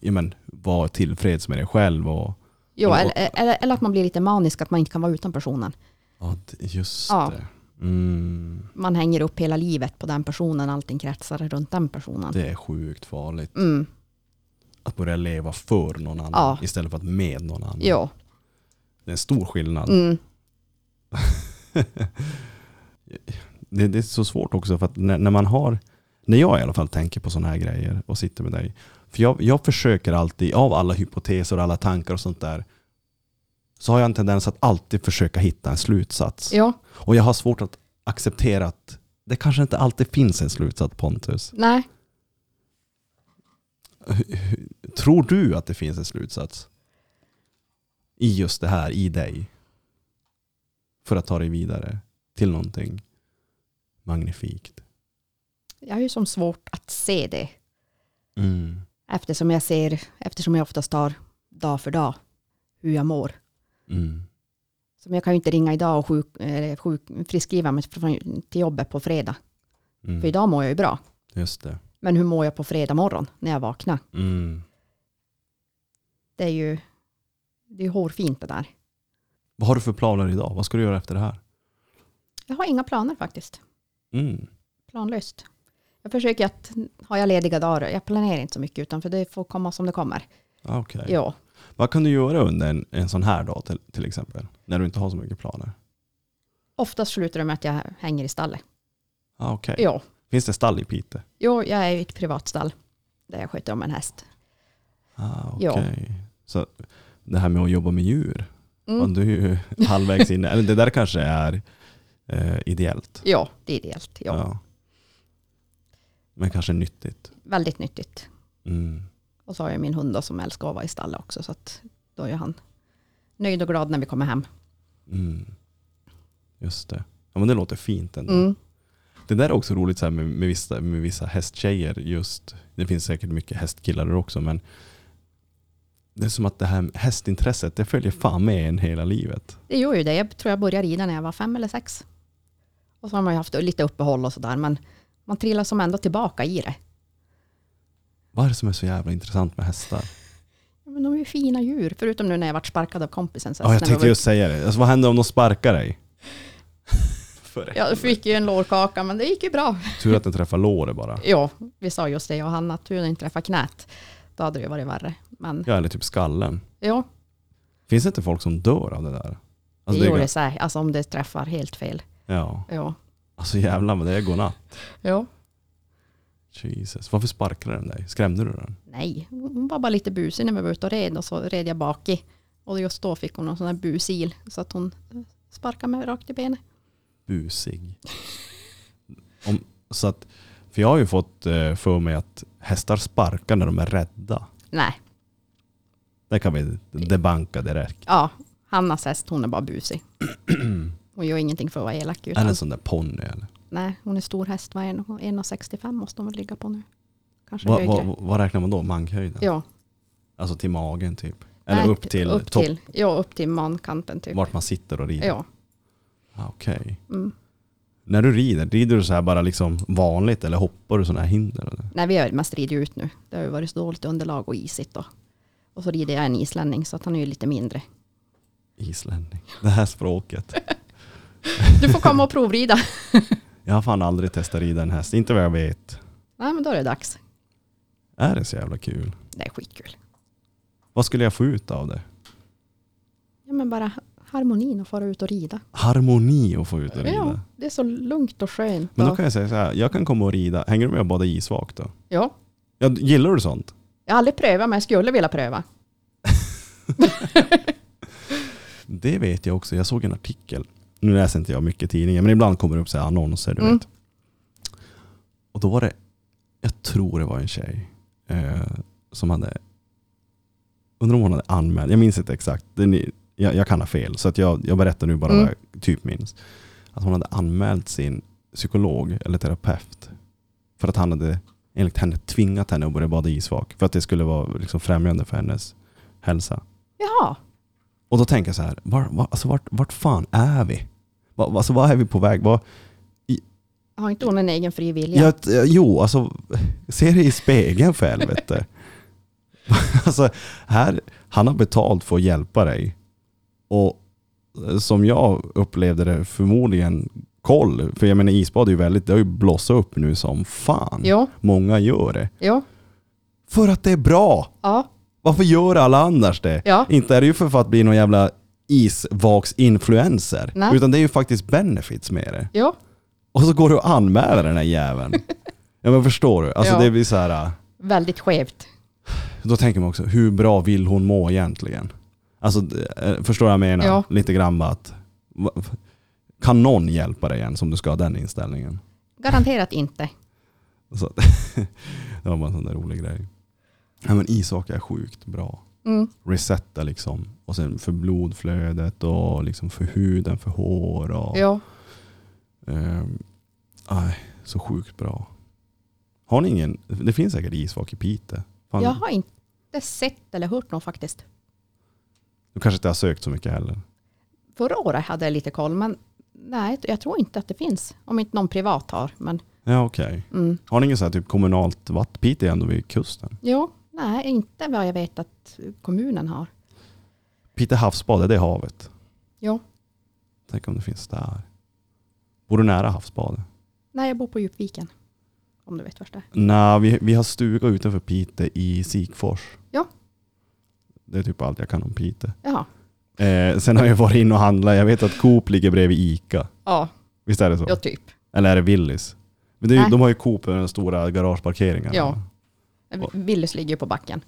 Speaker 2: ja, men, var tillfreds med dig själv. Och,
Speaker 3: jo
Speaker 2: Och-
Speaker 3: eller, eller, eller att man blir lite manisk, att man inte kan vara utan personen.
Speaker 2: ja, just
Speaker 3: Ja.
Speaker 2: det. Mm,
Speaker 3: Man hänger upp hela livet på den personen, allting kretsar runt den personen.
Speaker 2: det är sjukt farligt.
Speaker 3: Mm,
Speaker 2: Att börja leva för någon annan
Speaker 3: Ja.
Speaker 2: istället för att med någon annan.
Speaker 3: jo,
Speaker 2: Det är en stor skillnad.
Speaker 3: mm, *laughs*
Speaker 2: det, det är så svårt också för att när, när man har, när jag i alla fall tänker på sådana här grejer och sitter med dig. För jag, jag försöker alltid, av alla hypoteser och alla tankar och sånt där, så har jag en tendens att alltid försöka hitta en slutsats.
Speaker 3: jo,
Speaker 2: Och jag har svårt att acceptera att det kanske inte alltid finns en slutsats Pontus.
Speaker 3: nej.
Speaker 2: Tror du att det finns en slutsats? I just det här, i dig? För att ta dig vidare till någonting magnifikt.
Speaker 3: Jag har ju som svårt att se det.
Speaker 2: Mm.
Speaker 3: Eftersom jag ser, eftersom jag oftast tar dag för dag hur jag mår.
Speaker 2: Mm.
Speaker 3: Som jag kan ju inte ringa idag och sjuk, eh, sjuk, friskskriva mig till jobbet på fredag.
Speaker 2: Mm.
Speaker 3: För idag mår jag ju bra.
Speaker 2: Just det.
Speaker 3: Men hur mår jag på fredag morgon när jag vaknar?
Speaker 2: Mm.
Speaker 3: Det är ju det är hårfint det där.
Speaker 2: Vad har du för planer idag? Vad ska du göra efter det här?
Speaker 3: Jag har inga planer faktiskt.
Speaker 2: Mm.
Speaker 3: Planlöst. Jag försöker att, har jag lediga dagar, jag planerar inte så mycket utan för det får komma som det kommer.
Speaker 2: Ah, Okej.
Speaker 3: Ja,
Speaker 2: Vad kan du göra under en, en sån här dag till, till exempel? När du inte har så mycket planer?
Speaker 3: oftast slutar det med att jag hänger i stallet.
Speaker 2: Ah, Okej.
Speaker 3: Ja,
Speaker 2: Finns det stall i Piteå?
Speaker 3: jo, jag är i ett privatstall där jag sköter om en häst.
Speaker 2: Ah,
Speaker 3: Ja.
Speaker 2: okej. Så det här med att jobba med djur,
Speaker 3: Mm.
Speaker 2: ja, du är ju *laughs* halvvägs in. Eller det där kanske är eh, ideellt.
Speaker 3: Ja, det är ideellt. Ja.
Speaker 2: Men kanske nyttigt.
Speaker 3: Väldigt nyttigt.
Speaker 2: Mm.
Speaker 3: Och så har jag min hund då, som älskar att vara i stallet också. Så att då är han nöjd och glad när vi kommer hem.
Speaker 2: Mm. Just det. Ja, men det låter fint ändå.
Speaker 3: Mm.
Speaker 2: Det där är också roligt så med, med, vissa, med vissa hästtjejer. Just, det finns säkert mycket hästkillar också. Men det är som att det här hästintresset det följer fan med en hela livet.
Speaker 3: Det gör ju det. Jag tror jag började rida när jag var fem eller sex. Och så har man ju haft lite uppehåll och sådär. Men man trillar som ändå tillbaka i det.
Speaker 2: Vad är det som är så jävla intressant med hästar?
Speaker 3: Men de är ju fina djur. Förutom nu när jag varit sparkad av kompisen. Så
Speaker 2: Ja, jag tänkte
Speaker 3: var-
Speaker 2: just säga det. Alltså, vad händer om de sparkar dig? *laughs*
Speaker 3: Jag fick ju en lårkaka, men det gick ju bra.
Speaker 2: Tur att den träffar låret bara.
Speaker 3: Ja, vi sa just det, jag och Hanna, att tur den inte träffade knät. Då hade det ju varit värre. Men
Speaker 2: Ja, eller typ skallen.
Speaker 3: ja,
Speaker 2: Finns det inte folk som dör av det där?
Speaker 3: det
Speaker 2: Alltså,
Speaker 3: gjorde
Speaker 2: är
Speaker 3: det sig. Alltså om det träffar helt fel.
Speaker 2: Ja,
Speaker 3: Ja,
Speaker 2: Alltså jävlar vad det är godnatt.
Speaker 3: Ja.
Speaker 2: Jesus. Varför sparkade den dig? Skrämde du den?
Speaker 3: Nej, hon var bara lite busig när vi var ute och red och så red jag bak i. Och just då fick hon en sån här busil så att hon sparkade mig rakt i benet.
Speaker 2: Busig. Om, så att, för jag har ju fått eh, för mig att hästar sparkar när de är rädda.
Speaker 3: Nej,
Speaker 2: Det kan vi debanka direkt.
Speaker 3: ja, Hannas häst hon är bara busig. *clears throat* Hon gör ingenting för att vara elak.
Speaker 2: Är
Speaker 3: Utan,
Speaker 2: det en sån där ponny eller?
Speaker 3: nej, hon är stor häst. Vad är hon? 1,65 måste hon väl ligga på nu. Kanske
Speaker 2: Vad
Speaker 3: högre.
Speaker 2: vad- vad räknar man då? Mankhöjden?
Speaker 3: ja,
Speaker 2: Alltså till magen typ? Eller
Speaker 3: nej,
Speaker 2: upp till
Speaker 3: upp till, Ja, upp till mankanten typ.
Speaker 2: Vart man sitter och rider?
Speaker 3: Ja,
Speaker 2: Ah, Okej.
Speaker 3: mm.
Speaker 2: När du rider, rider du så här bara liksom vanligt eller hoppar du sådana här hinder? Eller?
Speaker 3: Nej, vi har mest ridit ut nu. Det har ju varit så dåligt underlag och isigt. Då. Och så rider jag en islänning så att han är ju lite mindre.
Speaker 2: Islänning. Det här språket. *laughs*
Speaker 3: Du får komma och provrida. *laughs*
Speaker 2: Jag har fan aldrig testat rida en häst, inte vad jag vet.
Speaker 3: Nej, men då är det dags.
Speaker 2: Är det så jävla kul?
Speaker 3: Det är skitkul.
Speaker 2: Vad skulle jag få ut av det?
Speaker 3: Ja, men bara harmonin och fara ut och rida.
Speaker 2: Harmoni att få ut och rida.
Speaker 3: Ja, det är så lugnt och skönt.
Speaker 2: Men då kan jag säga så här, jag kan komma och rida. Hänger du med och bada isvak då?
Speaker 3: ja,
Speaker 2: Ja, gillar du sånt?
Speaker 3: jag har aldrig prövat, men jag skulle vilja pröva. *laughs*
Speaker 2: Det vet jag också. Jag såg en artikel. Nu läser inte jag mycket tidningar, men ibland kommer det upp så här annonser. Du
Speaker 3: Mm.
Speaker 2: vet. Och då var det, jag tror det var en tjej eh, som hade, undrar om hon hade anmält, jag minns inte exakt, är, jag, jag kan ha fel, så att jag, jag berättar nu bara
Speaker 3: Mm.
Speaker 2: vad jag typ minns. Att hon hade anmält sin psykolog eller terapeut för att han hade enligt henne tvingat henne att börja bada isvak. För att det skulle vara liksom främjande för hennes hälsa.
Speaker 3: Jaha,
Speaker 2: Och då tänker jag så här, var, var, alltså vart, vart fan är vi? Var, alltså vad är vi på väg? Var,
Speaker 3: har inte hon en egen fri vilja?
Speaker 2: eh, jo, alltså *laughs* se det i spegeln för helvete. *laughs* alltså, här, han har betalt för att hjälpa dig. Och eh, som jag upplevde det förmodligen koll, för jag menar isbad är ju väldigt, det har ju blossat upp nu som fan.
Speaker 3: Jo,
Speaker 2: Många gör det.
Speaker 3: jo,
Speaker 2: För att det är bra!
Speaker 3: ja,
Speaker 2: Varför gör alla annars det?
Speaker 3: ja,
Speaker 2: Inte är det ju för att bli någon jävla isvaks-influencer. Utan det är ju faktiskt benefits med det.
Speaker 3: jo,
Speaker 2: Och så går du och anmäler den här jäveln. *laughs* ja men förstår du? Alltså
Speaker 3: Ja.
Speaker 2: det blir så här. äh,
Speaker 3: väldigt skevt.
Speaker 2: Då tänker man också, hur bra vill hon må egentligen? Alltså eh, förstår jag menar?
Speaker 3: Ja.
Speaker 2: Lite grann bara att kan någon hjälpa dig igen som du ska ha den inställningen?
Speaker 3: Garanterat inte.
Speaker 2: Så, *laughs* det var bara en sån där rolig grej. Ja, men ishockey är sjukt bra.
Speaker 3: Mm.
Speaker 2: Resetta liksom. Och sen för blodflödet och liksom för huden, för hår. Och,
Speaker 3: Ja,
Speaker 2: Ehm, aj, så sjukt bra. Har ni ingen, det finns säkert isvak i Piteå. Fan,
Speaker 3: jag har inte sett eller hört något faktiskt.
Speaker 2: Du kanske inte har sökt så mycket heller.
Speaker 3: Förra året hade jag lite koll, men nej, jag tror inte att det finns. Om inte någon privat har. Men,
Speaker 2: Ja okej.
Speaker 3: mm.
Speaker 2: Har ni ingen så här typ kommunalt vatten? Piteå är ändå vid kusten.
Speaker 3: Jo, nej, inte vad jag vet att kommunen har.
Speaker 2: Piteå havsbad, är det havet?
Speaker 3: Jo,
Speaker 2: Tänk om det finns där. Bor du nära havsbadet?
Speaker 3: nej, jag bor på Djupviken. Om du vet vart det är.
Speaker 2: Nej, vi, vi har stuga utanför Piteå i Sikfors.
Speaker 3: Ja.
Speaker 2: Det är typ allt jag kan om Piteå.
Speaker 3: Jaha,
Speaker 2: Eh, sen har jag varit in och handlat. Jag vet att Coop ligger bredvid Ica.
Speaker 3: ja,
Speaker 2: Visst är det så?
Speaker 3: ja typ.
Speaker 2: Eller är det Willys? Men det är ju,
Speaker 3: Nej.
Speaker 2: de har ju Coop med den stora garageparkeringen.
Speaker 3: Ja. Willys ligger ju på backen.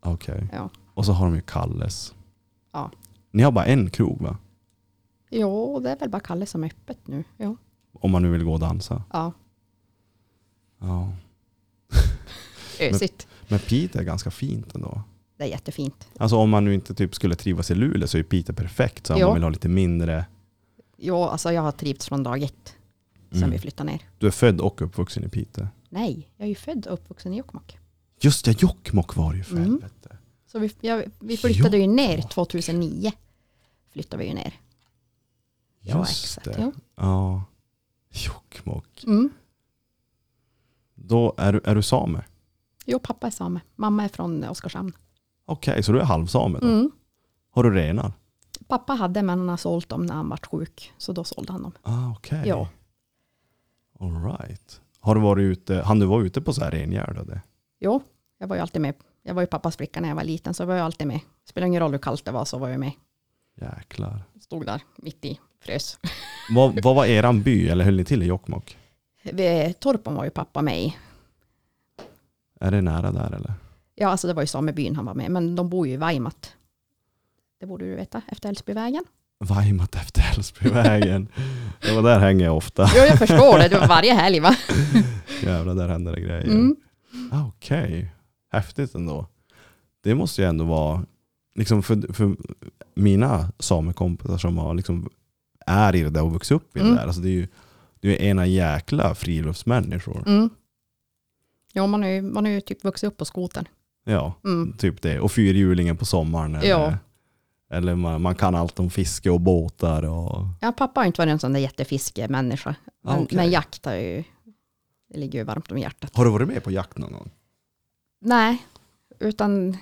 Speaker 2: Okej.
Speaker 3: Ja.
Speaker 2: Och så har de ju Kalles.
Speaker 3: Ja.
Speaker 2: Ni har bara en krog va?
Speaker 3: Jo, det är väl bara Kalle som är öppet nu. Jo.
Speaker 2: Om man nu vill gå och dansa.
Speaker 3: Ja,
Speaker 2: Ja. *laughs*
Speaker 3: ösigt.
Speaker 2: Men Piteå är ganska fint ändå.
Speaker 3: Det är jättefint.
Speaker 2: Alltså om man nu inte typ skulle trivas i Luleå så är Piteå perfekt. Så om man vill ha lite mindre.
Speaker 3: Jo, alltså jag har trivts från dag ett. Sen
Speaker 2: Mm.
Speaker 3: vi flyttade ner.
Speaker 2: Du är född och uppvuxen i Piteå.
Speaker 3: Nej, jag är ju född och uppvuxen i Jokkmokk.
Speaker 2: Just det, Jokkmokk var det ju för
Speaker 3: Mm.
Speaker 2: helvete.
Speaker 3: Så vi, jag, vi flyttade ju ner
Speaker 2: Jokkmokk.
Speaker 3: 2009. Flyttade vi ju ner. Ja,
Speaker 2: Just
Speaker 3: exakt.
Speaker 2: det. Ja. Jokkmokk.
Speaker 3: Mm.
Speaker 2: Då är du, är du same?
Speaker 3: jo, pappa är same. Mamma är från Oskarshamn.
Speaker 2: Okej, så du är halvsame då?
Speaker 3: Mm.
Speaker 2: Har du renar?
Speaker 3: Pappa hade, men han har sålt dem när han vart sjuk. Så då sålde han dem.
Speaker 2: Ah, okej.
Speaker 3: Ja.
Speaker 2: All right. Har du varit ute, han du vara ute på så här rengärdade?
Speaker 3: Jo, jag var ju alltid med. Jag var ju pappas flicka när jag var liten, så jag var ju alltid med. Spelar ingen roll hur kallt det var så var jag med.
Speaker 2: Jäklar.
Speaker 3: Stod där mitt i frös.
Speaker 2: Vad, vad var eran by, eller höll ni till i Jokkmokk?
Speaker 3: Vid Torpen var ju pappa med i.
Speaker 2: Är det nära där eller?
Speaker 3: Ja, alltså det var ju samebyn han var med, men de bor ju i Vaimat. Det borde du veta, efter Älvsbyvägen.
Speaker 2: Vajmat efter Älvsbyvägen. *laughs* det var där hänger jag ofta.
Speaker 3: Jo, jag förstår det. Det var varje helg va? *laughs*
Speaker 2: Jävlar, där händer det grejer.
Speaker 3: Mm.
Speaker 2: Ah, Okej, häftigt ändå. Det måste ju ändå vara, liksom för, för mina samekompisar som har liksom är i det där och vuxit upp i det
Speaker 3: Mm.
Speaker 2: där. Alltså det är ju det är ena jäkla friluftsmänniskor.
Speaker 3: Mm. Ja, man ju, man har ju typ vuxit upp på skoten.
Speaker 2: Ja,
Speaker 3: Mm.
Speaker 2: typ det. Och fyrhjulingen på sommaren. Eller,
Speaker 3: Ja.
Speaker 2: eller man, man kan allt om fiske och båtar. Och,
Speaker 3: Ja, pappa har inte varit en sån där jättefiskemänniska. Men,
Speaker 2: Ah, okej.
Speaker 3: men jakt har ju, det ligger ju varmt om hjärtat.
Speaker 2: har du varit med på jakt någon gång?
Speaker 3: Nej, utan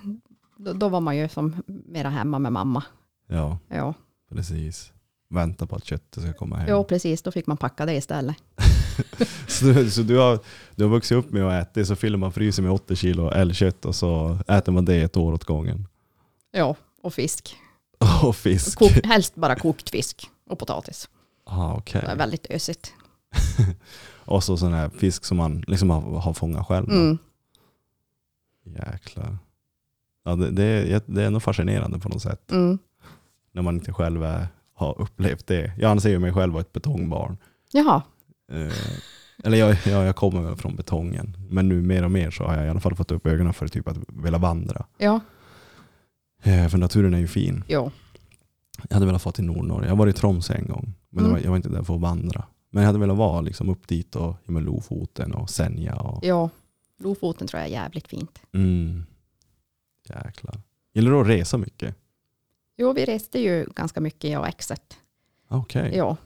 Speaker 3: då, då var man ju som mera hemma med mamma.
Speaker 2: Ja,
Speaker 3: Ja,
Speaker 2: precis. Vänta på att köttet ska komma hem.
Speaker 3: jo, precis. Då fick man packa det istället. *laughs*
Speaker 2: Så, du, så du, har, du har vuxit upp med att äta det, så fyller man frysen med 80 kilo älgkött och så äter man det ett år åt gången.
Speaker 3: Ja, och fisk. *laughs*
Speaker 2: Och fisk.
Speaker 3: Kok, helst bara kokt fisk och potatis.
Speaker 2: Ah, okej.
Speaker 3: Det är väldigt ösigt. *laughs*
Speaker 2: Och så sån här fisk som man liksom har, har fångat själv. då.
Speaker 3: Mm.
Speaker 2: Jäklar. Ja, det, det, är, det är nog fascinerande på något sätt.
Speaker 3: Mm.
Speaker 2: När man inte själv är, har upplevt det. Jag anser ju mig själv vara ett betongbarn.
Speaker 3: Jaha,
Speaker 2: Eh, eller jag, jag, jag kommer väl från betongen. Men nu mer och mer så har jag i alla fall fått upp ögonen för typ att vilja vandra.
Speaker 3: ja,
Speaker 2: Eh, för naturen är ju fin.
Speaker 3: jo.
Speaker 2: Jag hade velat få till Nordnorge. Jag var i Tromsö en gång. Men
Speaker 3: Mm.
Speaker 2: var, jag var inte där för att vandra. Men jag hade velat vara liksom upp dit och ja, med Lofoten och Senja. Och,
Speaker 3: Ja, Lofoten tror jag är jävligt fint.
Speaker 2: mm, jäklar. Gillar du att resa mycket?
Speaker 3: Jo, vi reste ju ganska mycket jag och exet.
Speaker 2: Okej.
Speaker 3: Ja.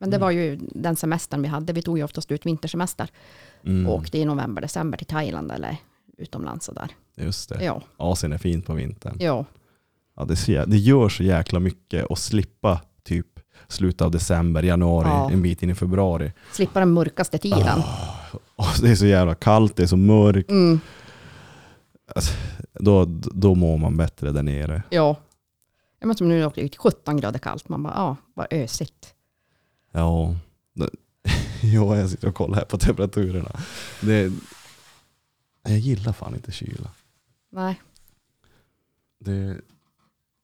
Speaker 3: Men det
Speaker 2: Mm.
Speaker 3: var ju den semestern vi hade. Vi tog ju oftast ut vintersemester.
Speaker 2: Mm,
Speaker 3: Och åkte i november, december till Thailand eller utomlands och där.
Speaker 2: Just det.
Speaker 3: Ja,
Speaker 2: Asien är fint på vintern.
Speaker 3: ja,
Speaker 2: Ja, det, jä- det gör så jäkla mycket att slippa typ slutet av december, januari,
Speaker 3: Ja.
Speaker 2: en bit in i februari.
Speaker 3: slippa den mörkaste tiden.
Speaker 2: Och *laughs* det är så jävla kallt, det är så mörkt.
Speaker 3: Mm,
Speaker 2: Då, då mår man bättre där nere.
Speaker 3: ja. Jag menar som nu åkte ut 17 grader kallt. Man bara, ja, vad ösigt.
Speaker 2: Ja, det- *laughs* ja jag sitter och kollar här på temperaturerna. Det, jag gillar fan inte kyla.
Speaker 3: Nej,
Speaker 2: Det,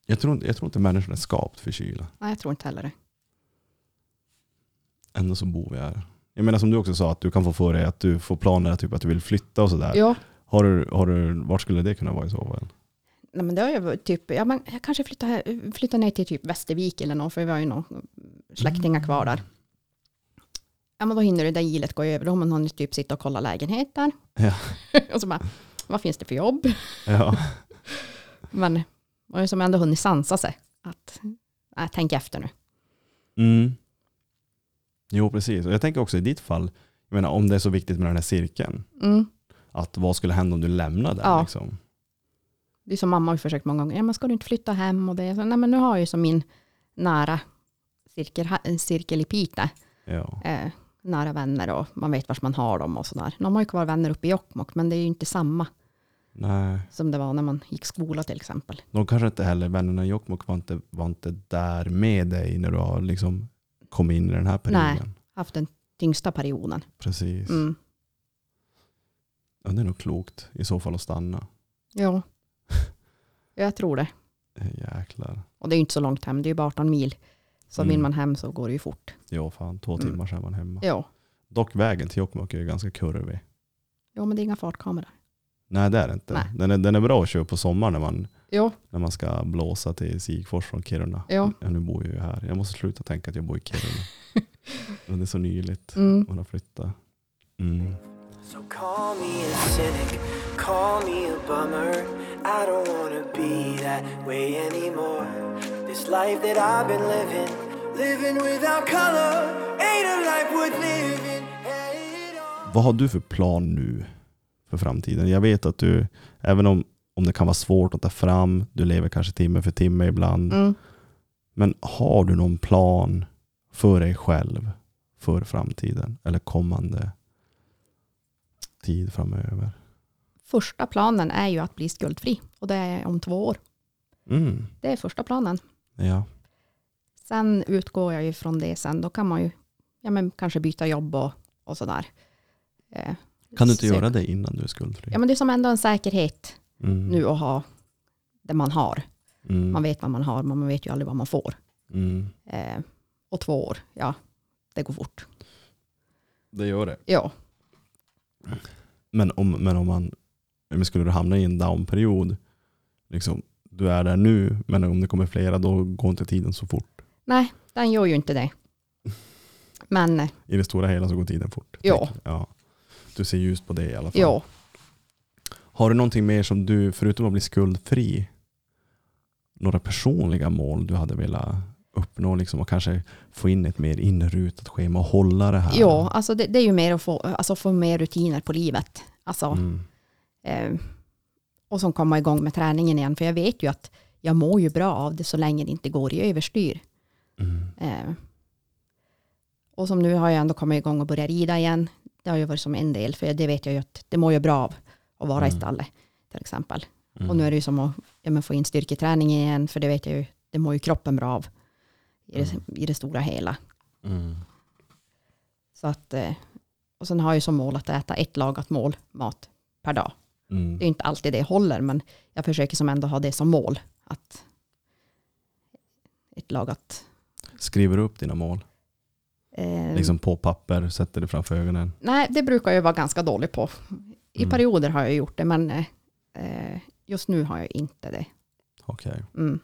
Speaker 2: jag, tror, jag tror inte människan är skapt för kyla.
Speaker 3: nej, jag tror inte heller det.
Speaker 2: Ändå så bor vi här. Jag menar som du också sa, att du kan få för dig att du får planer typ att du vill flytta och sådär.
Speaker 3: Ja,
Speaker 2: Har du, har du, vart skulle det kunna vara i så fall?
Speaker 3: nej, men det har jag typ, ja, men jag kanske flyttar, flyttar ner till typ Västervik eller något, för vi har ju några släktingar kvar där. Ja, men då hinner det där gilet gå över. Då har man typ sitta och kolla lägenheter.
Speaker 2: Ja. *laughs*
Speaker 3: och så bara, vad finns det för jobb?
Speaker 2: Ja. *laughs*
Speaker 3: Men ju som ändå hunnit sansa sig. Att, nej, tänk efter nu.
Speaker 2: Mm. Jo precis, och jag tänker också i ditt fall, jag menar om det är så viktigt med den här cirkeln,
Speaker 3: Mm.
Speaker 2: att vad skulle hända om du lämnar den?
Speaker 3: Ja.
Speaker 2: Liksom?
Speaker 3: Det är som mamma har försökt många gånger. Ja, men ska du inte flytta hem? Och det. Så, nej, men nu har jag ju som min nära cirkel, en cirkel i Piteå.
Speaker 2: Ja.
Speaker 3: Eh, nära vänner och man vet var man har dem och sådär. De har ju kvar vänner uppe i Jokkmokk, men det är ju inte samma
Speaker 2: Nej,
Speaker 3: som det var när man gick skola till exempel.
Speaker 2: de kanske inte heller, vännerna i Jokkmokk var inte, var inte där med dig när du har liksom kommit in i den här perioden.
Speaker 3: Haft den tyngsta perioden.
Speaker 2: Precis.
Speaker 3: Mm.
Speaker 2: Ja, det är nog klokt i så fall att stanna.
Speaker 3: Ja. Jag tror det.
Speaker 2: Eh, Jäklar.
Speaker 3: Och det är ju inte så långt hem, det är ju bara 18 mil. Så
Speaker 2: Mm.
Speaker 3: vill man hem så går det ju fort.
Speaker 2: Ja, fan två
Speaker 3: Mm.
Speaker 2: timmar så är man hemma.
Speaker 3: Ja.
Speaker 2: Dock vägen till Jokkmokk är ju ganska kurvig.
Speaker 3: ja, men det är inga fartkameror.
Speaker 2: Nej det är det inte.
Speaker 3: Nej.
Speaker 2: Den är, den är bra att köra på sommaren när man,
Speaker 3: Ja,
Speaker 2: när man ska blåsa till Sigfors från Kiruna.
Speaker 3: Ja.
Speaker 2: nu bor jag ju här. Jag måste sluta tänka att jag bor i Kiruna. *laughs* Men det är så nyligt.
Speaker 3: mm.
Speaker 2: Man har flyttat. Mm.
Speaker 4: So call me a cynic, call me a bummer. I don't wanna be that way anymore. This life that I've been living, living without color, ain't a life worth living.
Speaker 2: Vad har du för plan nu för framtiden? Jag vet att du, även om, om det kan vara svårt att ta fram, du lever kanske timme för timme ibland.
Speaker 3: Mm.
Speaker 2: Men har du någon plan för dig själv för framtiden eller kommande tid framöver?
Speaker 3: Första planen är ju att bli skuldfri och det är om två år.
Speaker 2: Mm.
Speaker 3: Det är första planen.
Speaker 2: Ja.
Speaker 3: Sen utgår jag ju från det sen. Då kan man ju ja, men kanske byta jobb och, och sådär. Eh,
Speaker 2: Kan du inte
Speaker 3: så-
Speaker 2: göra det innan du är skuldfri?
Speaker 3: Ja, men det är som ändå en säkerhet
Speaker 2: Mm.
Speaker 3: nu att ha det man har.
Speaker 2: Mm.
Speaker 3: Man vet vad man har, men man vet ju aldrig vad man får.
Speaker 2: Mm.
Speaker 3: Eh, och två år, ja, det går fort.
Speaker 2: Det gör det.
Speaker 3: Ja,
Speaker 2: Men om, men om man men skulle du hamna i en downperiod, liksom, du är där nu, men om det kommer flera då går inte tiden så fort.
Speaker 3: nej, den gör ju inte det. Men eh,
Speaker 2: I det stora hela så går tiden fort.
Speaker 3: Ja.
Speaker 2: ja. Du ser ljust på det i alla fall.
Speaker 3: ja,
Speaker 2: Har du någonting mer som du, förutom att bli skuldfri, några personliga mål du hade velat uppnå liksom, och kanske få in ett mer inrutat schema och hålla det här?
Speaker 3: ja alltså det, det är ju mer att få, alltså få mer rutiner på livet. Alltså,
Speaker 2: Mm.
Speaker 3: eh, och som komma igång med träningen igen. För jag vet ju att jag mår ju bra av det så länge det inte går i överstyr.
Speaker 2: Mm.
Speaker 3: Eh, och som nu har jag ändå kommit igång och börjat rida igen. Det har ju varit som en del, för det vet jag ju att det mår ju bra av att vara
Speaker 2: Mm.
Speaker 3: i stallet till exempel.
Speaker 2: Mm.
Speaker 3: Och nu är det ju som att ja, få in styrketräning igen, för det vet jag ju, det mår ju kroppen bra av i det, i det stora hela.
Speaker 2: Mm.
Speaker 3: Så att, eh, och sen har jag ju som mål att äta ett lagat mål mat per dag.
Speaker 2: Mm.
Speaker 3: Det är ju inte alltid det håller, men jag försöker som ändå ha det som mål. Att ett lagat...
Speaker 2: Skriver du upp dina mål?
Speaker 3: Eh,
Speaker 2: Liksom på papper, sätter det framför ögonen?
Speaker 3: Nej, det brukar jag vara ganska dålig på. I
Speaker 2: Mm.
Speaker 3: perioder har jag gjort det, men eh, eh, just nu har jag inte det.
Speaker 2: Okej.
Speaker 3: Mm.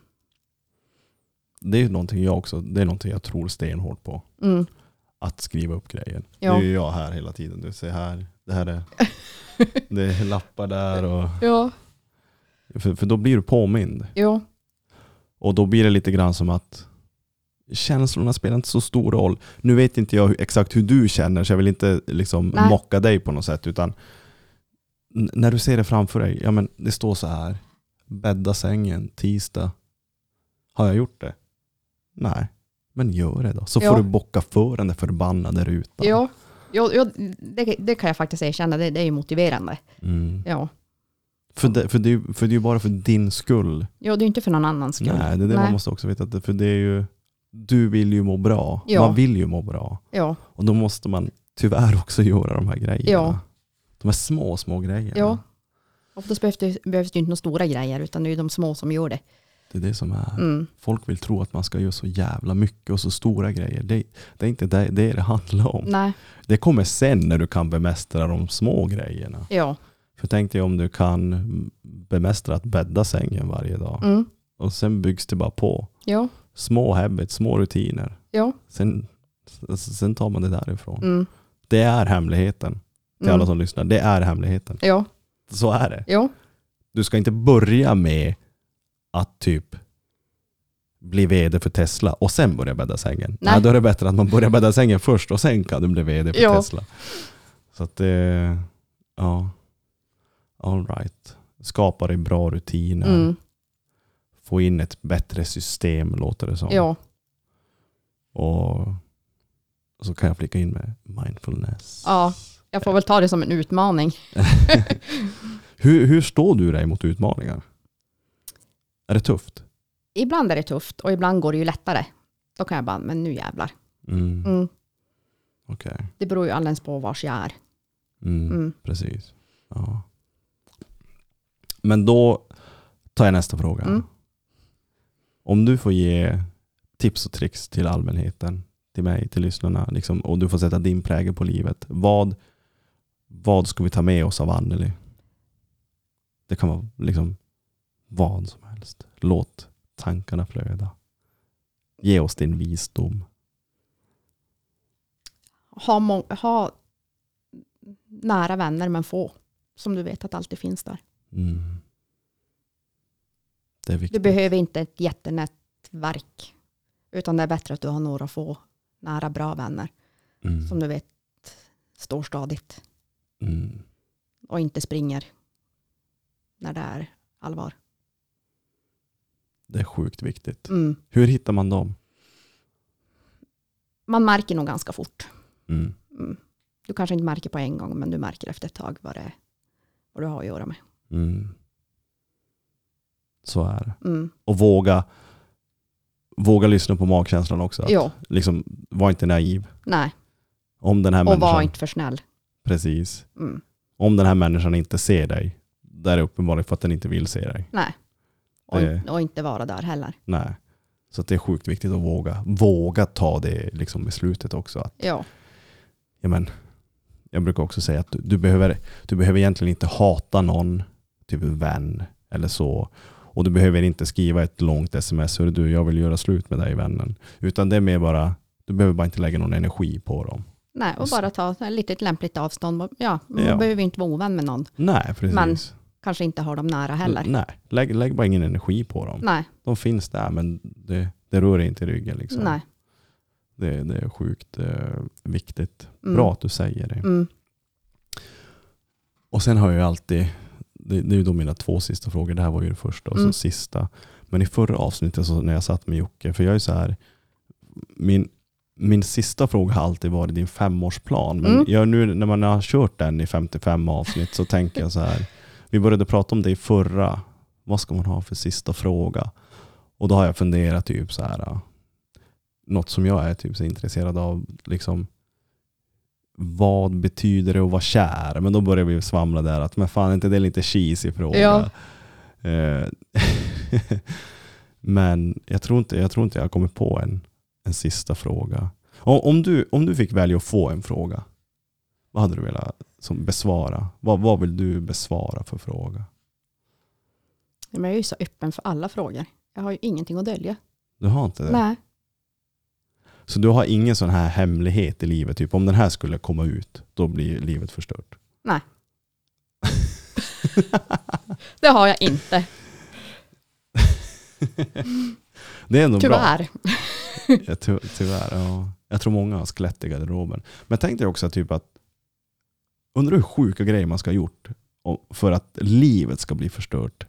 Speaker 2: Det är någonting jag också, det är någonting jag tror stenhårt på.
Speaker 3: Mm.
Speaker 2: Att skriva upp grejer.
Speaker 3: Ja.
Speaker 2: Det är ju jag här hela tiden. Du ser här, det här är, *laughs* det är lappar där och
Speaker 3: Ja,
Speaker 2: för, för då blir du påmind.
Speaker 3: jo,
Speaker 2: Och då blir det lite grann som att känslorna spelar inte så stor roll. Nu vet inte jag exakt hur du känner så jag vill inte liksom
Speaker 3: Nej.
Speaker 2: mocka dig på något sätt utan när du ser det framför dig, ja men det står så här, bädda sängen tisdag. Har jag gjort det? Nej, men gör det då. Så
Speaker 3: Ja.
Speaker 2: får du bocka för den där förbannade rutan.
Speaker 3: jo, jo, jo det, det kan jag faktiskt erkänna, det, det är ju motiverande.
Speaker 2: Mm.
Speaker 3: Ja.
Speaker 2: För, det, för, det, för det är ju bara för din skull.
Speaker 3: Jo, det är ju inte för någon annans skull.
Speaker 2: Nej, det är det man måste också veta. För det är ju, du vill ju må bra.
Speaker 3: Ja.
Speaker 2: Man vill ju må bra.
Speaker 3: Ja,
Speaker 2: Och då måste man tyvärr också göra de här grejerna.
Speaker 3: Ja.
Speaker 2: De här små, små grejerna.
Speaker 3: ja. Oftast behövs det, behövs det inte några stora grejer, utan det är ju de små som gör det.
Speaker 2: Det är det som är.
Speaker 3: Mm.
Speaker 2: Folk vill tro att man ska göra så jävla mycket och så stora grejer. Det, det är inte det det, det handlar om.
Speaker 3: Nej,
Speaker 2: Det kommer sen när du kan bemästra de små grejerna.
Speaker 3: ja.
Speaker 2: För tänk dig om du kan bemästra att bädda sängen varje dag.
Speaker 3: Mm.
Speaker 2: Och sen byggs det bara på.
Speaker 3: Ja,
Speaker 2: Små habits, små rutiner.
Speaker 3: ja.
Speaker 2: Sen, sen tar man det därifrån.
Speaker 3: Mm.
Speaker 2: Det är hemligheten. Till
Speaker 3: Mm.
Speaker 2: alla som lyssnar. Det är hemligheten.
Speaker 3: Ja,
Speaker 2: Så är det.
Speaker 3: ja,
Speaker 2: Du ska inte börja med att typ bli vd för Tesla och sen börja bädda sängen. Nej.
Speaker 3: Nej.
Speaker 2: då är det bättre att man börjar bädda sängen först och sen kan du bli vd för
Speaker 3: Ja.
Speaker 2: Tesla. Så att det, ja, all right. Skapa dig bra rutiner.
Speaker 3: mm.
Speaker 2: Få in ett bättre system låter det som.
Speaker 3: ja.
Speaker 2: Och så kan jag flika in med mindfulness.
Speaker 3: Ja, jag får väl ta det som en utmaning. *laughs*
Speaker 2: hur, hur står du dig mot utmaningar? Är det tufft?
Speaker 3: Ibland är det tufft och ibland går det ju lättare. Då kan jag bara, men nu jävlar.
Speaker 2: Mm.
Speaker 3: Mm.
Speaker 2: Okej.
Speaker 3: Det beror ju alldeles på vars jag är.
Speaker 2: Mm.
Speaker 3: Mm.
Speaker 2: Precis. Ja. Men då tar jag nästa fråga.
Speaker 3: Mm.
Speaker 2: Om du får ge tips och tricks till allmänheten, till mig, till lyssnarna, liksom, och du får sätta din prägel på livet. Vad, vad ska vi ta med oss av Anneli? Det kan vara liksom vad som helst. Låt tankarna flöda. Ge oss din visdom.
Speaker 3: Ha, ha nära vänner men få. Som du vet att alltid finns där.
Speaker 2: Mm. Det är
Speaker 3: Du
Speaker 2: viktigt.
Speaker 3: behöver inte ett jättenätverk. Utan det är bättre att du har några få nära bra vänner.
Speaker 2: Mm.
Speaker 3: Som du vet står stadigt.
Speaker 2: Mm.
Speaker 3: Och inte springer när det är allvar.
Speaker 2: Det är sjukt viktigt.
Speaker 3: Mm.
Speaker 2: Hur hittar man dem?
Speaker 3: Man märker nog ganska fort.
Speaker 2: Mm.
Speaker 3: Mm. Du kanske inte märker på en gång, men du märker efter ett tag vad, det är, vad du har att göra med.
Speaker 2: Mm. Så är det.
Speaker 3: Mm.
Speaker 2: Och våga våga lyssna på magkänslan också. Att, liksom, var inte naiv.
Speaker 3: nej.
Speaker 2: Om den här
Speaker 3: Och
Speaker 2: människan,
Speaker 3: var inte för snäll.
Speaker 2: Precis.
Speaker 3: Mm.
Speaker 2: Om den här människan inte ser dig, där är det uppenbarligen för att den inte vill se dig.
Speaker 3: Nej. Och,
Speaker 2: Det-
Speaker 3: och inte vara där heller.
Speaker 2: Nej. Så det är sjukt viktigt att våga, våga ta det liksom beslutet också. Att,
Speaker 3: Ja,
Speaker 2: ja, men, jag brukar också säga att du, du, behöver, du behöver egentligen inte hata någon, typ en vän eller så. Och du behöver inte skriva ett långt sms, Hör du jag vill göra slut med dig vännen. Utan det är mer bara, du behöver bara inte lägga någon energi på dem.
Speaker 3: Nej. Och bara ta ett litet lämpligt avstånd. Ja, man
Speaker 2: Ja.
Speaker 3: behöver inte vara ovän med någon.
Speaker 2: Nej, precis.
Speaker 3: Men- Kanske inte ha dem nära heller.
Speaker 2: Nej, lägg, lägg bara ingen energi på dem.
Speaker 3: Nej,
Speaker 2: De finns där men det, det rör inte ryggen. Liksom.
Speaker 3: nej.
Speaker 2: Det, det är sjukt eh, viktigt.
Speaker 3: Mm.
Speaker 2: Bra att du säger det.
Speaker 3: Mm.
Speaker 2: Och sen har jag ju alltid, det, det är ju då mina två sista frågor, det här var ju det första och
Speaker 3: Mm.
Speaker 2: så sista. Men i förra avsnittet så när jag satt med Jocke, för jag är så här, min, min sista fråga har alltid varit din femårsplan. Men
Speaker 3: Mm.
Speaker 2: jag, nu när man har kört den i 55 avsnitt så tänker jag så här, vi började prata om det i förra, vad ska man ha för sista fråga? Och då har jag funderat typ så här, något som jag är typ så intresserad av, liksom vad betyder det att vara kär? Men då börjar vi svamla där att men fan inte det är lite cheesy fråga?
Speaker 3: Ja.
Speaker 2: Eh, *laughs* men jag tror, inte, jag tror inte jag har kommit på en, en sista fråga. Om, om, du, om du fick välja att få en fråga, vad hade du velat som besvara? Vad, vad vill du besvara för fråga?
Speaker 3: Men jag är ju så öppen för alla frågor. Jag har ju ingenting att dölja.
Speaker 2: Du har inte det?
Speaker 3: Nej.
Speaker 2: Så du har ingen sån här hemlighet i livet? Typ om den här skulle komma ut, då blir livet förstört?
Speaker 3: Nej. *laughs* Det har jag inte. *laughs*
Speaker 2: Det är bra.
Speaker 3: Tyvärr. *laughs*
Speaker 2: Ja, ty tyvärr, ja. Jag tror många har skelett i garderoben. Men tänk dig också typ att, undrar hur sjuka grejer man ska ha gjort för att livet ska bli förstört.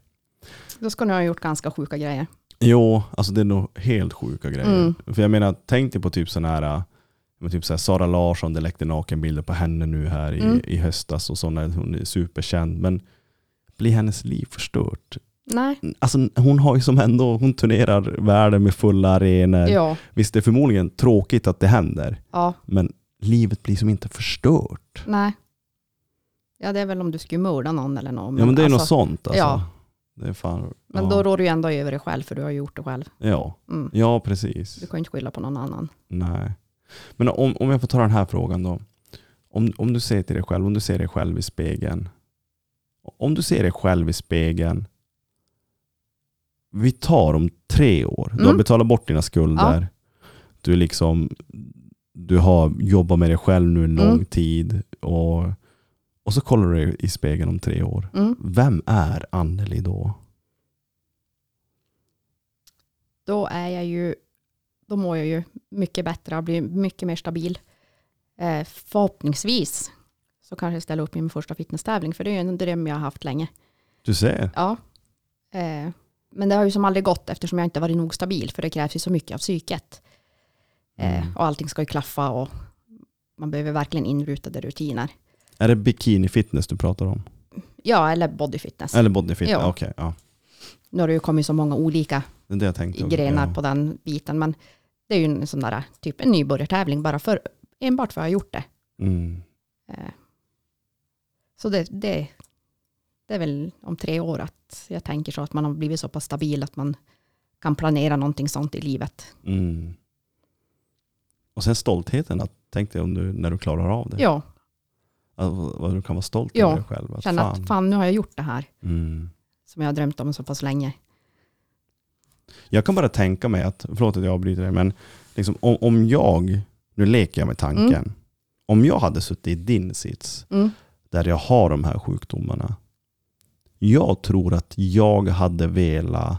Speaker 3: Då ska ni ha gjort ganska sjuka grejer.
Speaker 2: Jo, alltså det är nog helt sjuka grejer.
Speaker 3: Mm.
Speaker 2: För jag menar, tänk dig på typ sån här, men typ så här Sara Larsson, det läckte nakenbilder på henne nu här i,
Speaker 3: Mm.
Speaker 2: i höstas och så när hon är superkänd. Men blir hennes liv förstört?
Speaker 3: Nej.
Speaker 2: Alltså hon har ju som ändå, hon turnerar världen med fulla arenor.
Speaker 3: Ja.
Speaker 2: Visst det är förmodligen tråkigt att det händer,
Speaker 3: Ja.
Speaker 2: men livet blir som inte förstört.
Speaker 3: Nej. Ja, det är väl om du skulle mörda någon eller något.
Speaker 2: ja men det är
Speaker 3: alltså,
Speaker 2: något sånt alltså.
Speaker 3: ja.
Speaker 2: Det är fan,
Speaker 3: Men
Speaker 2: ja.
Speaker 3: då rår du ju ändå över dig själv, för du har gjort det själv.
Speaker 2: Ja,
Speaker 3: Mm.
Speaker 2: ja precis.
Speaker 3: Du kan ju inte skylla på någon annan.
Speaker 2: Nej. Men om, om jag får ta den här frågan då. Om, om du säger till dig själv, om du ser dig själv i spegeln. Om du ser dig själv i spegeln. Vi tar om tre år. Du har
Speaker 3: Mm.
Speaker 2: betalat bort dina skulder. Du, är liksom, du har jobbat med dig själv nu en lång
Speaker 3: Mm.
Speaker 2: tid. Och, och så kollar du i spegeln om tre år.
Speaker 3: Mm.
Speaker 2: Vem är Anneli då?
Speaker 3: Då är jag ju, då mår jag ju mycket bättre och blir mycket mer stabil. Eh, förhoppningsvis så kanske jag ställer upp i min första fitnesstävling, för det är ju en dröm jag har haft länge.
Speaker 2: Du ser.
Speaker 3: Ja. Eh, men det har ju som aldrig gått eftersom jag inte varit nog stabil, för det krävs ju så mycket av psyket. Eh,
Speaker 2: Mm.
Speaker 3: och allting ska ju klaffa och man behöver verkligen inrutade rutiner.
Speaker 2: Är det bikini fitness du pratar om?
Speaker 3: Ja, eller body fitness.
Speaker 2: Eller body fitness?
Speaker 3: Ja.
Speaker 2: Okej, ja.
Speaker 3: Nu har det ju kommit så många olika
Speaker 2: Det tänkte.
Speaker 3: grenar
Speaker 2: ja.
Speaker 3: på den biten, men det är ju en sån där typ en nybörjartävling bara för enbart för att jag har gjort det.
Speaker 2: Mm.
Speaker 3: Eh, Så det, det, det är väl om tre år att jag tänker så att man har blivit så pass stabil att man kan planera någonting sånt i livet.
Speaker 2: Mm. Och sen stoltheten, att tänk dig om du, när du klarar av det.
Speaker 3: Ja,
Speaker 2: Att, vad du kan vara stolt
Speaker 3: Ja,
Speaker 2: över dig själv. Att
Speaker 3: känna att fan nu har jag gjort det här
Speaker 2: Mm.
Speaker 3: som jag har drömt om så pass länge.
Speaker 2: Jag kan bara tänka mig att, förlåt att jag avbryter dig, men liksom, om, om jag, nu leker jag med tanken, om jag hade suttit i din sits,
Speaker 3: Mm.
Speaker 2: där jag har de här sjukdomarna, jag tror att jag hade velat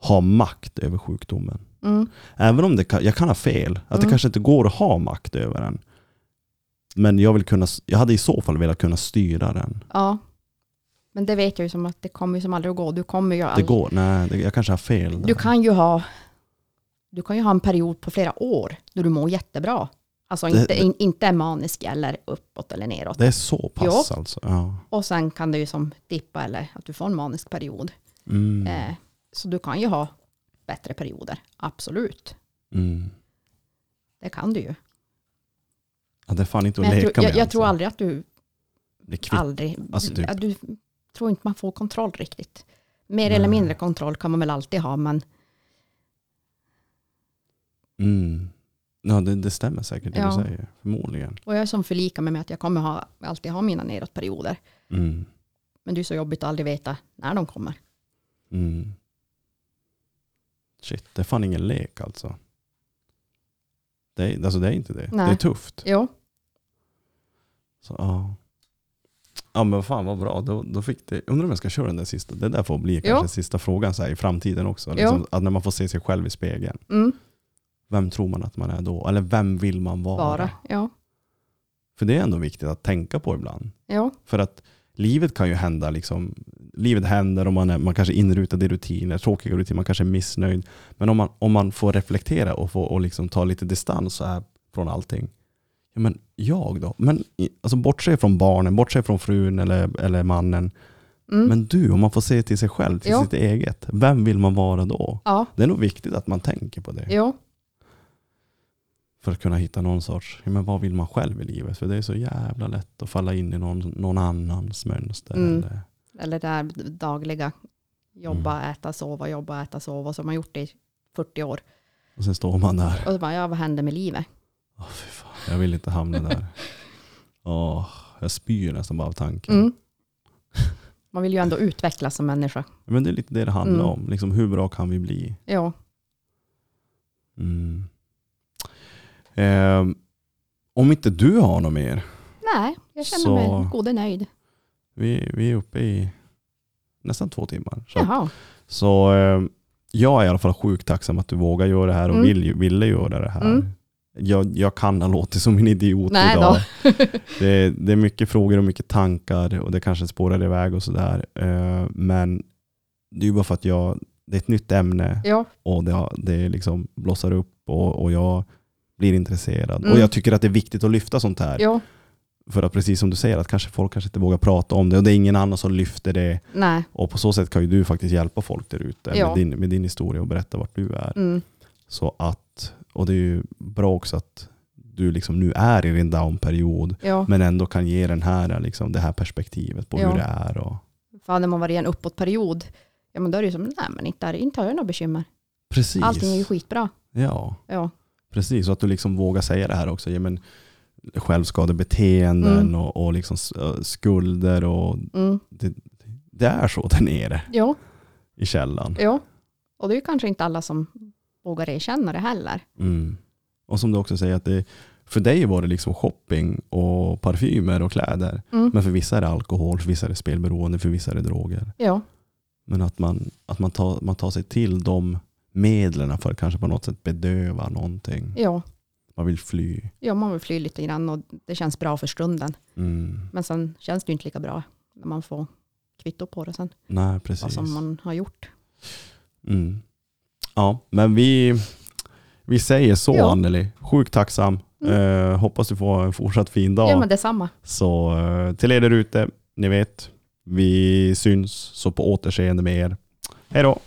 Speaker 2: ha makt över sjukdomen.
Speaker 3: Mm.
Speaker 2: Även om det kan, jag kan ha fel, att det
Speaker 3: Mm.
Speaker 2: kanske inte går att ha makt över den. Men jag, vill kunna, jag hade i så fall velat kunna styra den.
Speaker 3: Ja, men det vet jag ju som att det kommer ju som aldrig att gå. Du kommer ju
Speaker 2: Det
Speaker 3: aldrig,
Speaker 2: går, nej, det, jag kanske har fel. Där.
Speaker 3: du kan ju ha du kan ju ha en period på flera år då du mår jättebra. Alltså
Speaker 2: Det-
Speaker 3: inte, in, inte manisk eller uppåt eller neråt.
Speaker 2: Det är så pass alltså. Ja.
Speaker 3: Och sen kan det ju som dippa eller att du får en manisk period.
Speaker 2: Mm.
Speaker 3: Eh, så du kan ju ha bättre perioder. Absolut,
Speaker 2: Mm.
Speaker 3: det kan du ju.
Speaker 2: Ja, det är fan inte att leka
Speaker 3: tror,
Speaker 2: med
Speaker 3: jag, jag
Speaker 2: alltså.
Speaker 3: tror aldrig att du,
Speaker 2: är kvitt.
Speaker 3: aldrig,
Speaker 2: Alltså, typ.
Speaker 3: du tror inte man får kontroll riktigt. Mer eller
Speaker 2: Nej.
Speaker 3: mindre kontroll kan man väl alltid ha, men
Speaker 2: Mm. Ja, det, det stämmer säkert det
Speaker 3: Ja.
Speaker 2: du säger. Förmodligen.
Speaker 3: och jag är som förlika mig med att jag kommer ha, alltid ha mina nedåtperioder.
Speaker 2: Mm.
Speaker 3: Men det är så jobbigt att aldrig veta när de kommer.
Speaker 2: Mm. Shit, det är fan ingen lek alltså. Det är, alltså det är inte det.
Speaker 3: Nej.
Speaker 2: Det är tufft.
Speaker 3: Jo,
Speaker 2: Så, ja. ja men vad fan vad bra. Då, då fick det, undrar om jag ska köra den där sista. Det där får bli
Speaker 3: Jo.
Speaker 2: kanske sista frågan så här, i framtiden också. Liksom, att när man får se sig själv i spegeln.
Speaker 3: mm,
Speaker 2: Vem tror man att man är då? Eller vem vill man vara?
Speaker 3: bara. Ja,
Speaker 2: För det är ändå viktigt att tänka på ibland.
Speaker 3: ja,
Speaker 2: För att livet kan ju hända, liksom, livet händer och man, är, man kanske är inrutad i rutiner, tråkiga rutiner, man kanske är missnöjd. Men om man, om man får reflektera och, få, och liksom ta lite distans så här från allting. Ja, men jag då? Men, alltså, bortse från barnen, bortse från frun eller, eller mannen.
Speaker 3: mm,
Speaker 2: Men du, om man får se till sig själv, till
Speaker 3: Ja.
Speaker 2: sitt eget. Vem vill man vara då?
Speaker 3: ja,
Speaker 2: Det är nog viktigt att man tänker på det.
Speaker 3: jo,
Speaker 2: För att kunna hitta någon sorts, ja, men vad vill man själv i livet? För det är så jävla lätt att falla in i någon, någon annans mönster.
Speaker 3: Mm.
Speaker 2: Eller,
Speaker 3: eller det här dagliga jobba,
Speaker 2: Mm.
Speaker 3: äta, sova, jobba, äta, sova, som man gjort i 40 år.
Speaker 2: och sen står man där.
Speaker 3: Och så bara, ja, vad händer med livet?
Speaker 2: Åh, fy fan. Jag vill inte hamna där. *laughs* Åh, jag spyr nästan bara av tanken.
Speaker 3: Mm. Man vill ju ändå utvecklas som människa.
Speaker 2: Men det är lite det det handlar
Speaker 3: Mm.
Speaker 2: om. Liksom, hur bra kan vi bli?
Speaker 3: Ja,
Speaker 2: Mm. Ehm, om inte du har något mer.
Speaker 3: nej, jag känner
Speaker 2: Så-
Speaker 3: mig god och nöjd.
Speaker 2: Vi, vi är uppe i nästan två timmar. Så,
Speaker 3: Jaha,
Speaker 2: så ehm, jag är i alla fall sjukt tacksam att du vågar göra det här och
Speaker 3: Mm.
Speaker 2: vill, ville göra det här.
Speaker 3: Mm.
Speaker 2: Jag, jag kan ha låtit som en idiot
Speaker 3: Nej
Speaker 2: idag.
Speaker 3: då. *laughs*
Speaker 2: det, det är mycket frågor och mycket tankar och det kanske spårar iväg och sådär. Eh, men det är ju bara för att jag, det är ett nytt ämne
Speaker 3: ja,
Speaker 2: och det, det liksom blossar upp och, och jag blir intresserad.
Speaker 3: Mm.
Speaker 2: Och jag tycker att det är viktigt att lyfta sånt här.
Speaker 3: ja,
Speaker 2: För att precis som du säger, att kanske folk kanske inte vågar prata om det och det är ingen annan som lyfter det.
Speaker 3: nej,
Speaker 2: Och på så sätt kan ju du faktiskt hjälpa folk där ute med, din, med din historia och berätta vart du är.
Speaker 3: mm,
Speaker 2: Så att, och det är ju bra också att du liksom nu är i din downperiod
Speaker 3: ja.
Speaker 2: men ändå kan ge den här, liksom, det här perspektivet på
Speaker 3: Ja.
Speaker 2: hur det är. Och,
Speaker 3: För när man varit i en uppåtperiod, ja men då är det ju som, nej men inte, inte har jag några bekymmer.
Speaker 2: precis.
Speaker 3: Allting är ju skitbra.
Speaker 2: Ja,
Speaker 3: Ja,
Speaker 2: precis. Så att du liksom vågar säga det här också. Ja, men, självskadebeteenden
Speaker 3: Mm.
Speaker 2: och, och liksom äh, skulder. Och
Speaker 3: mm,
Speaker 2: det, det är så där nere
Speaker 3: ja,
Speaker 2: i källan.
Speaker 3: ja. Och det är kanske inte alla som vågar erkänna det heller.
Speaker 2: Mm. Och som du också säger, att det, för dig var det liksom shopping och parfymer och kläder.
Speaker 3: Mm.
Speaker 2: Men för vissa är det alkohol, för vissa är det spelberoende, för vissa är det droger.
Speaker 3: Ja,
Speaker 2: Men att man, att man, tar, man tar sig till de medlen för att kanske på något sätt bedöva någonting.
Speaker 3: ja,
Speaker 2: Man vill fly.
Speaker 3: ja, man vill fly lite grann och det känns bra för stunden.
Speaker 2: Mm.
Speaker 3: Men sen känns det ju inte lika bra när man får kvitto på det sen.
Speaker 2: Nej,
Speaker 3: Vad
Speaker 2: precis.
Speaker 3: som man har gjort.
Speaker 2: Mm. Ja, men vi, vi säger så
Speaker 3: Ja.
Speaker 2: Anneli. Sjukt tacksam.
Speaker 3: Mm.
Speaker 2: Eh, hoppas du får en fortsatt fin dag.
Speaker 3: Ja, men detsamma.
Speaker 2: Så eh, till er där ute, ni vet, vi syns så på återseende med er. Hej då!